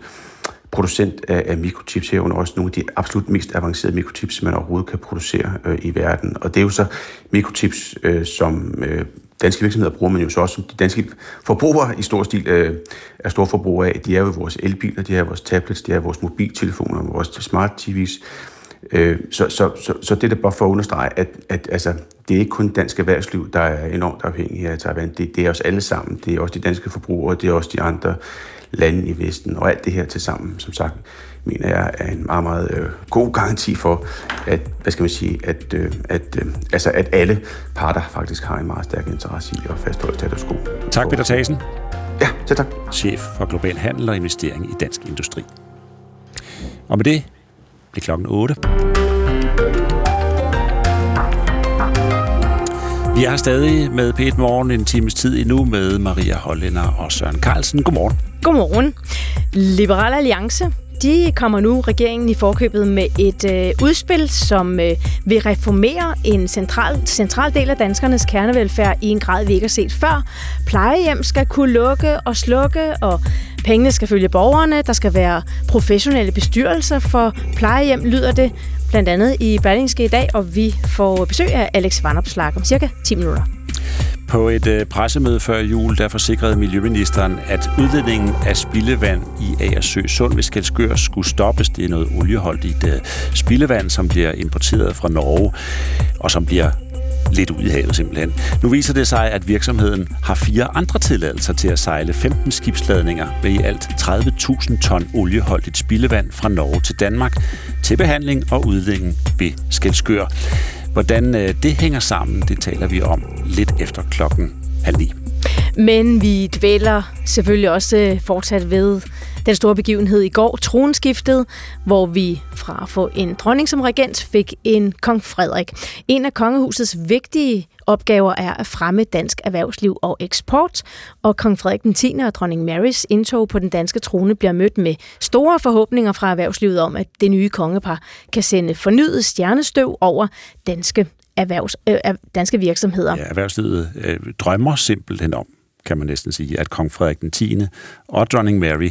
Speaker 29: producent af, af mikrochips herunder også nogle af de absolut mest avancerede mikrochips, man overhovedet kan producere øh, i verden. Og det er jo så mikrochips, øh, som øh, danske virksomheder bruger men jo så også, som de danske forbrugere i stor stil øh, er store forbrugere af. De er jo vores elbiler, de er vores tablets, de er vores mobiltelefoner, vores smart TV's. Øh, så, så, så, så det er bare for at understrege, at, at altså, det er ikke kun dansk erhvervsliv, der er enormt afhængig af Taiwan. Det, det er os alle sammen. Det er også de danske forbrugere, det er også de andre lande i Vesten, og alt det her til sammen, som sagt, mener jeg er en meget, meget øh, god garanti for, at, hvad skal man sige, at, øh, at, øh, altså, at alle parter faktisk har en meget stærk interesse i at fastholde status quo.
Speaker 2: Tak, Peter Thasen.
Speaker 29: Ja, så tak.
Speaker 2: Chef for Global Handel og Investering i Dansk Industri. Og med det blev klokken 8. Vi er stadig med p Morgen en times tid endnu med Maria Hollænder og Søren Carlsen. Godmorgen.
Speaker 4: Godmorgen. Liberal Alliance de kommer nu regeringen i forkøbet med et øh, udspil, som øh, vil reformere en central, central del af danskernes kernevelfærd i en grad, vi ikke har set før. Plejehjem skal kunne lukke og slukke, og pengene skal følge borgerne. Der skal være professionelle bestyrelser for plejehjem, lyder det blandt andet i Berlingske i dag, og vi får besøg af Alex Vanopslag om cirka 10 minutter.
Speaker 2: På et øh, pressemøde før jul, der forsikrede Miljøministeren, at udledningen af spildevand i Agersø Sund ved Skelskør skulle stoppes. Det er noget olieholdigt øh, spildevand, som bliver importeret fra Norge, og som bliver lidt ud i havet simpelthen. Nu viser det sig, at virksomheden har fire andre tilladelser til at sejle 15 skibsladninger med i alt 30.000 ton olieholdigt spildevand fra Norge til Danmark til behandling og udledning ved Skelskør. Hvordan øh, det hænger sammen, det taler vi om lidt efter klokken halv ni.
Speaker 4: Men vi dvæler selvfølgelig også øh, fortsat ved den store begivenhed i går, tronskiftet, hvor vi fra at få en dronning som regent fik en kong Frederik. En af kongehusets vigtige opgaver er at fremme dansk erhvervsliv og eksport, og kong Frederik den 10. og dronning Marys indtog på den danske trone bliver mødt med store forhåbninger fra erhvervslivet om, at det nye kongepar kan sende fornyet stjernestøv over danske erhvervs, øh, danske virksomheder.
Speaker 2: Ja, erhvervslivet øh, drømmer simpelthen om, kan man næsten sige, at kong Frederik den 10. og dronning Mary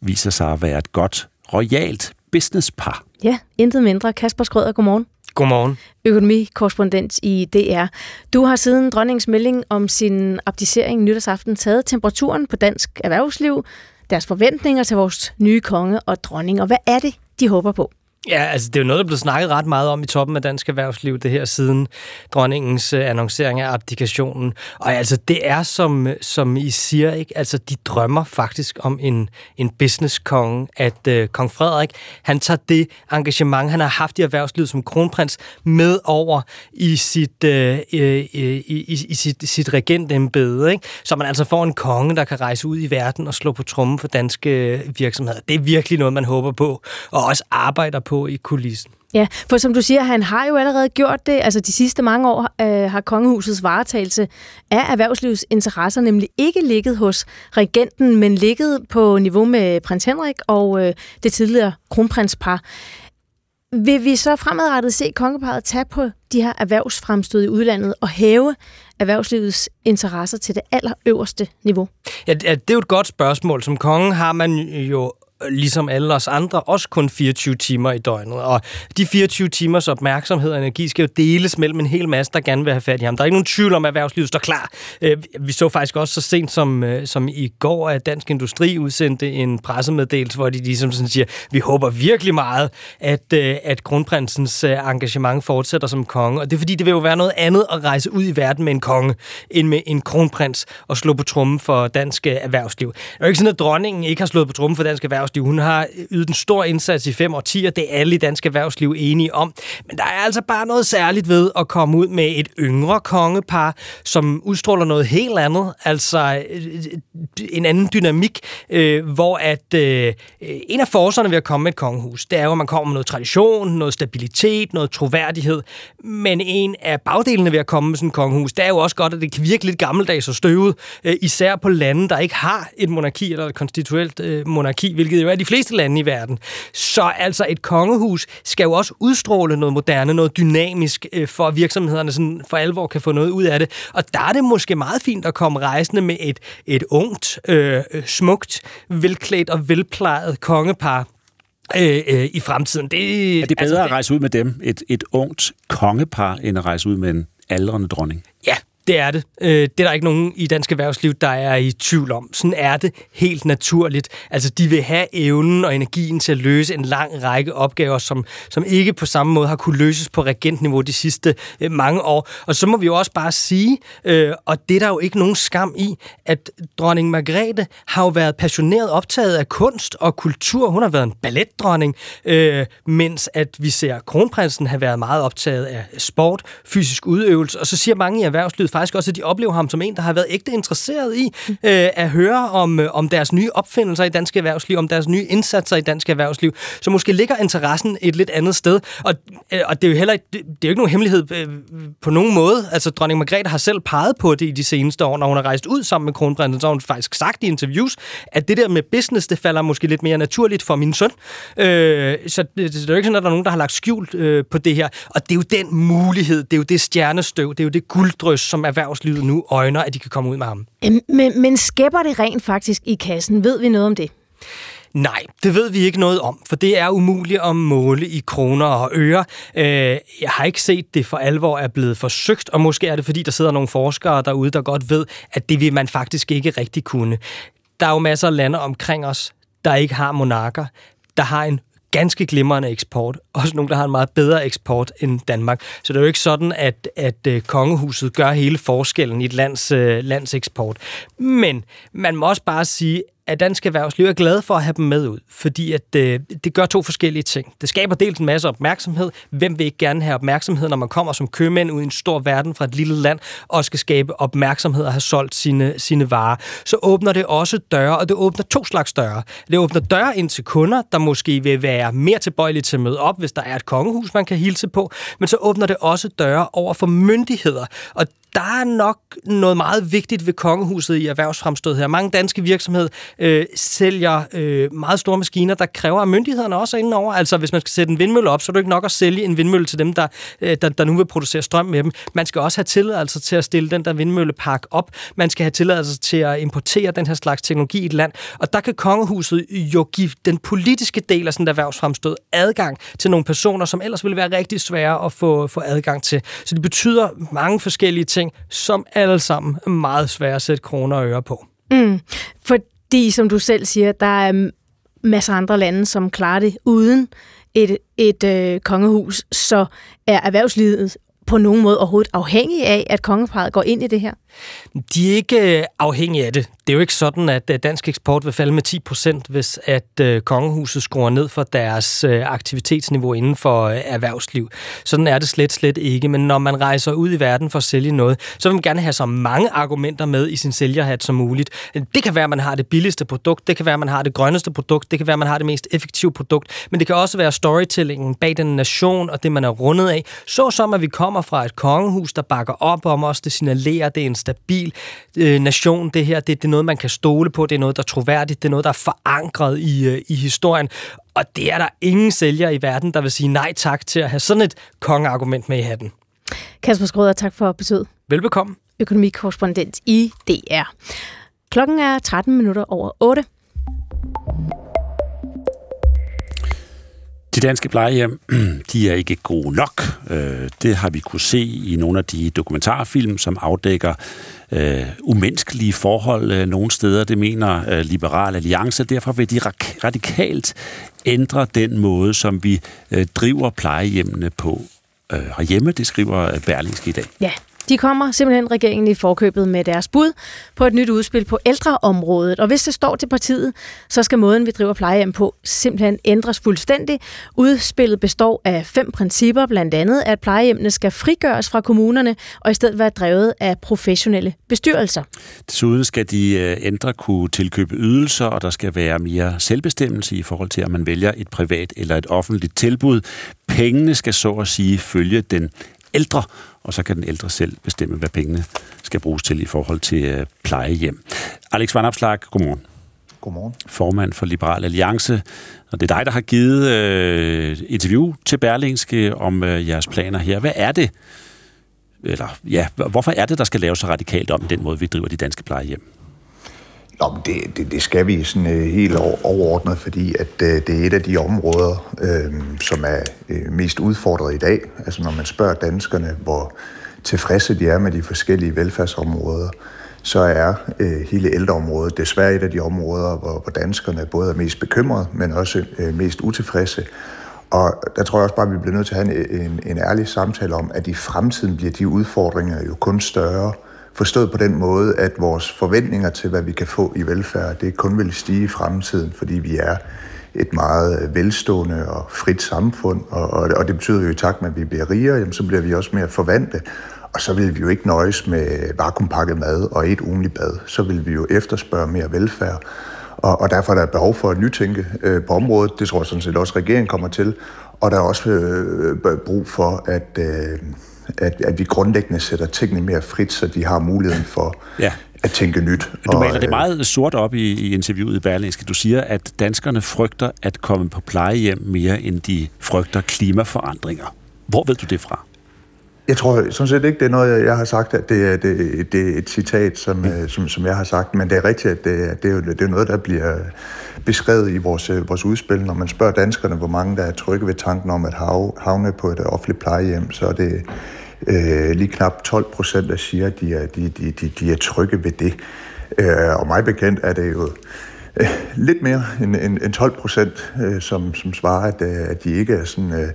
Speaker 2: viser sig at være et godt, royalt businesspar.
Speaker 4: Ja, intet mindre. Kasper Skrøder, godmorgen.
Speaker 30: Godmorgen.
Speaker 4: Økonomikorrespondent i DR. Du har siden dronningens melding om sin abdicering nytårsaften taget temperaturen på dansk erhvervsliv, deres forventninger til vores nye konge og dronning, og hvad er det, de håber på?
Speaker 30: Ja, altså det er jo noget, der er blevet snakket ret meget om i toppen af dansk erhvervsliv, det her siden dronningens øh, annoncering af abdikationen. Og altså det er, som, øh, som I siger, ikke? Altså de drømmer faktisk om en, en business-konge, at øh, kong Frederik, han tager det engagement, han har haft i erhvervslivet som kronprins, med over i sit, uh, i, i, i sit, sit regentembede, ikke? Så man altså får en konge, der kan rejse ud i verden og slå på trummen for danske virksomheder. Det er virkelig noget, man håber på, og også arbejder på på i kulissen.
Speaker 4: Ja, for som du siger, han har jo allerede gjort det. Altså de sidste mange år øh, har kongehusets varetagelse af erhvervslivets interesser nemlig ikke ligget hos regenten, men ligget på niveau med prins Henrik og øh, det tidligere kronprinspar. Vil vi så fremadrettet se kongeparet tage på de her erhvervsfremstød i udlandet og hæve erhvervslivets interesser til det allerøverste niveau?
Speaker 30: Ja, det er jo et godt spørgsmål. Som konge har man jo Øh, ligesom alle os andre, også kun 24 timer i døgnet. Og de 24 timers opmærksomhed og energi skal jo deles mellem en hel masse, der gerne vil have fat i ham. Der er ikke nogen tvivl om, at erhvervslivet står klar. Øh, vi så faktisk også så sent som, øh, som i går, at Dansk Industri udsendte en pressemeddelelse, hvor de ligesom sådan siger, vi håber virkelig meget, at, at kronprinsens engagement fortsætter som konge. Og det er fordi, det vil jo være noget andet at rejse ud i verden med en konge, end med en kronprins og slå på trummen for dansk erhvervsliv. Det er jo ikke sådan, at dronningen ikke har slået på trummen for dansk erhvervsliv. Hun har ydet en stor indsats i fem årtier. Det er alle i dansk erhvervsliv enige om. Men der er altså bare noget særligt ved at komme ud med et yngre kongepar, som udstråler noget helt andet. Altså øh, en anden dynamik, øh, hvor at øh, en af forserne ved at komme med et kongehus, det er jo, at man kommer med noget tradition, noget stabilitet, noget troværdighed. Men en af bagdelene ved at komme med sådan et kongehus, det er jo også godt, at det kan virke lidt gammeldags og støvet, øh, især på lande, der ikke har et monarki eller et konstituelt øh, monarki, hvilket jo er de fleste lande i verden. Så altså et kongehus skal jo også udstråle noget moderne, noget dynamisk, øh, for at virksomhederne sådan for alvor kan få noget ud af det. Og der er det måske meget fint at komme rejsende med et, et ungt, øh, smukt, velklædt og velplejet kongepar, øh, øh, i fremtiden. Det,
Speaker 2: er det bedre altså, at rejse ud med dem, et, et ungt kongepar, end at rejse ud med en aldrende dronning?
Speaker 30: Ja, det er det. Øh, det er der ikke nogen i dansk erhvervsliv, der er i tvivl om. Sådan er det helt naturligt. Altså, de vil have evnen og energien til at løse en lang række opgaver, som, som ikke på samme måde har kunne løses på regentniveau de sidste øh, mange år. Og så må vi jo også bare sige, øh, og det er der jo ikke nogen skam i, at dronning Margrethe har jo været passioneret optaget af kunst og kultur. Hun har været en balletdronning, øh, mens at vi ser kronprinsen have været meget optaget af sport, fysisk udøvelse. Og så siger mange i erhvervslivet faktisk også, at de oplever ham som en, der har været ægte interesseret i øh, at høre om, øh, om deres nye opfindelser i dansk erhvervsliv, om deres nye indsatser i dansk erhvervsliv. Så måske ligger interessen et lidt andet sted. Og, øh, og det er jo heller det, det er jo ikke nogen hemmelighed øh, på nogen måde. Altså, dronning Margrethe har selv peget på det i de seneste år, når hun har rejst ud sammen med kronprinsen, så har hun faktisk sagt i interviews, at det der med business, det falder måske lidt mere naturligt for min søn. Øh, så det, det er jo ikke sådan, at der er nogen, der har lagt skjult øh, på det her. Og det er jo den mulighed, det er jo det stjernestøv, det er jo det gulddrys, som erhvervslivet nu øjner, at de kan komme ud med ham.
Speaker 4: Men, men skæpper det rent faktisk i kassen? Ved vi noget om det?
Speaker 30: Nej, det ved vi ikke noget om, for det er umuligt at måle i kroner og øre. Øh, jeg har ikke set det for alvor er blevet forsøgt, og måske er det, fordi der sidder nogle forskere derude, der godt ved, at det vil man faktisk ikke rigtig kunne. Der er jo masser af lande omkring os, der ikke har monarker, der har en ganske glimrende eksport. Også nogle, der har en meget bedre eksport end Danmark. Så det er jo ikke sådan, at, at øh, kongehuset gør hele forskellen i et lands, øh, lands eksport. Men man må også bare sige, at dansk erhvervsliv er glad for at have dem med ud, fordi at, øh, det gør to forskellige ting. Det skaber dels en masse opmærksomhed. Hvem vil ikke gerne have opmærksomhed, når man kommer som købmænd ud i en stor verden fra et lille land, og skal skabe opmærksomhed og have solgt sine, sine varer. Så åbner det også døre, og det åbner to slags døre. Det åbner døre ind til kunder, der måske vil være mere tilbøjelige til at møde op, hvis der er et kongehus, man kan hilse på, men så åbner det også døre over for myndigheder. Og der er nok noget meget vigtigt ved kongehuset i erhvervsfremstød her. Mange danske virksomheder øh, sælger øh, meget store maskiner, der kræver, at myndighederne også er inde over. Altså, hvis man skal sætte en vindmølle op, så er det ikke nok at sælge en vindmølle til dem, der, øh, der, der nu vil producere strøm med dem. Man skal også have tilladelse til at stille den der vindmøllepark op. Man skal have tilladelse til at importere den her slags teknologi i et land. Og der kan kongehuset jo give den politiske del af sådan et erhvervsfremstød adgang til nogle personer, som ellers ville være rigtig svære at få, få adgang til. Så det betyder mange forskellige ting, som alle sammen er meget svære at sætte kroner og øre på.
Speaker 4: Mm. Fordi, som du selv siger, der er masser af andre lande, som klarer det uden et, et øh, kongehus, så er erhvervslivet på nogen måde overhovedet afhængig af, at kongeparet går ind i det her?
Speaker 30: De er ikke øh, afhængige af det. Det er jo ikke sådan, at øh, dansk eksport vil falde med 10 procent, hvis at øh, kongehuset skruer ned for deres aktivitetsniveau inden for erhvervsliv. Sådan er det slet, slet ikke. Men når man rejser ud i verden for at sælge noget, så vil man gerne have så mange argumenter med i sin sælgerhat som muligt. Det kan være, at man har det billigste produkt, det kan være, at man har det grønneste produkt, det kan være, at man har det mest effektive produkt, men det kan også være storytellingen bag den nation og det, man er rundet af. Så som, at vi kommer fra et kongehus, der bakker op om os, det signalerer, det er en stabil øh, nation, det her. Det, det er noget, man kan stole på. Det er noget, der er troværdigt. Det er noget, der er forankret i, øh, i historien. Og det er der ingen sælger i verden, der vil sige nej tak til at have sådan et kongeargument med i hatten.
Speaker 4: Kasper Skrøder, tak for besøget.
Speaker 30: Velbekomme.
Speaker 4: Økonomikorrespondent i DR. Klokken er 13 minutter over 8.
Speaker 2: De danske plejehjem, de er ikke gode nok. Øh, det har vi kunne se i nogle af de dokumentarfilm, som afdækker øh, umenneskelige forhold øh, nogle steder. Det mener øh, Liberal Alliance. Derfor vil de radikalt ændre den måde, som vi øh, driver plejehjemmene på øh, herhjemme. Det skriver øh, Berlingske i dag.
Speaker 4: Ja, de kommer simpelthen regeringen i forkøbet med deres bud på et nyt udspil på ældreområdet. Og hvis det står til partiet, så skal måden, vi driver plejehjem på, simpelthen ændres fuldstændig. Udspillet består af fem principper, blandt andet at plejehjemmene skal frigøres fra kommunerne og i stedet være drevet af professionelle bestyrelser.
Speaker 2: Desuden skal de øh, ændre kunne tilkøbe ydelser, og der skal være mere selvbestemmelse i forhold til, om man vælger et privat eller et offentligt tilbud. Pengene skal så at sige følge den ældre, og så kan den ældre selv bestemme, hvad pengene skal bruges til i forhold til øh, plejehjem. Alex Van Opslag, godmorgen.
Speaker 31: Godmorgen.
Speaker 2: Formand for Liberal Alliance. Og det er dig, der har givet øh, interview til Berlingske om øh, jeres planer her. Hvad er det, eller ja, hvorfor er det, der skal laves så radikalt om den måde, vi driver de danske plejehjem?
Speaker 31: Nå, men det, det, det skal vi sådan øh, helt overordnet, fordi at øh, det er et af de områder, øh, som er øh, mest udfordret i dag. Altså når man spørger danskerne, hvor tilfredse de er med de forskellige velfærdsområder, så er øh, hele ældreområdet desværre et af de områder, hvor, hvor danskerne både er mest bekymrede, men også øh, mest utilfredse. Og der tror jeg også bare, at vi bliver nødt til at have en, en, en ærlig samtale om, at i fremtiden bliver de udfordringer jo kun større, Forstået på den måde, at vores forventninger til, hvad vi kan få i velfærd, det kun vil stige i fremtiden, fordi vi er et meget øh, velstående og frit samfund, og, og og det betyder jo i takt med, at vi bliver rigere, jamen, så bliver vi også mere forvandte, og så vil vi jo ikke nøjes med vakuumpakket mad og et ugenligt bad. Så vil vi jo efterspørge mere velfærd, og, og derfor er der behov for at nytænke øh, på området. Det tror jeg sådan set også, regeringen kommer til, og der er også øh, brug for, at... Øh, at, at vi grundlæggende sætter tingene mere frit, så de har muligheden for ja. at tænke nyt.
Speaker 2: Du maler og, det øh, meget sort op i, i interviewet i Berlingske. Du siger, at danskerne frygter at komme på plejehjem mere, end de frygter klimaforandringer. Hvor ved du det fra?
Speaker 31: Jeg tror sådan set ikke, det er noget, jeg har sagt, at det er, det, det er et citat, som, mm. som, som jeg har sagt, men det er rigtigt, at det, det, er, det er noget, der bliver beskrevet i vores, vores udspil. Når man spørger danskerne, hvor mange der er trygge ved tanken om at havne på et offentligt plejehjem, så er det øh, lige knap 12 procent, der siger, at de er, de, de, de, de er trygge ved det. Øh, og mig bekendt er det jo øh, lidt mere end, end, end 12 procent, øh, som, som svarer, at, øh, at de ikke er sådan øh,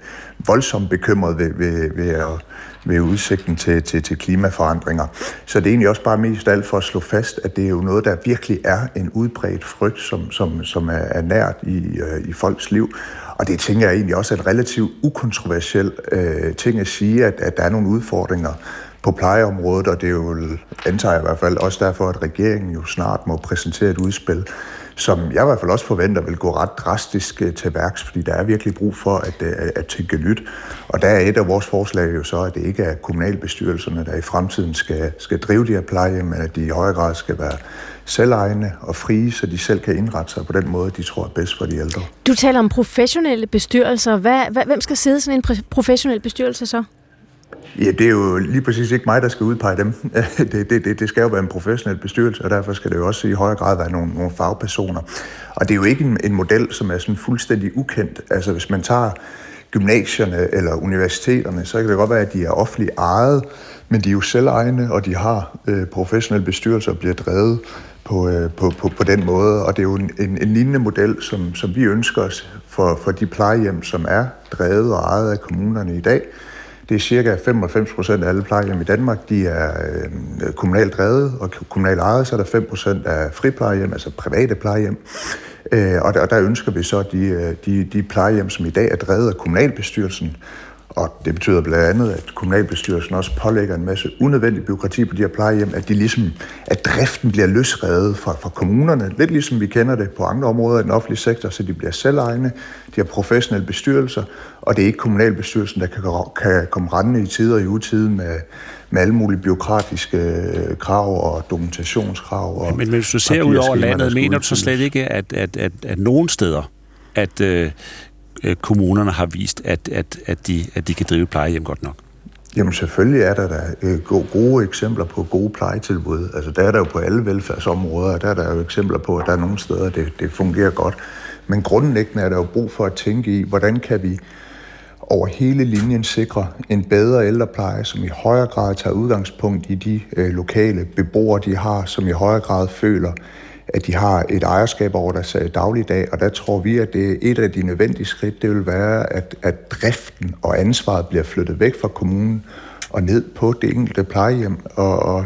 Speaker 31: voldsomt bekymrede ved, ved, ved, at, ved udsigten til, til, til klimaforandringer. Så det er egentlig også bare mest alt for at slå fast, at det er jo noget, der virkelig er en udbredt frygt, som, som, som er, er nært i, øh, i folks liv. Og det tænker jeg egentlig også er en relativt ukontroversiel øh, ting at sige, at, at der er nogle udfordringer på plejeområdet, og det er jo, antager jeg i hvert fald, også derfor, at regeringen jo snart må præsentere et udspil, som jeg i hvert fald også forventer vil gå ret drastisk øh, til værks, fordi der er virkelig brug for øh, at, at, tænke nyt. Og der er et af vores forslag jo så, at det ikke er kommunalbestyrelserne, der i fremtiden skal, skal drive de her plejehjem, men at de i højere grad skal være selvejende og frie, så de selv kan indrette sig på den måde, de tror er bedst for de ældre.
Speaker 4: Du taler om professionelle bestyrelser. Hvad, hvad, hvem skal sidde i sådan en professionel bestyrelse så?
Speaker 31: Ja, det er jo lige præcis ikke mig, der skal udpege dem. Det, det, det, det skal jo være en professionel bestyrelse, og derfor skal det jo også i højere grad være nogle, nogle fagpersoner. Og det er jo ikke en, en model, som er sådan fuldstændig ukendt. Altså hvis man tager gymnasierne eller universiteterne, så kan det godt være, at de er offentligt ejet, men de er jo selvejende, og de har øh, professionelle bestyrelser og bliver drevet på, øh, på, på, på den måde. Og det er jo en, en, en lignende model, som, som vi ønsker os for, for de plejehjem, som er drevet og ejet af kommunerne i dag. Det er cirka 95 procent af alle plejehjem i Danmark, de er øh, kommunalt drevet, og kommunalt ejet, så er der 5 procent af friplejehjem, altså private plejehjem. Øh, og, der, og der ønsker vi så, at de, øh, de, de plejehjem, som i dag er drevet af kommunalbestyrelsen, og det betyder blandt andet, at kommunalbestyrelsen også pålægger en masse unødvendig byråkrati på de her plejehjem, at, de ligesom, at driften bliver løsredet fra, fra kommunerne, lidt ligesom vi kender det på andre områder i den offentlige sektor, så de bliver selvegne, de har professionelle bestyrelser, og det er ikke kommunalbestyrelsen, der kan, kan komme rendende i tider og i utide med, med alle mulige byråkratiske øh, krav og dokumentationskrav. Og
Speaker 2: men, men hvis du ser ud over landet, mener du så slet ikke, at, at, at, at nogle steder, at, øh, øh, kommunerne har vist, at, at, at, de, at de kan drive plejehjem godt nok?
Speaker 31: Jamen selvfølgelig er der da øh, gode eksempler på gode plejetilbud. Altså der er der jo på alle velfærdsområder, der er der jo eksempler på, at der er nogle steder, det, det fungerer godt. Men grundlæggende er der jo brug for at tænke i, hvordan kan vi over hele linjen sikre en bedre ældrepleje, som i højere grad tager udgangspunkt i de øh, lokale beboere, de har, som i højere grad føler, at de har et ejerskab over deres øh, dagligdag, og der tror vi, at det er et af de nødvendige skridt, det vil være, at, at driften og ansvaret bliver flyttet væk fra kommunen og ned på det enkelte plejehjem, og, og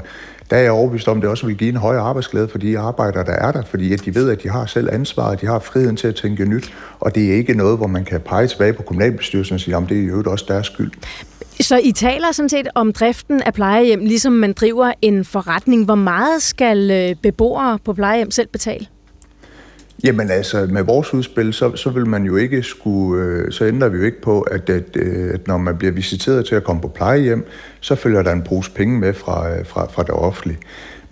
Speaker 31: der er jeg overbevist om, at det også vil give en højere arbejdsglæde for de arbejdere, der er der, fordi at de ved, at de har selv ansvaret, de har friheden til at tænke nyt, og det er ikke noget, hvor man kan pege tilbage på kommunalbestyrelsen og sige, at det er jo også deres skyld.
Speaker 4: Så I taler sådan set om driften af plejehjem, ligesom man driver en forretning. Hvor meget skal øh, beboere på plejehjem selv betale?
Speaker 31: Jamen altså, med vores udspil, så, så vil man jo ikke skulle, øh, så ændrer vi jo ikke på, at, at, øh, at når man bliver visiteret til at komme på plejehjem, så følger der en pose penge med fra, øh, fra, fra det offentlige.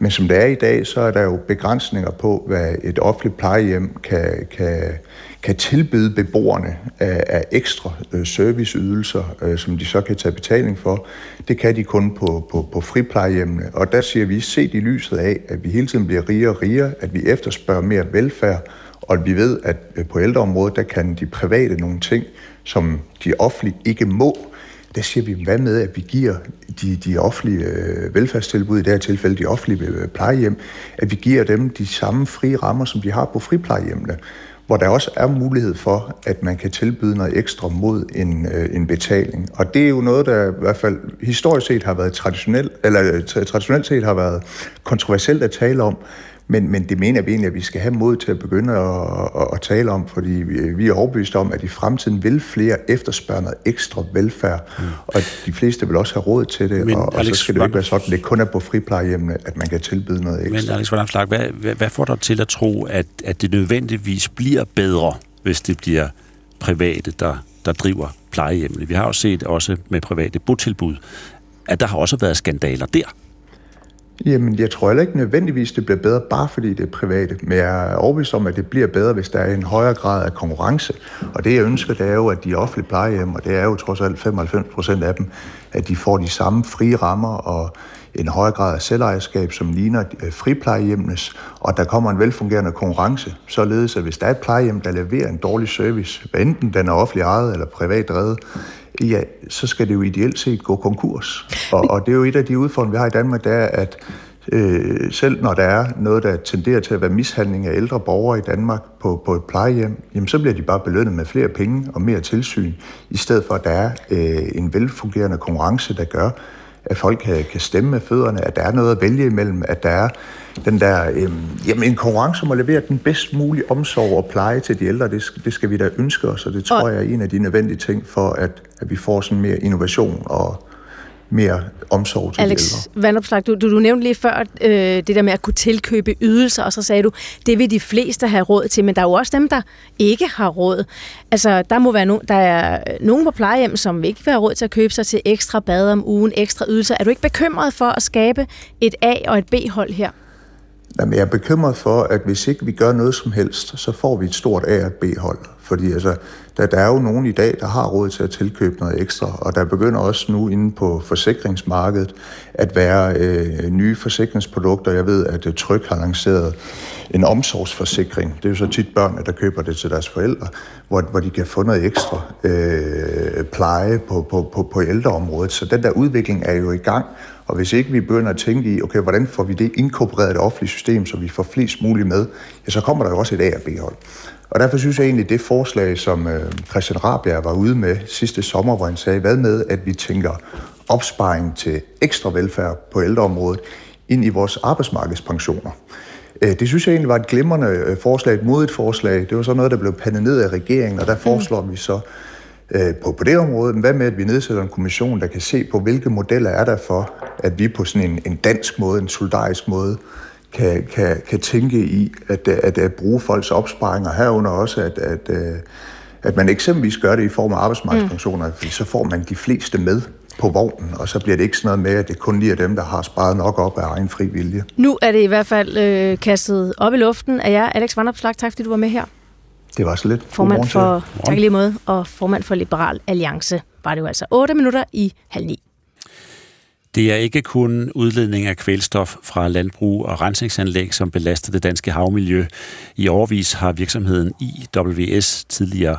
Speaker 31: Men som det er i dag, så er der jo begrænsninger på, hvad et offentligt plejehjem kan, kan, kan tilbyde beboerne af, af ekstra øh, serviceydelser, øh, som de så kan tage betaling for. Det kan de kun på, på, på friplejehjemmene. Og der siger vi, set i lyset af, at vi hele tiden bliver rigere og rigere, at vi efterspørger mere velfærd, og vi ved, at øh, på ældreområdet, der kan de private nogle ting, som de offentlige ikke må. Der siger vi, hvad med, at vi giver de, de offentlige øh, velfærdstilbud, i det her tilfælde de offentlige øh, plejehjem, at vi giver dem de samme frie rammer, som de har på friplejehjemmene hvor der også er mulighed for, at man kan tilbyde noget ekstra mod en, øh, en betaling. Og det er jo noget, der i hvert fald historisk set har været traditionelt, eller traditionelt set har været kontroversielt at tale om, men, men det mener vi egentlig, at vi skal have mod til at begynde at, at, at tale om, fordi vi, vi er overbevist om, at i fremtiden vil flere efterspørge noget ekstra velfærd, mm. og de fleste vil også have råd til det, men, og, og så skal det ikke være sådan, at det kun er på friplejehjemmene, at man kan tilbyde noget ekstra.
Speaker 2: Men Alex Vanderslag, hvad, hvad, hvad får dig til at tro, at, at det nødvendigvis bliver bedre, hvis det bliver private, der, der driver plejehjemmene? Vi har jo set også med private botilbud, at der har også været skandaler der.
Speaker 31: Jamen, jeg tror heller ikke nødvendigvis, det bliver bedre, bare fordi det er private. Men jeg er overbevist om, at det bliver bedre, hvis der er en højere grad af konkurrence. Og det, jeg ønsker, det er jo, at de offentlige plejehjem, og det er jo trods alt 95 procent af dem, at de får de samme frie rammer og en højere grad af selvejerskab, som ligner øh, friplejehjemmenes, og der kommer en velfungerende konkurrence, således at hvis der er et plejehjem, der leverer en dårlig service, enten den er offentlig ejet eller privat drevet, ja, så skal det jo ideelt set gå konkurs. Og, og det er jo et af de udfordringer, vi har i Danmark, det er, at øh, selv når der er noget, der tenderer til at være mishandling af ældre borgere i Danmark på, på et plejehjem, jamen så bliver de bare belønnet med flere penge og mere tilsyn, i stedet for at der er øh, en velfungerende konkurrence, der gør, at folk kan, kan stemme med fødderne, at der er noget at vælge imellem, at der er den der, øh, jamen en konkurrence om at levere den bedst mulige omsorg og pleje til de ældre, det, det skal vi da ønske os, og det tror og... jeg er en af de nødvendige ting for, at, at vi får sådan mere innovation og mere omsorg til
Speaker 4: Alex
Speaker 31: de ældre.
Speaker 4: Vandopslag, du, du, du nævnte lige før øh, det der med at kunne tilkøbe ydelser, og så sagde du, det vil de fleste have råd til, men der er jo også dem, der ikke har råd. Altså, der må være no, der er nogen på plejehjem, som ikke vil have råd til at købe sig til ekstra bad om ugen, ekstra ydelser. Er du ikke bekymret for at skabe et A- og et B-hold her?
Speaker 31: Jamen, jeg er bekymret for, at hvis ikke vi gør noget som helst, så får vi et stort A- og B-hold. Fordi altså, der, der er jo nogen i dag, der har råd til at tilkøbe noget ekstra, og der begynder også nu inde på forsikringsmarkedet at være øh, nye forsikringsprodukter. Jeg ved, at øh, Tryk har lanceret en omsorgsforsikring. Det er jo så tit børnene, der køber det til deres forældre, hvor, hvor de kan få noget ekstra øh, pleje på, på, på, på ældreområdet. Så den der udvikling er jo i gang, og hvis ikke vi begynder at tænke i, okay, hvordan får vi det inkorporeret i det offentlige system, så vi får flest muligt med, ja, så kommer der jo også et A og B-hold. Og derfor synes jeg egentlig, det forslag, som øh, Christian Rabia var ude med sidste sommer, hvor han sagde, hvad med, at vi tænker opsparing til ekstra velfærd på ældreområdet ind i vores arbejdsmarkedspensioner. Øh, det synes jeg egentlig var et glimrende øh, forslag, et modigt forslag. Det var så noget, der blev pandet ned af regeringen, og der foreslår vi så på, på det område, hvad med, at vi nedsætter en kommission, der kan se på, hvilke modeller er der for, at vi på sådan en, en dansk måde, en solidarisk måde, kan, kan, kan tænke i at, at, at bruge folks opsparinger herunder også, at, at, at man eksempelvis gør det i form af arbejdsmarkedspensioner, mm. fordi så får man de fleste med på vognen, og så bliver det ikke sådan noget med, at det kun lige er dem, der har sparet nok op af egen fri vilje.
Speaker 4: Nu er det i hvert fald øh, kastet op i luften af jer. Alex Vandopslag, tak fordi du var med her.
Speaker 31: Det var så lidt.
Speaker 4: Formand for, tak lige måde, og formand for Liberal Alliance var det jo altså 8 minutter i halv ni.
Speaker 2: Det er ikke kun udledning af kvælstof fra landbrug og rensningsanlæg, som belaster det danske havmiljø. I overvis har virksomheden IWS tidligere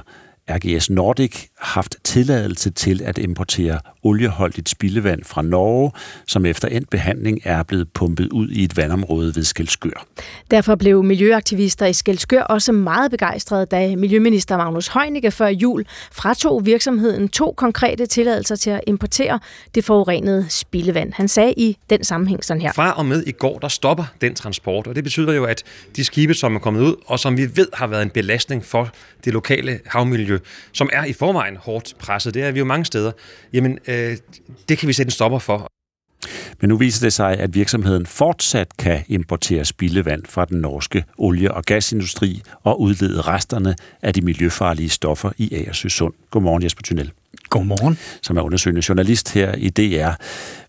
Speaker 2: RGS Nordic haft tilladelse til at importere olieholdigt spildevand fra Norge, som efter endt behandling er blevet pumpet ud i et vandområde ved Skelskør.
Speaker 4: Derfor blev miljøaktivister i Skelskør også meget begejstrede, da Miljøminister Magnus Heunicke før jul fratog virksomheden to konkrete tilladelser til at importere det forurenede spildevand. Han sagde i den sammenhæng sådan her.
Speaker 32: Fra og med i går, der stopper den transport, og det betyder jo, at de skibe, som er kommet ud, og som vi ved har været en belastning for det lokale havmiljø, som er i forvejen hårdt presset, det er vi jo mange steder, jamen øh, det kan vi sætte en stopper for.
Speaker 2: Men nu viser det sig, at virksomheden fortsat kan importere spildevand fra den norske olie- og gasindustri og udlede resterne af de miljøfarlige stoffer i Agersøsund. Godmorgen Jesper Thunel.
Speaker 33: Godmorgen.
Speaker 2: Som er undersøgende journalist her i DR.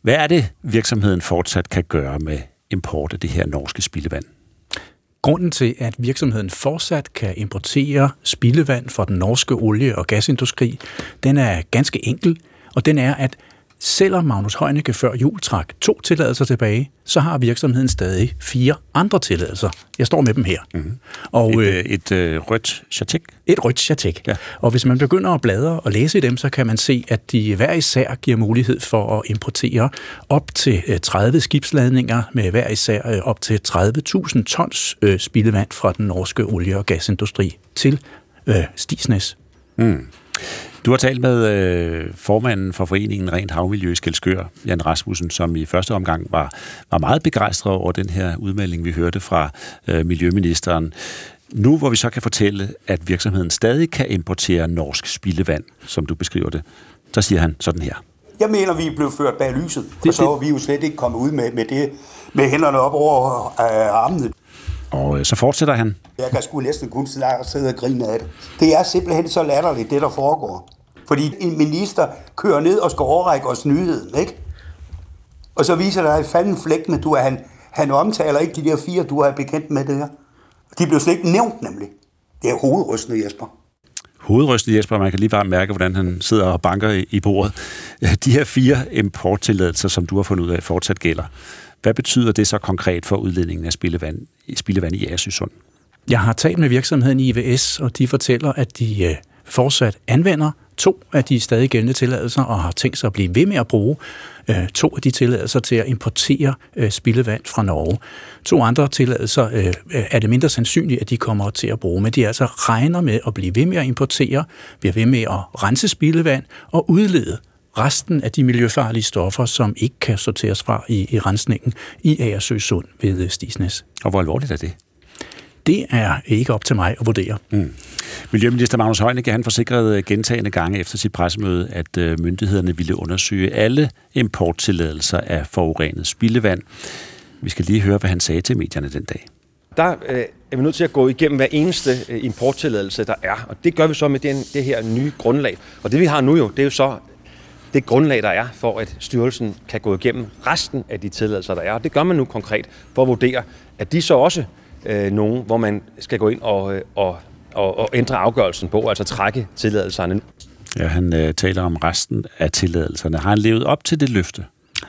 Speaker 2: Hvad er det, virksomheden fortsat kan gøre med import af det her norske spildevand?
Speaker 33: Grunden til, at virksomheden fortsat kan importere spildevand fra den norske olie- og gasindustri, den er ganske enkel, og den er, at Selvom Magnus Heunicke før jul trak to tilladelser tilbage, så har virksomheden stadig fire andre tilladelser. Jeg står med dem her.
Speaker 2: Mm. Og, et, øh, et øh, rødt chatek?
Speaker 33: Et rødt chatek. Ja. Og hvis man begynder at bladre og læse i dem, så kan man se, at de hver især giver mulighed for at importere op til 30 skibsladninger med hver især øh, op til 30.000 tons øh, spildevand fra den norske olie- og gasindustri til øh, Stisnes.
Speaker 2: Mm. Du har talt med øh, formanden for foreningen Rent Havmiljø i Skelskør, Jan Rasmussen, som i første omgang var, var meget begejstret over den her udmelding, vi hørte fra øh, Miljøministeren. Nu hvor vi så kan fortælle, at virksomheden stadig kan importere norsk spildevand, som du beskriver det, så siger han sådan her.
Speaker 23: Jeg mener, vi er blevet ført bag lyset, det, og så er vi jo slet ikke kommet ud med, med det med hænderne op over øh, armene.
Speaker 2: Og øh, så fortsætter han.
Speaker 23: Jeg kan sgu næsten kun sidde og grine af det. Det er simpelthen så latterligt, det der foregår. Fordi en minister kører ned og skal overrække os nyheden, ikke? Og så viser der et fanden flæk med, du han, han omtaler ikke de der fire, du er bekendt med det her. De blev slet ikke nævnt, nemlig. Det er hovedrystende, Jesper.
Speaker 2: Hovedrystende Jesper, man kan lige bare mærke, hvordan han sidder og banker i bordet. De her fire importtilladelser, som du har fundet ud af, fortsat gælder. Hvad betyder det så konkret for udledningen af spildevand, spildevand i Agersøsund?
Speaker 33: Jeg har talt med virksomheden IVS, og de fortæller, at de øh, fortsat anvender to af de stadig gældende tilladelser og har tænkt sig at blive ved med at bruge øh, to af de tilladelser til at importere øh, spildevand fra Norge. To andre tilladelser øh, øh er det mindre sandsynligt, at de kommer til at bruge, men de altså regner med at blive ved med at importere, bliver ved med at rense spildevand og udlede resten af de miljøfarlige stoffer, som ikke kan sorteres fra i, i rensningen i Agersø Sund ved Stisnes.
Speaker 2: Og hvor alvorligt er det?
Speaker 33: Det er ikke op til mig at vurdere.
Speaker 2: Mm. Miljøminister Magnus Heunicke, han forsikrede gentagende gange efter sit pressemøde, at øh, myndighederne ville undersøge alle importtilladelser af forurenet spildevand. Vi skal lige høre, hvad han sagde til medierne den dag.
Speaker 32: Der øh, er vi nødt til at gå igennem hver eneste øh, importtilladelse, der er. Og det gør vi så med den, det her nye grundlag. Og det vi har nu jo, det er jo så det grundlag, der er for, at styrelsen kan gå igennem resten af de tilladelser, der er. Og det gør man nu konkret for at vurdere, at de så også øh, nogen, hvor man skal gå ind og, og, og, og ændre afgørelsen på, altså trække tilladelserne.
Speaker 2: Ja, han øh, taler om resten af tilladelserne. Har han levet op til det løfte?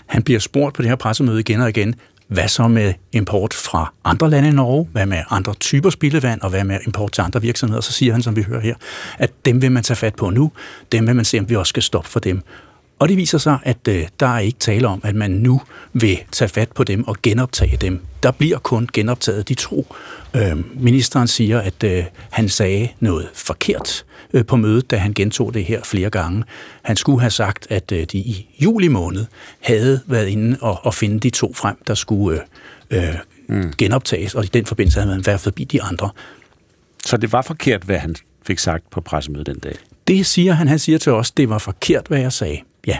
Speaker 33: Han bliver spurgt på det her pressemøde igen og igen, hvad så med import fra andre lande i Norge? Hvad med andre typer spildevand? Og hvad med import til andre virksomheder? Så siger han, som vi hører her, at dem vil man tage fat på nu. Dem vil man se, om vi også skal stoppe for dem. Og det viser sig, at øh, der er ikke tale om, at man nu vil tage fat på dem og genoptage dem. Der bliver kun genoptaget de to. Øh, ministeren siger, at øh, han sagde noget forkert øh, på mødet, da han gentog det her flere gange. Han skulle have sagt, at øh, de i juli måned havde været inde og, og finde de to frem, der skulle øh, øh, mm. genoptages, og i den forbindelse havde man været forbi de andre.
Speaker 2: Så det var forkert, hvad han fik sagt på pressemødet den dag?
Speaker 33: Det siger han. Han siger til os, det var forkert, hvad jeg sagde. Ja,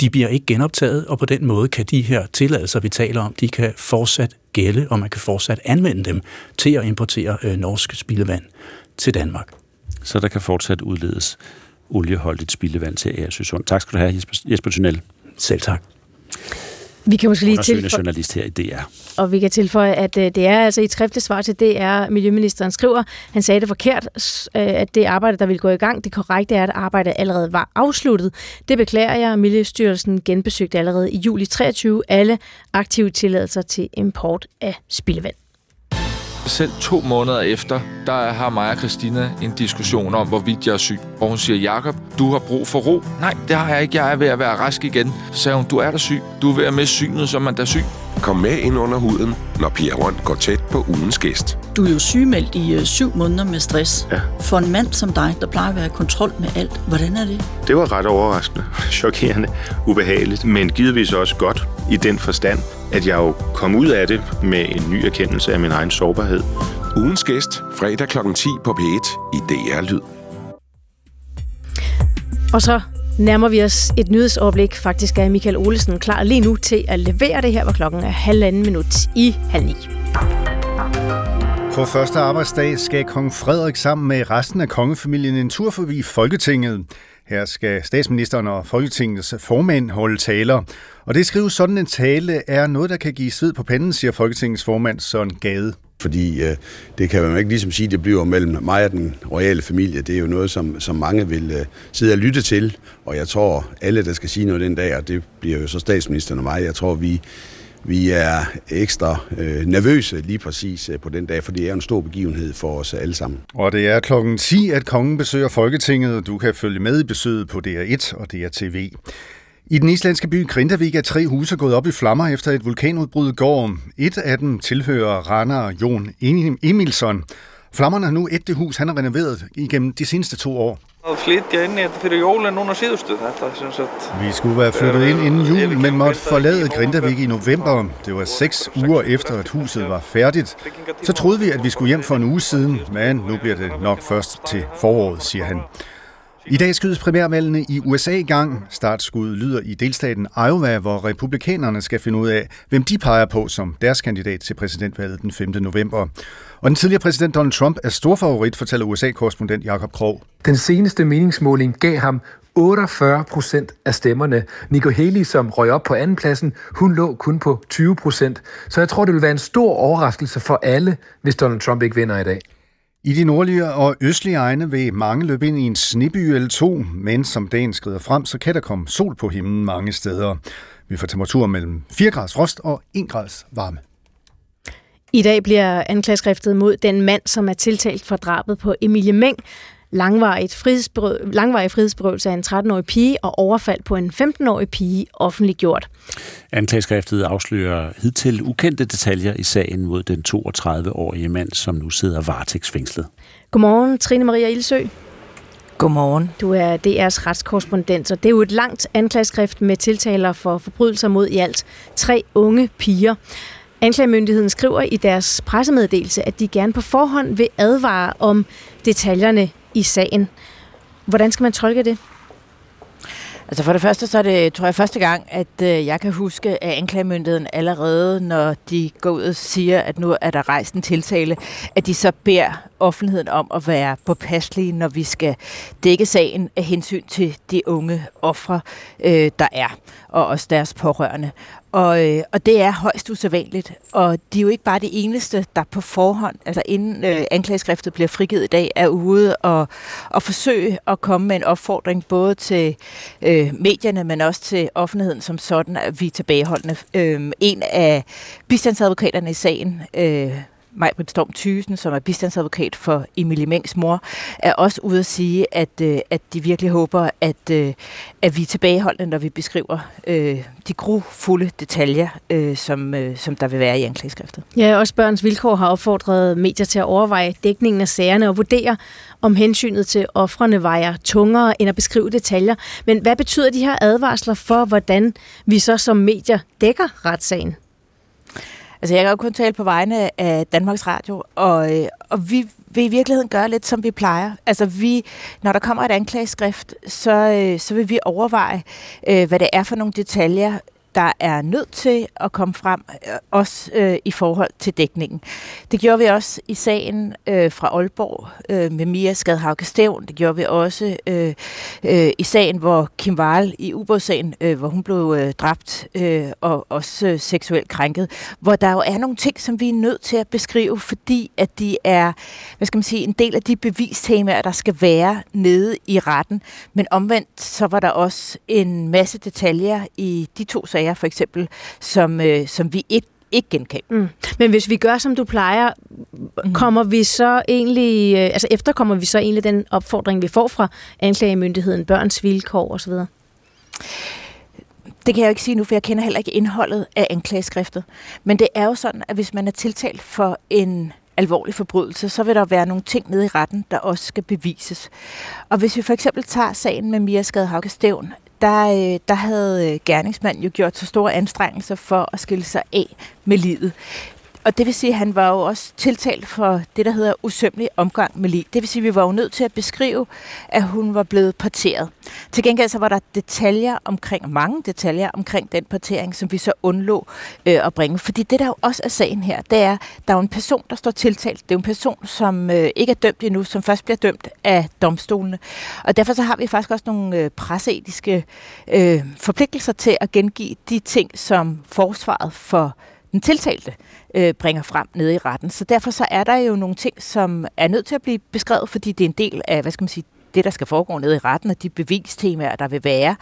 Speaker 33: de bliver ikke genoptaget, og på den måde kan de her tilladelser, vi taler om, de kan fortsat gælde, og man kan fortsat anvende dem til at importere øh, norsk spildevand til Danmark.
Speaker 2: Så der kan fortsat udledes olieholdigt spildevand til Agersøsund. Tak skal du have, Jesper, Jesper Tunnel.
Speaker 33: Selv tak.
Speaker 4: Vi kan måske lige tilføje-
Speaker 2: journalist her i DR.
Speaker 4: Og vi kan tilføje, at øh, det er altså i et skriftligt svar til DR, Miljøministeren skriver, han sagde det forkert, øh, at det arbejde, der ville gå i gang, det korrekte er, at arbejdet allerede var afsluttet. Det beklager jeg. Miljøstyrelsen genbesøgte allerede i juli 23 alle aktive tilladelser til import af spildevand.
Speaker 34: Selv to måneder efter, der har mig og Christina en diskussion om, hvorvidt jeg er syg. Og hun siger, Jakob, du har brug for ro. Nej, det har jeg ikke. Jeg er ved at være rask igen. Så sagde hun, du er da syg. Du er ved at miste synet, som man er syg.
Speaker 35: Kom med ind under huden, når Pia Røn går tæt på ugens gæst.
Speaker 36: Du er jo sygemeldt i øh, syv måneder med stress. Ja. For en mand som dig, der plejer at være i kontrol med alt, hvordan er det?
Speaker 37: Det var ret overraskende, chokerende, ubehageligt, men givetvis også godt i den forstand, at jeg jo kom ud af det med en ny erkendelse af min egen sårbarhed.
Speaker 35: Ugens gæst, fredag kl. 10 på P1 i DR Lyd.
Speaker 4: Og så nærmer vi os et nyhedsoverblik. Faktisk er Michael Olesen klar lige nu til at levere det her, hvor klokken er halvanden minut i halv ni.
Speaker 11: På første arbejdsdag skal kong Frederik sammen med resten af kongefamilien en tur forbi Folketinget. Her skal statsministeren og Folketingets formand holde taler. Og det skrives sådan en tale er noget, der kan give sved på panden, siger Folketingets formand Søren Gade.
Speaker 38: Fordi øh, det kan man ikke ligesom sige, det bliver mellem mig og den royale familie. Det er jo noget, som, som mange vil øh, sidde og lytte til. Og jeg tror, alle, der skal sige noget den dag, og det bliver jo så statsministeren og mig, jeg tror, vi, vi er ekstra øh, nervøse lige præcis øh, på den dag, for det er en stor begivenhed for os alle sammen.
Speaker 11: Og det er klokken 10, at kongen besøger Folketinget. og Du kan følge med i besøget på DR1 og DR TV. I den islandske by Grindavik er tre huse gået op i flammer efter et vulkanudbrud i går. Et af dem tilhører Rana Jon Emilsson. Flammerne har nu et det hus, han har renoveret igennem de seneste to år.
Speaker 39: Að flytja inn í þetta fyrir jólinn núna síðustu. Er.
Speaker 11: Vi skulle være flyttet ind inden jul, men måtte forlade Grindavik i november. Det var seks uger efter, at huset var færdigt. Så troede vi, at vi skulle hjem for en uge siden, men nu bliver det nok først til foråret, siger han. I dag skydes primærvalgene i USA i gang. Startskuddet lyder i delstaten Iowa, hvor republikanerne skal finde ud af, hvem de peger på som deres kandidat til præsidentvalget den 5. november. Og den tidligere præsident Donald Trump er stor favorit, fortæller USA-korrespondent Jakob Krog.
Speaker 40: Den seneste meningsmåling gav ham 48 procent af stemmerne. Nico Haley, som røg op på andenpladsen, hun lå kun på 20 procent. Så jeg tror, det vil være en stor overraskelse for alle, hvis Donald Trump ikke vinder i dag.
Speaker 11: I de nordlige og østlige egne vil mange løbe ind i en sneby eller to, men som dagen skrider frem, så kan der komme sol på himlen mange steder. Vi får temperatur mellem 4 grads frost og 1 grads varme.
Speaker 4: I dag bliver anklageskriftet mod den mand, som er tiltalt for drabet på Emilie Meng, langvarigt frihedsberøv, langvarig frihedsberøvelse af en 13-årig pige og overfald på en 15-årig pige offentliggjort.
Speaker 2: Anklageskriftet afslører hidtil ukendte detaljer i sagen mod den 32-årige mand, som nu sidder varetægtsfængslet.
Speaker 4: Godmorgen, Trine Maria Ilsø.
Speaker 41: Godmorgen.
Speaker 4: Du er DR's retskorrespondent, og det er jo et langt anklageskrift med tiltaler for forbrydelser mod i alt tre unge piger. Anklagemyndigheden skriver i deres pressemeddelelse, at de gerne på forhånd vil advare om detaljerne i sagen. Hvordan skal man tolke det?
Speaker 41: Altså for det første, så er det, tror jeg, første gang, at øh, jeg kan huske, at anklagemyndigheden allerede, når de går ud og siger, at nu er der rejst en tiltale, at de så beder offentligheden om at være påpasselige, når vi skal dække sagen af hensyn til de unge ofre, øh, der er, og også deres pårørende. Og, øh, og det er højst usædvanligt, og de er jo ikke bare de eneste, der på forhånd, altså inden øh, anklageskriftet bliver frigivet i dag, er ude og, og forsøge at komme med en opfordring både til øh, medierne, men også til offentligheden som sådan, at vi er tilbageholdende. Øh, en af bistandsadvokaterne i sagen, øh, Majbrit Storm Thysen, som er bistandsadvokat for Emilie Mengs mor, er også ude at sige, at, øh, at de virkelig håber, at, øh, at vi er tilbageholdende, når vi beskriver øh, de grufulde detaljer, øh, som, øh, som der vil være i anklageskriftet.
Speaker 4: Ja, også Børns Vilkår har opfordret medier til at overveje dækningen af sagerne og vurdere, om hensynet til offrene vejer tungere end at beskrive detaljer. Men hvad betyder de her advarsler for, hvordan vi så som medier dækker retssagen?
Speaker 41: Altså, jeg kan jo kun tale på vegne af Danmarks Radio, og, øh, og vi vil i virkeligheden gøre lidt, som vi plejer. Altså, vi, når der kommer et anklageskrift, så, øh, så vil vi overveje, øh, hvad det er for nogle detaljer, der er nødt til at komme frem, øh, også øh, i forhold til dækningen. Det gjorde vi også i sagen øh, fra Aalborg øh, med Mia Skadhauke Stævn. Det gjorde vi også øh, øh, i sagen, hvor Kim Wahl i ubådssagen, øh, hvor hun blev øh, dræbt øh, og også øh, seksuelt krænket, hvor der jo er nogle ting, som vi er nødt til at beskrive, fordi at de er, hvad skal man sige, en del af de bevistemaer, der skal være nede i retten. Men omvendt, så var der også en masse detaljer i de to sager, for eksempel, som, øh, som vi ikke ikke genkend.
Speaker 4: Mm. Men hvis vi gør, som du plejer, mm. kommer vi så egentlig, øh, altså efterkommer vi så egentlig den opfordring, vi får fra anklagemyndigheden, børns vilkår osv.?
Speaker 41: Det kan jeg jo ikke sige nu, for jeg kender heller ikke indholdet af anklageskriftet. Men det er jo sådan, at hvis man er tiltalt for en alvorlig forbrydelse, så vil der være nogle ting nede i retten, der også skal bevises. Og hvis vi for eksempel tager sagen med Mia Skadhauke Stævn, der, øh, der havde øh, gerningsmanden jo gjort så store anstrengelser for at skille sig af med livet. Og det vil sige, at han var jo også tiltalt for det, der hedder usømmelig omgang med lig. Det vil sige, at vi var jo nødt til at beskrive, at hun var blevet parteret. Til gengæld så var der detaljer omkring, mange detaljer omkring den partering, som vi så undlå øh, at bringe. Fordi det, der jo også er sagen her, det er, der er en person, der står tiltalt. Det er jo en person, som øh, ikke er dømt endnu, som først bliver dømt af domstolene. Og derfor så har vi faktisk også nogle øh, presseetiske øh, forpligtelser til at gengive de ting, som forsvaret for den tiltalte øh, Øh, bringer frem nede i retten. Så derfor så er der jo nogle ting, som er nødt til at blive beskrevet, fordi det er en del af, hvad skal man sige, det, der skal foregå nede i retten, og de bevistemaer, der vil være.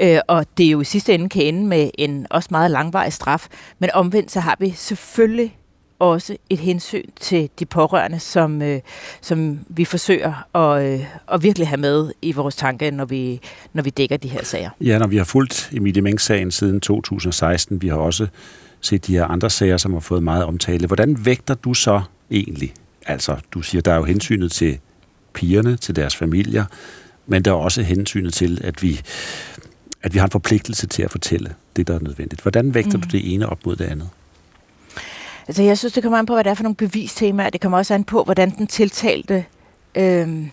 Speaker 41: Øh, og det er jo i sidste ende kan ende med en også meget langvarig straf. Men omvendt så har vi selvfølgelig også et hensyn til de pårørende, som, øh, som vi forsøger at, øh, at virkelig have med i vores tanke, når vi, når vi dækker de her sager.
Speaker 2: Ja, når vi har fulgt Emilie Meng-sagen siden 2016, vi har også set de her andre sager, som har fået meget omtale. Hvordan vægter du så egentlig? Altså, du siger, der er jo hensynet til pigerne, til deres familier, men der er også hensynet til, at vi, at vi har en forpligtelse til at fortælle det, der er nødvendigt. Hvordan vægter mm. du det ene op mod det andet?
Speaker 41: Altså, jeg synes, det kommer an på, hvad det er for nogle bevistemaer. Det kommer også an på, hvordan den tiltalte øh,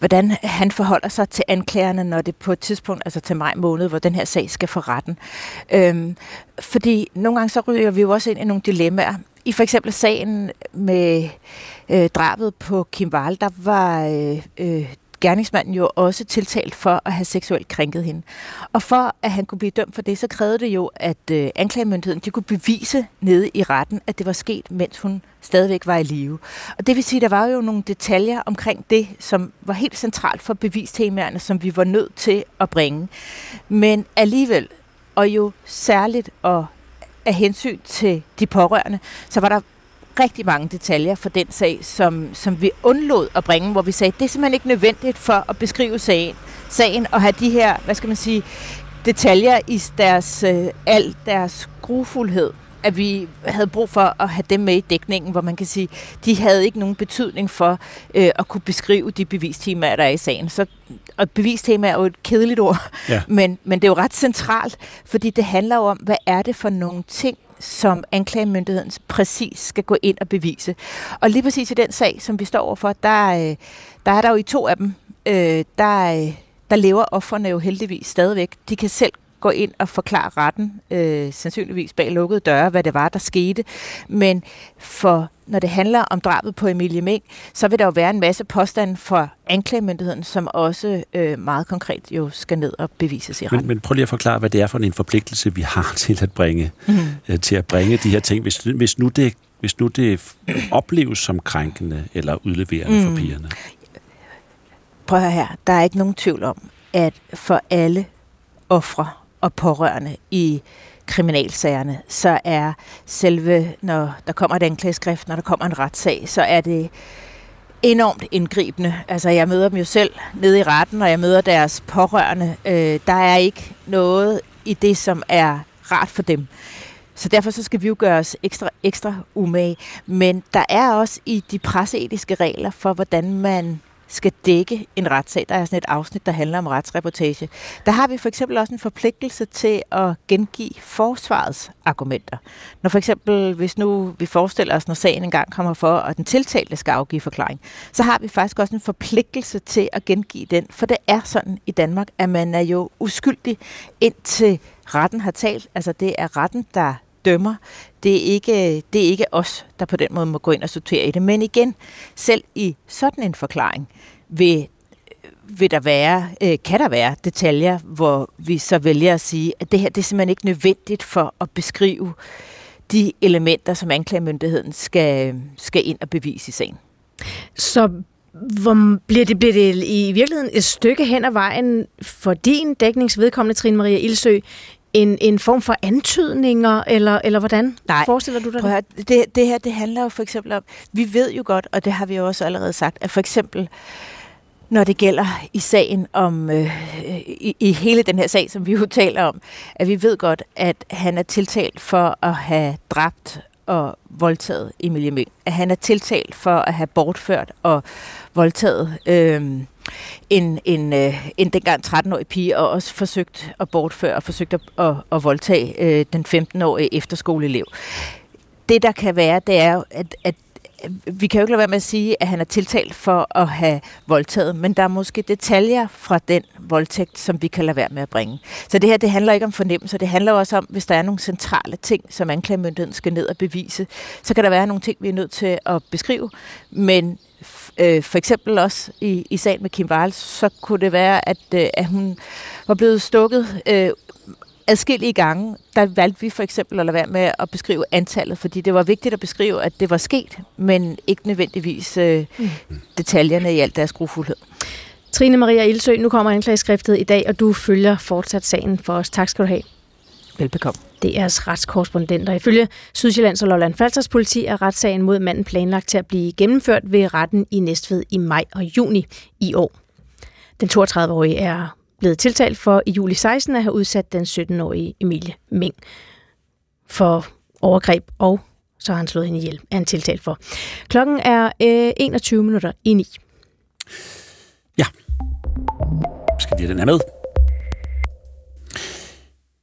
Speaker 41: hvordan han forholder sig til anklagerne, når det på et tidspunkt, altså til maj måned, hvor den her sag skal for retten. Øhm, fordi nogle gange så ryger vi jo også ind i nogle dilemmaer. I for eksempel sagen med øh, drabet på Kim Wahl, der var øh, øh, gerningsmanden jo også tiltalt for at have seksuelt krænket hende. Og for at han kunne blive dømt for det, så krævede det jo, at øh, anklagemyndigheden de kunne bevise nede i retten, at det var sket, mens hun stadigvæk var i live. Og det vil sige, der var jo nogle detaljer omkring det, som var helt centralt for bevistemaerne, som vi var nødt til at bringe. Men alligevel, og jo særligt og af hensyn til de pårørende, så var der rigtig mange detaljer for den sag, som, som vi undlod at bringe, hvor vi sagde, det er simpelthen ikke nødvendigt for at beskrive sagen, sagen og have de her, hvad skal man sige, detaljer i deres, øh, al deres grufuldhed at vi havde brug for at have dem med i dækningen, hvor man kan sige, de havde ikke nogen betydning for øh, at kunne beskrive de bevistemaer, der er i sagen. Så, og bevistema er jo et kedeligt ord, ja. men, men det er jo ret centralt, fordi det handler jo om, hvad er det for nogle ting, som anklagemyndigheden præcis skal gå ind og bevise. Og lige præcis i den sag, som vi står overfor, der, øh, der er der jo i to af dem, øh, der, øh, der lever offerne jo heldigvis stadigvæk. De kan selv gå ind og forklare retten, øh, sandsynligvis bag lukkede døre, hvad det var, der skete. Men for når det handler om drabet på Emilie Meng, så vil der jo være en masse påstande for anklagemyndigheden, som også øh, meget konkret jo skal ned og bevises i retten.
Speaker 2: Men, men prøv lige at forklare, hvad det er for en forpligtelse, vi har til at bringe, mm. øh, til at bringe de her ting. Hvis, hvis, nu det, hvis nu det opleves som krænkende eller udleverende mm. for pigerne.
Speaker 41: Prøv her. Der er ikke nogen tvivl om, at for alle ofre og pårørende i kriminalsagerne, så er selve, når der kommer et anklageskrift, når der kommer en retssag, så er det enormt indgribende. Altså, jeg møder dem jo selv nede i retten, og jeg møder deres pårørende. Øh, der er ikke noget i det, som er rart for dem. Så derfor så skal vi jo gøre os ekstra, ekstra umage. Men der er også i de presseetiske regler for, hvordan man skal dække en retssag. Der er sådan et afsnit, der handler om retsreportage. Der har vi for eksempel også en forpligtelse til at gengive forsvarets argumenter. Når for eksempel, hvis nu vi forestiller os, når sagen engang kommer for, og den tiltalte skal afgive forklaring, så har vi faktisk også en forpligtelse til at gengive den. For det er sådan i Danmark, at man er jo uskyldig indtil Retten har talt, altså det er retten, der dømmer. Det er, ikke, det er ikke os, der på den måde må gå ind og sortere i det. Men igen, selv i sådan en forklaring vil vil der være, øh, kan der være detaljer, hvor vi så vælger at sige, at det her det er simpelthen ikke nødvendigt for at beskrive de elementer, som anklagemyndigheden skal, skal ind og bevise i sagen.
Speaker 4: Så hvor bliver det, bliver det i virkeligheden et stykke hen ad vejen for din dækningsvedkommende, Trine Maria Ilsø, en, en form for antydninger, eller, eller hvordan
Speaker 41: Nej,
Speaker 4: forestiller du dig
Speaker 41: det?
Speaker 4: det?
Speaker 41: det? Det her, det handler jo for eksempel om, vi ved jo godt, og det har vi jo også allerede sagt, at for eksempel, når det gælder i sagen om, øh, i, i hele den her sag, som vi jo taler om, at vi ved godt, at han er tiltalt for at have dræbt og voldtaget Emilie Møng. At han er tiltalt for at have bortført og voldtaget øh, en, en, øh, en dengang 13-årig pige, og også forsøgt at bortføre og forsøgt at, at, at voldtage øh, den 15-årige efterskoleelev. Det, der kan være, det er at, at øh, vi kan jo ikke lade være med at sige, at han er tiltalt for at have voldtaget, men der er måske detaljer fra den voldtægt, som vi kan lade være med at bringe. Så det her, det handler ikke om fornemmelser, det handler også om, hvis der er nogle centrale ting, som anklagemyndigheden skal ned og bevise, så kan der være nogle ting, vi er nødt til at beskrive, men øh, for eksempel også i, i sagen med Kim Wiles, så kunne det være, at, øh, at hun var blevet stukket øh, adskillige gange, der valgte vi for eksempel at lade være med at beskrive antallet, fordi det var vigtigt at beskrive, at det var sket, men ikke nødvendigvis øh, mm. detaljerne i alt deres grufuldhed.
Speaker 4: Trine Maria Ilsø, nu kommer anklageskriftet i dag, og du følger fortsat sagen for os. Tak skal du have.
Speaker 41: Velbekomme.
Speaker 4: DR's retskorrespondenter. Ifølge Sydsjællands og Lolland Falsters politi er retssagen mod manden planlagt til at blive gennemført ved retten i Næstved i maj og juni i år. Den 32-årige er blevet tiltalt for i juli 16 at have udsat den 17-årige Emilie Ming for overgreb, og så har han slået hende ihjel, er han tiltalt for. Klokken er øh, 21 minutter i 9.
Speaker 2: Ja. Skal vi have den her med?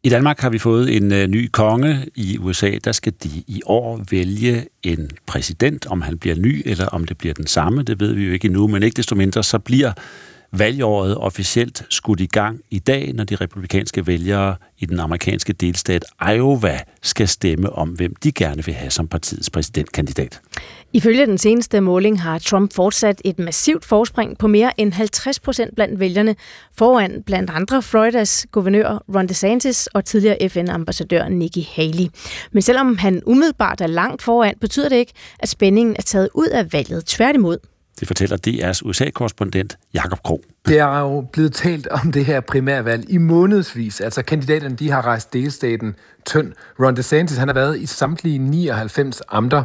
Speaker 2: I Danmark har vi fået en øh, ny konge. I USA, der skal de i år vælge en præsident. Om han bliver ny, eller om det bliver den samme, det ved vi jo ikke endnu. Men ikke desto mindre, så bliver valgåret officielt skudt i gang i dag, når de republikanske vælgere i den amerikanske delstat Iowa skal stemme om, hvem de gerne vil have som partiets præsidentkandidat.
Speaker 4: Ifølge den seneste måling har Trump fortsat et massivt forspring på mere end 50 procent blandt vælgerne, foran blandt andre Floridas guvernør Ron DeSantis og tidligere FN-ambassadør Nikki Haley. Men selvom han umiddelbart er langt foran, betyder det ikke, at spændingen er taget ud af valget. Tværtimod.
Speaker 2: Det fortæller DR's USA-korrespondent Jakob Krog.
Speaker 8: Det er jo blevet talt om det her primærvalg i månedsvis. Altså kandidaterne de har rejst delstaten tynd. Ron DeSantis han har været i samtlige 99 amter.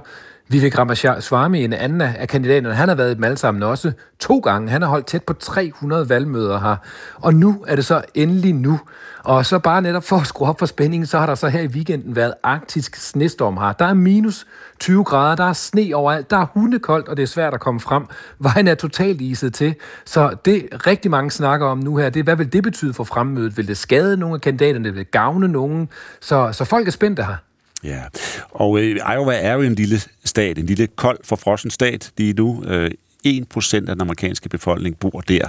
Speaker 8: Vivek Ramaswamy, en anden af kandidaterne, han har været i dem alle sammen også to gange. Han har holdt tæt på 300 valgmøder her. Og nu er det så endelig nu. Og så bare netop for at skrue op for spændingen, så har der så her i weekenden været arktisk snestorm her. Der er minus 20 grader, der er sne overalt, der er hundekoldt, og det er svært at komme frem. Vejen er totalt iset til. Så det rigtig mange snakker om nu her, det er, hvad vil det betyde for fremmødet? Vil det skade nogle af kandidaterne? Vil det gavne nogen? Så, så folk er spændte her.
Speaker 2: Ja, og øh, Iowa er jo en lille stat, en lille kold, forfrossen stat lige nu. Øh, 1% af den amerikanske befolkning bor der.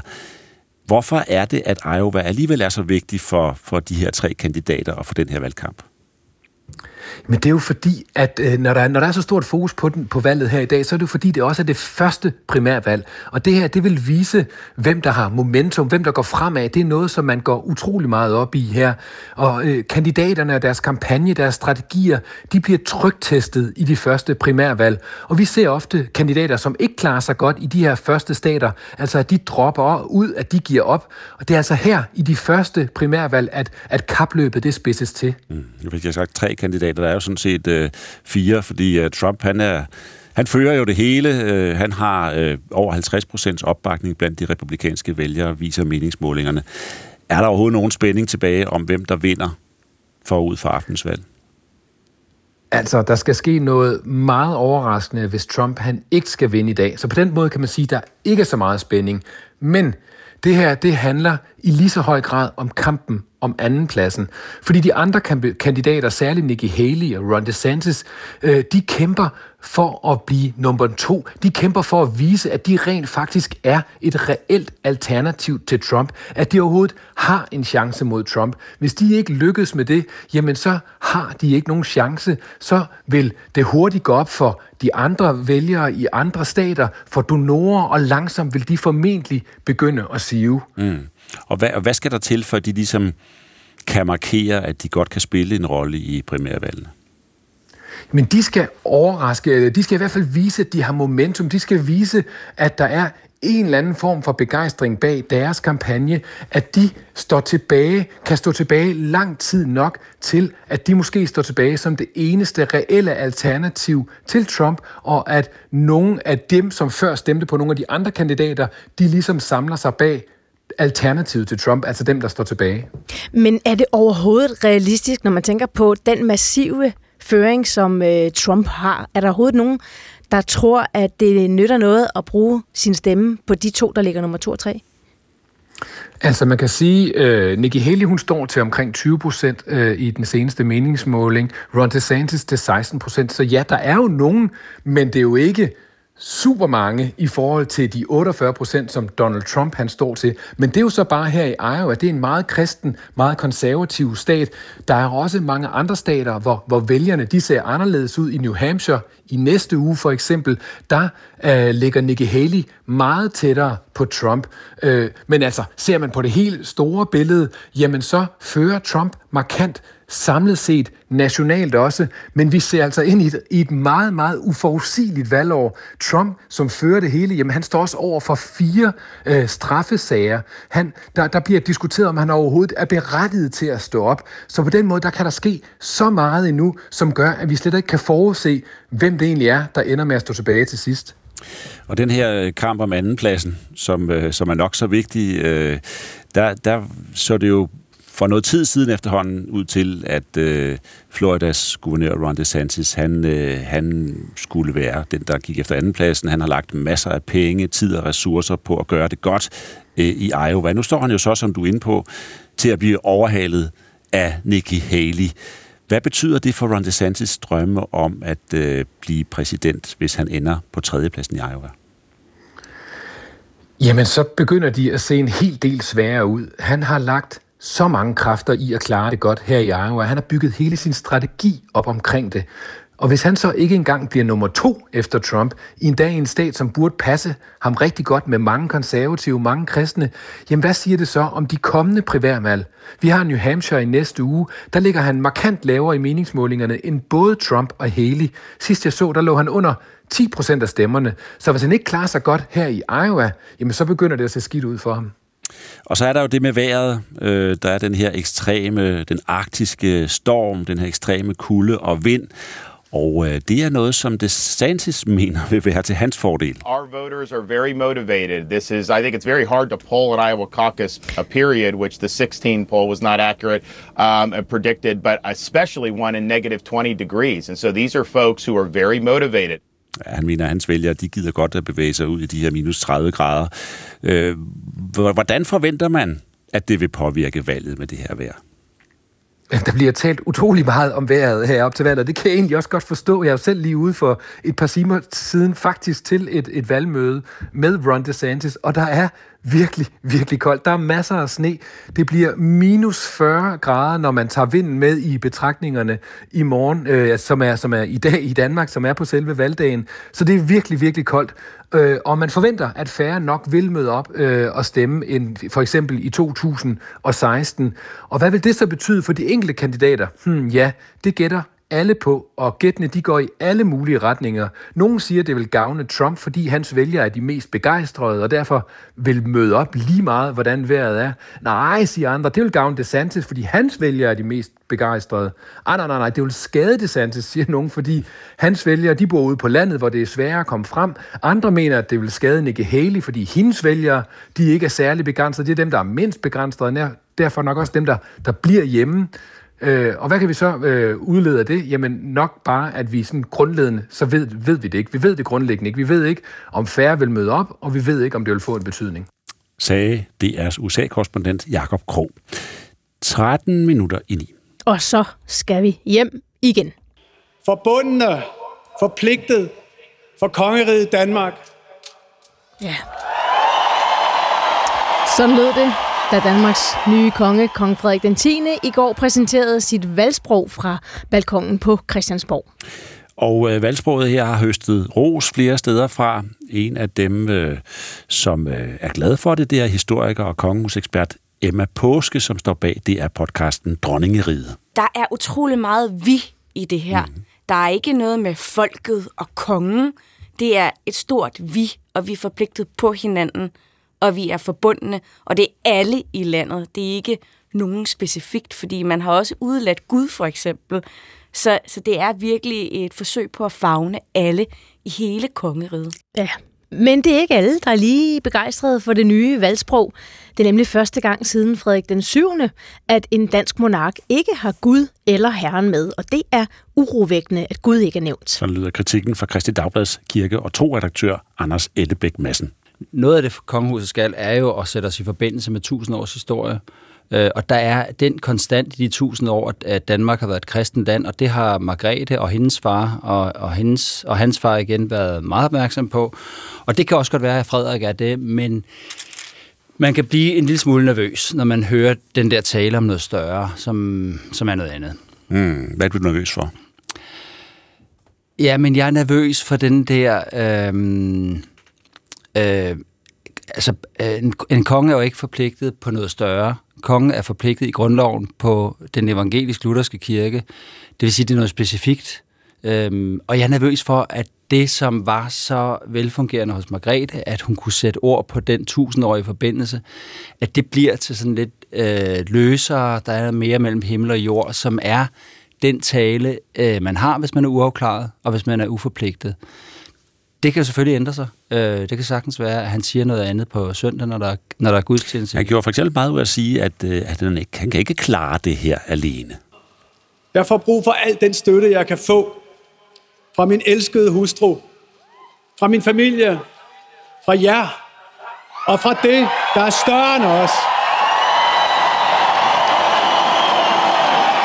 Speaker 2: Hvorfor er det, at Iowa alligevel er så vigtig for, for de her tre kandidater og for den her valgkamp?
Speaker 8: Men det er jo fordi, at øh, når, der når der er så stort fokus på, den, på valget her i dag, så er det jo fordi, det også er det første primærvalg. Og det her, det vil vise, hvem der har momentum, hvem der går fremad. Det er noget, som man går utrolig meget op i her. Og øh, kandidaterne og deres kampagne, deres strategier, de bliver trygtestet i de første primærvalg. Og vi ser ofte kandidater, som ikke klarer sig godt i de her første stater, altså at de dropper ud, at de giver op. Og det er altså her i de første primærvalg, at, at kapløbet det spidses til.
Speaker 2: Mm. Nu fik jeg sagt tre kandidater der er jo sådan set øh, fire, fordi øh, Trump, han er... Han fører jo det hele. Øh, han har øh, over 50 procents opbakning blandt de republikanske vælgere, viser meningsmålingerne. Er der overhovedet nogen spænding tilbage om, hvem der vinder forud for aftensvalg?
Speaker 8: Altså, der skal ske noget meget overraskende, hvis Trump han ikke skal vinde i dag. Så på den måde kan man sige, at der ikke er så meget spænding. Men det her, det handler i lige så høj grad om kampen om andenpladsen. Fordi de andre kandidater, særligt Nikki Haley og Ron DeSantis, øh, de kæmper for at blive nummer to. De kæmper for at vise, at de rent faktisk er et reelt alternativ til Trump. At de overhovedet har en chance mod Trump. Hvis de ikke lykkes med det, jamen så har de ikke nogen chance. Så vil det hurtigt gå op for de andre vælgere i andre stater, for donorer, og langsomt vil de formentlig begynde at sive.
Speaker 2: Mm. Og hvad, og hvad skal der til, for at de ligesom kan markere, at de godt kan spille en rolle i primærvalgene?
Speaker 8: Men de skal overraske, de skal i hvert fald vise, at de har momentum. De skal vise, at der er en eller anden form for begejstring bag deres kampagne, at de står tilbage, kan stå tilbage lang tid nok til, at de måske står tilbage som det eneste reelle alternativ til Trump, og at nogle af dem, som før stemte på nogle af de andre kandidater, de ligesom samler sig bag alternativet til Trump, altså dem, der står tilbage.
Speaker 4: Men er det overhovedet realistisk, når man tænker på den massive føring, som øh, Trump har? Er der overhovedet nogen, der tror, at det nytter noget at bruge sin stemme på de to, der ligger nummer to og tre?
Speaker 8: Altså man kan sige, uh, Nikki Haley hun står til omkring 20 procent uh, i den seneste meningsmåling, Ron DeSantis til 16 procent. Så ja, der er jo nogen, men det er jo ikke super mange i forhold til de 48 procent, som Donald Trump han står til. Men det er jo så bare her i Iowa. Det er en meget kristen, meget konservativ stat. Der er også mange andre stater, hvor, hvor vælgerne de ser anderledes ud. I New Hampshire i næste uge for eksempel, der øh, ligger Nikki Haley meget tættere på Trump. Øh, men altså, ser man på det helt store billede, jamen så fører Trump markant samlet set nationalt også, men vi ser altså ind i et, i et meget, meget uforudsigeligt valgår. Trump, som fører det hele, jamen han står også over for fire øh, straffesager. Han, der, der bliver diskuteret, om han overhovedet er berettiget til at stå op. Så på den måde, der kan der ske så meget endnu, som gør, at vi slet ikke kan forudse, hvem det egentlig er, der ender med at stå tilbage til sidst.
Speaker 2: Og den her øh, kamp om andenpladsen, som, øh, som er nok så vigtig, øh, der, der så det jo for noget tid siden efterhånden ud til, at øh, Floridas guvernør Ron DeSantis, han, øh, han skulle være den, der gik efter andenpladsen. Han har lagt masser af penge, tid og ressourcer på at gøre det godt øh, i Iowa. Nu står han jo så, som du er inde på, til at blive overhalet af Nikki Haley. Hvad betyder det for Ron DeSantis drømme om at øh, blive præsident, hvis han ender på tredjepladsen i Iowa?
Speaker 8: Jamen, så begynder de at se en hel del sværere ud. Han har lagt så mange kræfter i at klare det godt her i Iowa. Han har bygget hele sin strategi op omkring det. Og hvis han så ikke engang bliver nummer to efter Trump, i en dag i en stat, som burde passe ham rigtig godt med mange konservative, mange kristne, jamen hvad siger det så om de kommende primærvalg? Vi har New Hampshire i næste uge. Der ligger han markant lavere i meningsmålingerne end både Trump og Haley. Sidst jeg så, der lå han under 10 procent af stemmerne. Så hvis han ikke klarer sig godt her i Iowa, jamen så begynder det at se skidt ud for ham.
Speaker 2: Og så er der jo det med vejret. Øh, der er den her ekstreme, den arktiske storm, den her ekstreme kulde og vind. Og øh, det er noget, som DeSantis mener vil være til hans fordel.
Speaker 42: Our voters are very motivated. This is, I think it's very hard to poll an Iowa caucus a period, which the 16 poll was not accurate um, predicted, but especially one in negative 20 degrees. And so these are folks who are very motivated.
Speaker 2: Han mener, at hans vælgere de gider godt at bevæge sig ud i de her minus 30 grader. Øh, hvordan forventer man, at det vil påvirke valget med det her vejr?
Speaker 8: Der bliver talt utrolig meget om vejret her op til valget, det kan jeg egentlig også godt forstå. Jeg er jo selv lige ude for et par timer siden faktisk til et, et valgmøde med Ron DeSantis, og der er virkelig, virkelig koldt. Der er masser af sne. Det bliver minus 40 grader, når man tager vinden med i betragtningerne i morgen, øh, som, er, som er i dag i Danmark, som er på selve valgdagen. Så det er virkelig, virkelig koldt. Øh, og man forventer, at færre nok vil møde op øh, og stemme end for eksempel i 2016. Og hvad vil det så betyde for de enkelte kandidater? Hmm, ja, det gætter alle på, og gættene de går i alle mulige retninger. Nogle siger, det vil gavne Trump, fordi hans vælgere er de mest begejstrede, og derfor vil møde op lige meget, hvordan vejret er. Nej, siger andre, det vil gavne DeSantis, fordi hans vælgere er de mest begejstrede. Ej, nej, nej, nej, det vil skade DeSantis, siger nogen, fordi hans vælgere, de bor ude på landet, hvor det er sværere at komme frem. Andre mener, at det vil skade Nikki Haley, fordi hendes vælgere, de ikke er særlig begrænsede. Det er dem, der er mindst begrænsede, derfor nok også dem, der, der bliver hjemme. Øh, og hvad kan vi så øh, udlede af det? Jamen nok bare, at vi sådan grundlæggende, så ved, ved vi det ikke. Vi ved det grundlæggende ikke. Vi ved ikke, om færre vil møde op, og vi ved ikke, om det vil få en betydning.
Speaker 2: Sagde DR's USA-korrespondent Jakob Krog. 13 minutter i 9.
Speaker 4: Og så skal vi hjem igen.
Speaker 43: Forbundne, forpligtet for kongeriget Danmark.
Speaker 4: Ja. Sådan lød det, da Danmarks nye konge, kong Frederik den 10. i går præsenterede sit valgsprog fra balkongen på Christiansborg.
Speaker 2: Og øh, valgsproget her har høstet ros flere steder fra. En af dem, øh, som øh, er glad for det, det er historiker og kongehusekspert Emma Påske, som står bag det er podcasten Dronningeriget.
Speaker 16: Der er utrolig meget vi i det her. Mm. Der er ikke noget med folket og kongen. Det er et stort vi, og vi er forpligtet på hinanden, og vi er forbundne, og det er alle i landet. Det er ikke nogen specifikt, fordi man har også udladt Gud for eksempel. Så, så det er virkelig et forsøg på at fagne alle i hele kongeriget.
Speaker 4: Ja, men det er ikke alle, der er lige begejstrede for det nye valgsprog. Det er nemlig første gang siden Frederik den 7., at en dansk monark ikke har Gud eller Herren med, og det er urovækkende, at Gud ikke er nævnt.
Speaker 2: Så lyder kritikken fra Kristi Dagblads kirke- og tro-redaktør Anders Ellebæk Madsen.
Speaker 22: Noget af det, kongehuset skal, er jo at sætte os i forbindelse med tusind års historie. Øh, og der er den konstant i de tusind år, at Danmark har været et kristent land, og det har Margrethe og hendes far og, og, hendes, og hans far igen været meget opmærksom på. Og det kan også godt være, at Frederik er det, men man kan blive en lille smule nervøs, når man hører den der tale om noget større, som, som er noget andet.
Speaker 2: Mm, hvad er du nervøs for?
Speaker 22: Ja, men jeg er nervøs for den der... Øh, øh, altså, øh, en, en konge er jo ikke forpligtet på noget større. Kongen er forpligtet i grundloven på den evangelisk-lutherske kirke. Det vil sige, det er noget specifikt. Øhm, og jeg er nervøs for, at det, som var så velfungerende hos Margrethe, at hun kunne sætte ord på den tusindårige forbindelse, at det bliver til sådan lidt øh, løsere, der er mere mellem himmel og jord, som er den tale, øh, man har, hvis man er uafklaret, og hvis man er uforpligtet. Det kan selvfølgelig ændre sig. Øh, det kan sagtens være, at han siger noget andet på søndag, når der, er, når der er gudstjeneste.
Speaker 2: Han gjorde for eksempel meget ud at sige, at, øh, at han, ikke, han kan ikke klare det her alene.
Speaker 43: Jeg får brug for al den støtte, jeg kan få fra min elskede hustru, fra min familie, fra jer og fra det, der er større end os.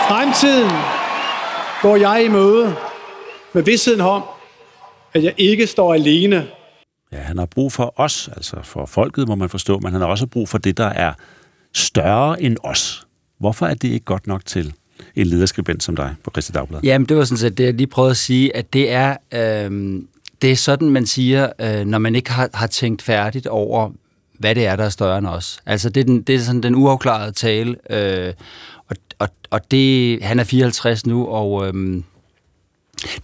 Speaker 43: Fremtiden går jeg i møde med vidstheden om, at jeg ikke står alene.
Speaker 2: Ja, han har brug for os, altså for folket, må man forstå, men han har også brug for det, der er større end os. Hvorfor er det ikke godt nok til en lederskribent som dig på Christi Dagblad?
Speaker 22: Jamen, det var sådan set det, jeg lige prøvede at sige, at det er, øh, det er sådan, man siger, øh, når man ikke har, har tænkt færdigt over, hvad det er, der er større end os. Altså, det er, den, det er sådan den uafklarede tale, øh, og, og, og det, han er 54 nu, og øh,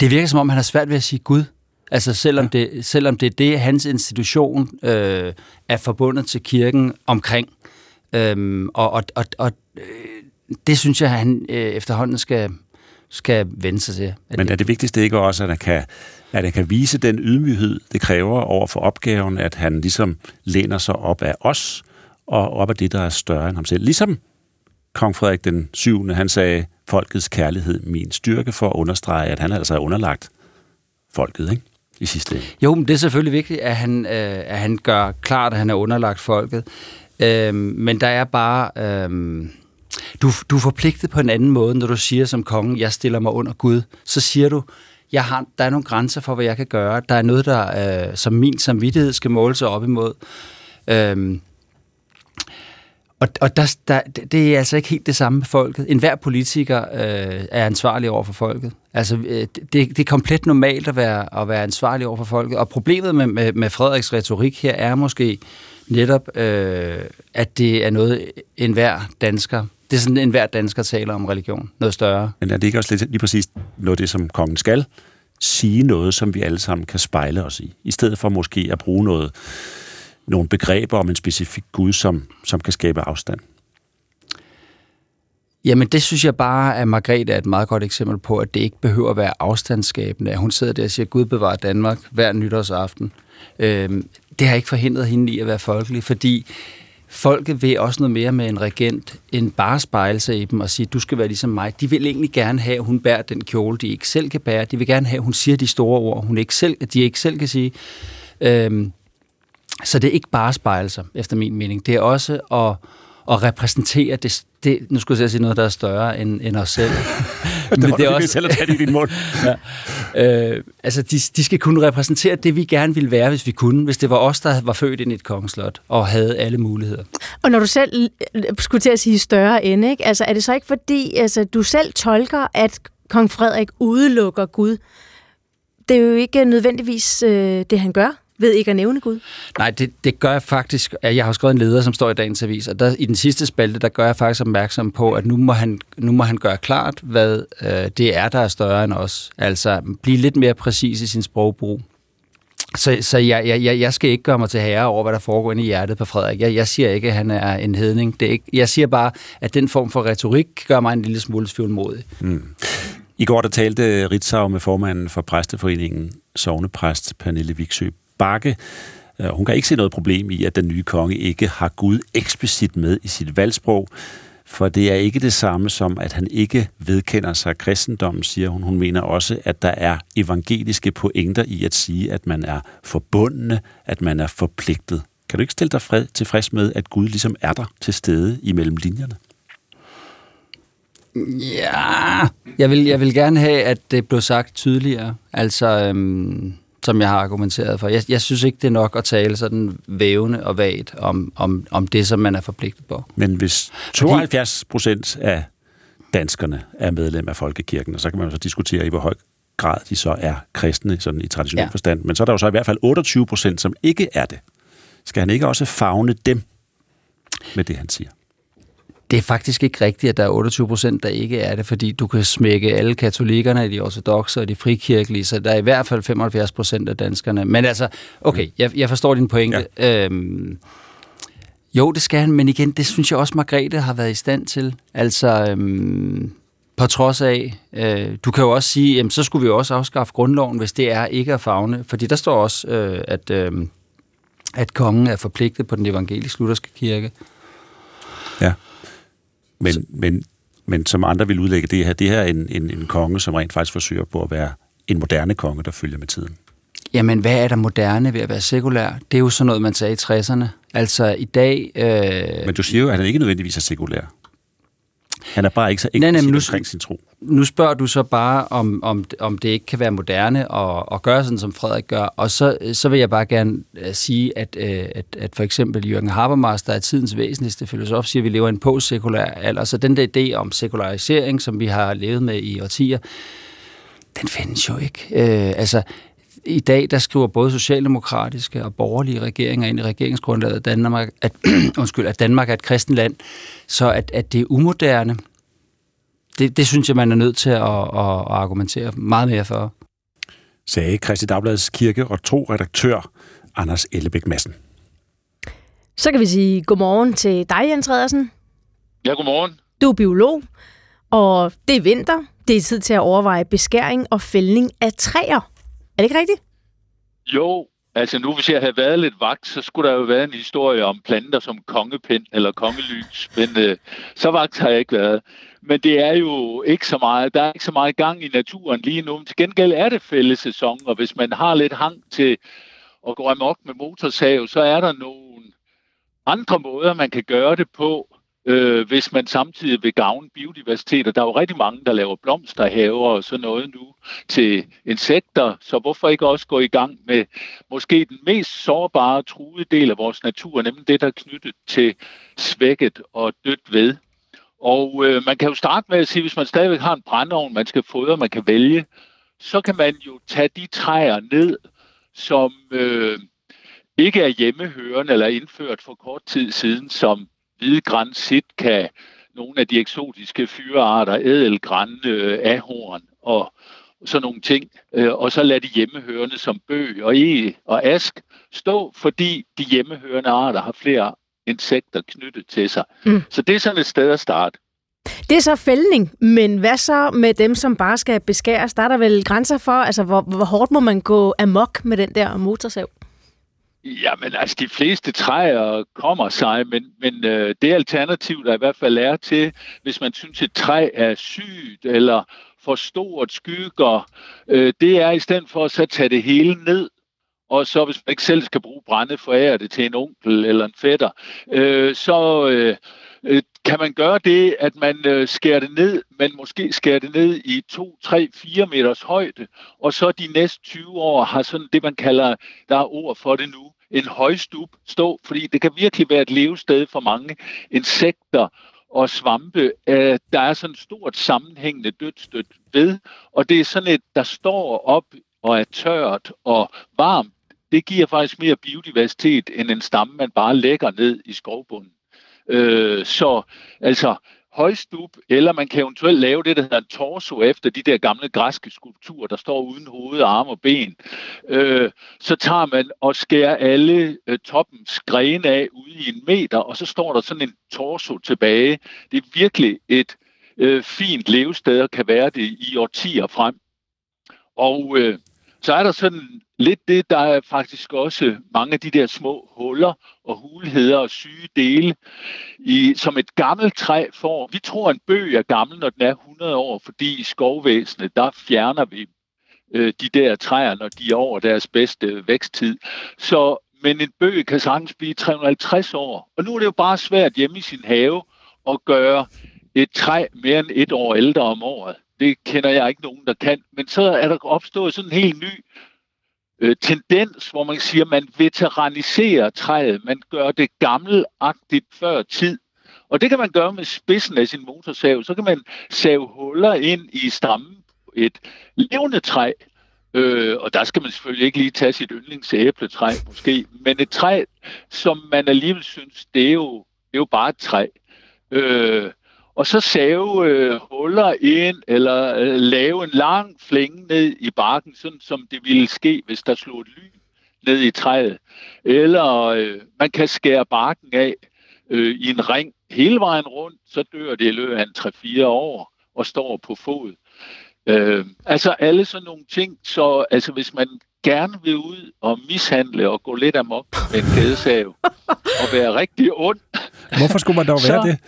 Speaker 22: det virker som om, han har svært ved at sige Gud. Altså selvom, ja. det, selvom det er det, hans institution øh, er forbundet til kirken omkring. Øhm, og og, og, og øh, det synes jeg, han øh, efterhånden skal, skal vende sig til.
Speaker 2: Men er det vigtigste ikke også, at han kan, at han kan vise den ydmyghed, det kræver over for opgaven, at han ligesom læner sig op af os, og op af det, der er større end ham selv. Ligesom kong Frederik den 7. han sagde, folkets kærlighed min styrke, for at understrege, at han altså er underlagt folket, ikke? I sidste ende.
Speaker 22: Jo, men det er selvfølgelig vigtigt, at han, øh, at han gør klart, at han er underlagt folket. Øh, men der er bare... Øh, du, du er forpligtet på en anden måde, når du siger som konge, jeg stiller mig under Gud. Så siger du, jeg har, der er nogle grænser for, hvad jeg kan gøre. Der er noget, der øh, som min samvittighed skal måle sig op imod. Øh, og, og der, der, det er altså ikke helt det samme med folket. En hver politiker øh, er ansvarlig over for folket. Altså, øh, det, det er komplet normalt at være, at være ansvarlig over for folket. Og problemet med, med, med Frederiks retorik her er måske netop, øh, at det er noget, enhver dansker det er sådan, en hver dansker taler om religion. Noget større.
Speaker 2: Men er det ikke også lidt, lige præcis noget det, som kongen skal? Sige noget, som vi alle sammen kan spejle os i. I stedet for måske at bruge noget, nogle begreber om en specifik Gud, som, som kan skabe afstand.
Speaker 22: Jamen, det synes jeg bare, at Margrethe er et meget godt eksempel på, at det ikke behøver at være afstandsskabende. At hun sidder der og siger, Gud bevarer Danmark hver nytårsaften. Øhm, det har ikke forhindret hende i at være folkelig, fordi folket vil også noget mere med en regent, end bare spejle sig i dem og sige, du skal være ligesom mig. De vil egentlig gerne have, at hun bærer den kjole, de ikke selv kan bære. De vil gerne have, at hun siger de store ord, hun ikke selv, de ikke selv kan sige. Øhm, så det er ikke bare spejle sig, efter min mening. Det er også at, at repræsentere det, det, nu skulle jeg sige noget, der er større end, end os selv.
Speaker 2: Men det er også selv at tage det i din mund.
Speaker 22: ja. øh, altså, de, de skal kunne repræsentere det, vi gerne ville være, hvis vi kunne. Hvis det var os, der var født ind i et kongeslot og havde alle muligheder.
Speaker 4: Og når du selv skulle til at sige større end, ikke? Altså, er det så ikke fordi, altså, du selv tolker, at kong Frederik udelukker Gud? Det er jo ikke nødvendigvis øh, det, han gør ved ikke at nævne Gud?
Speaker 22: Nej, det, det gør jeg faktisk. Jeg har skrevet en leder, som står i dagens avis, og der, i den sidste spalte, der gør jeg faktisk opmærksom på, at nu må han, nu må han gøre klart, hvad øh, det er, der er større end os. Altså, blive lidt mere præcis i sin sprogbrug. Så, så jeg, jeg, jeg skal ikke gøre mig til herre over, hvad der foregår inde i hjertet på Frederik. Jeg, jeg siger ikke, at han er en hedning. Det er ikke, jeg siger bare, at den form for retorik gør mig en lille smule tvivlmodig. Mm.
Speaker 2: I går der talte Ritzau med formanden for præsteforeningen, sovnepræst Pernille Viksø Bakke. Øh, hun kan ikke se noget problem i, at den nye konge ikke har Gud eksplicit med i sit valgsprog, for det er ikke det samme som, at han ikke vedkender sig kristendommen, siger hun. Hun mener også, at der er evangeliske pointer i at sige, at man er forbundne, at man er forpligtet. Kan du ikke stille dig fred, tilfreds med, at Gud ligesom er der til stede imellem linjerne?
Speaker 22: Ja, jeg vil, jeg vil gerne have, at det blev sagt tydeligere. Altså, øhm, som jeg har argumenteret for. Jeg, jeg synes ikke, det er nok at tale sådan vævende og vagt om, om, om det, som man er forpligtet på.
Speaker 2: Men hvis 72 procent af danskerne er medlem af Folkekirken, og så kan man jo så diskutere, i hvor høj grad de så er kristne sådan i traditionel ja. forstand. Men så er der jo så i hvert fald 28 procent, som ikke er det. Skal han ikke også fagne dem med det, han siger?
Speaker 22: Det er faktisk ikke rigtigt, at der er 28 procent, der ikke er det, fordi du kan smække alle katolikkerne, de ortodoxe og de frikirkelige, så der er i hvert fald 75 procent af danskerne. Men altså, okay, jeg, jeg forstår din pointe. Ja. Øhm, jo, det skal han, men igen, det synes jeg også, Margrethe har været i stand til. Altså, øhm, på trods af, øh, du kan jo også sige, jamen, så skulle vi jo også afskaffe grundloven, hvis det er ikke at fagne, fordi der står også, øh, at, øh, at kongen er forpligtet på den evangelisk-lutherske kirke.
Speaker 2: Ja. Men, men, men som andre vil udlægge det her, det her er en, en, en konge, som rent faktisk forsøger på at være en moderne konge, der følger med tiden.
Speaker 22: Jamen, hvad er der moderne ved at være sekulær? Det er jo sådan noget, man sagde i 60'erne. Altså, i dag...
Speaker 2: Øh... Men du siger jo, at han ikke nødvendigvis er sekulær. Han er bare ikke så ikke nej, nej, nu, omkring sin tro.
Speaker 22: Nu spørger du så bare, om, om, om det ikke kan være moderne at, at gøre sådan, som Frederik gør. Og så, så vil jeg bare gerne uh, sige, at, uh, at, at for eksempel Jørgen Habermas, der er tidens væsentligste filosof, siger, at vi lever i en postsekulær alder. Så den der idé om sekularisering, som vi har levet med i årtier, den findes jo ikke. Uh, altså, i dag, der skriver både socialdemokratiske og borgerlige regeringer ind i regeringsgrundlaget, at Danmark, at, undskyld, at Danmark er et kristen land, så at, at det er umoderne, det, det synes jeg, man er nødt til at, at, at argumentere meget mere for.
Speaker 2: Sagde Christi Dagbladets kirke- og tro-redaktør Anders Ellebæk Madsen.
Speaker 4: Så kan vi sige godmorgen til dig, Jens Redersen.
Speaker 44: Ja, godmorgen.
Speaker 4: Du er biolog, og det er vinter. Det er tid til at overveje beskæring og fældning af træer. Er det ikke rigtigt?
Speaker 44: Jo, altså nu hvis jeg havde været lidt vagt, så skulle der jo være en historie om planter som kongepind eller kongelys, men øh, så vagt har jeg ikke været. Men det er jo ikke så meget, der er ikke så meget gang i naturen lige nu. Men til gengæld er det fællesæson, og hvis man har lidt hang til at gå amok med motorsav, så er der nogle andre måder, man kan gøre det på øh, hvis man samtidig vil gavne biodiversitet. Og der er jo rigtig mange, der laver blomsterhaver og sådan noget nu til insekter, så hvorfor ikke også gå i gang med måske den mest sårbare truede del af vores natur, nemlig det, der er knyttet til svækket og dødt ved. Og øh, man kan jo starte med at sige, hvis man stadigvæk har en brændeovn, man skal fodre, man kan vælge, så kan man jo tage de træer ned, som øh, ikke er hjemmehørende eller indført for kort tid siden, som hvidgræn, sitka, nogle af de eksotiske fyrearter, ædelgræn, øh, ahorn og sådan nogle ting. Øh, og så lade de hjemmehørende som bøg og e og ask stå, fordi de hjemmehørende arter har flere insekter knyttet til sig. Mm. Så det er sådan et sted at starte.
Speaker 4: Det er så fældning, men hvad så med dem, som bare skal beskæres? Der er der vel grænser for, altså hvor, hvor hårdt må man gå amok med den der motorsav?
Speaker 44: Jamen altså, de fleste træer kommer sig, men, men øh, det alternativ, der i hvert fald er til, hvis man synes, et træ er sygt eller for stort skygger, øh, det er i stedet for at så tage det hele ned, og så hvis man ikke selv skal bruge brænde, forære det til en onkel eller en fætter, øh, så øh, Øh, kan man gøre det, at man øh, skærer det ned, men måske skærer det ned i 2, 3, 4 meters højde, og så de næste 20 år har sådan det, man kalder, der er ord for det nu, en højstub stå, fordi det kan virkelig være et levested for mange insekter og svampe. Øh, der er sådan et stort sammenhængende dødstødt ved, og det er sådan et, der står op og er tørt og varmt. Det giver faktisk mere biodiversitet end en stamme, man bare lægger ned i skovbunden. Øh, så altså højstup, eller man kan eventuelt lave det, der hedder en torso efter de der gamle græske skulpturer, der står uden hoved, arme og ben. Øh, så tager man og skærer alle øh, toppens grene af ude i en meter, og så står der sådan en torso tilbage. Det er virkelig et øh, fint levested, og kan være det i årtier frem. Og øh, så er der sådan lidt det, der er faktisk også mange af de der små huller og hulheder og syge dele, i, som et gammelt træ får. Vi tror, en bøg er gammel, når den er 100 år, fordi i skovvæsenet, der fjerner vi øh, de der træer, når de er over deres bedste væksttid. Så, men en bøg kan sagtens blive 350 år. Og nu er det jo bare svært hjemme i sin have at gøre et træ mere end et år ældre om året. Det kender jeg ikke nogen, der kan. Men så er der opstået sådan en helt ny øh, tendens, hvor man siger, at man veteraniserer træet. Man gør det gammelagtigt før tid. Og det kan man gøre med spidsen af sin motorsav. Så kan man save huller ind i stammen på et levende træ. Øh, og der skal man selvfølgelig ikke lige tage sit yndlingsæbletræ måske, men et træ, som man alligevel synes, det er jo, det er jo bare et træ. Øh, og så save øh, huller ind, eller øh, lave en lang flænge ned i barken, sådan som det ville ske, hvis der slog et lyn ned i træet. Eller øh, man kan skære barken af øh, i en ring hele vejen rundt, så dør det i løbet af en 3-4 år og står på fod. Øh, altså alle sådan nogle ting, så altså hvis man gerne vil ud og mishandle og gå lidt amok med en kædesav og være rigtig ond.
Speaker 2: Hvorfor skulle man dog være
Speaker 44: så,
Speaker 2: det?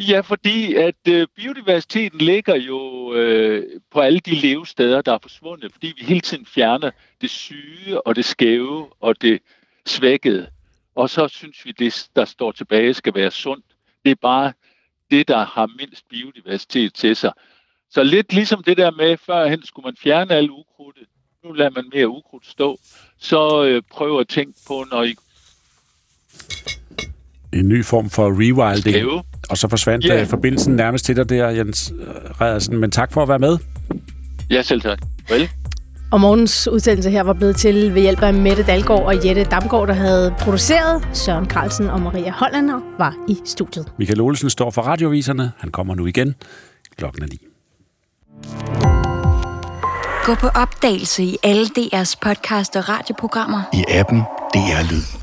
Speaker 44: Ja, fordi at øh, biodiversiteten ligger jo øh, på alle de levesteder, der er forsvundet, fordi vi hele tiden fjerner det syge og det skæve og det svækkede. Og så synes vi, det der står tilbage skal være sundt. Det er bare det, der har mindst biodiversitet til sig. Så lidt ligesom det der med, førhen skulle man fjerne alle ukrudtet. Nu lader man mere ukrudt stå. Så øh, prøv at tænke på, når I
Speaker 2: En ny form for rewilding.
Speaker 44: Skæve.
Speaker 2: Og så forsvandt yeah. forbindelsen nærmest til dig der, Jens Redersen. Men tak for at være med.
Speaker 44: Ja, selv tak. Vel?
Speaker 4: Og morgens udsendelse her var blevet til ved hjælp af Mette Dalgaard og Jette Damgaard, der havde produceret. Søren Carlsen og Maria Hollander var i studiet.
Speaker 2: Michael Olsen står for radioviserne. Han kommer nu igen. Klokken er 9.
Speaker 45: Gå på opdagelse i alle DR's podcast og radioprogrammer.
Speaker 46: I appen DR Lyd.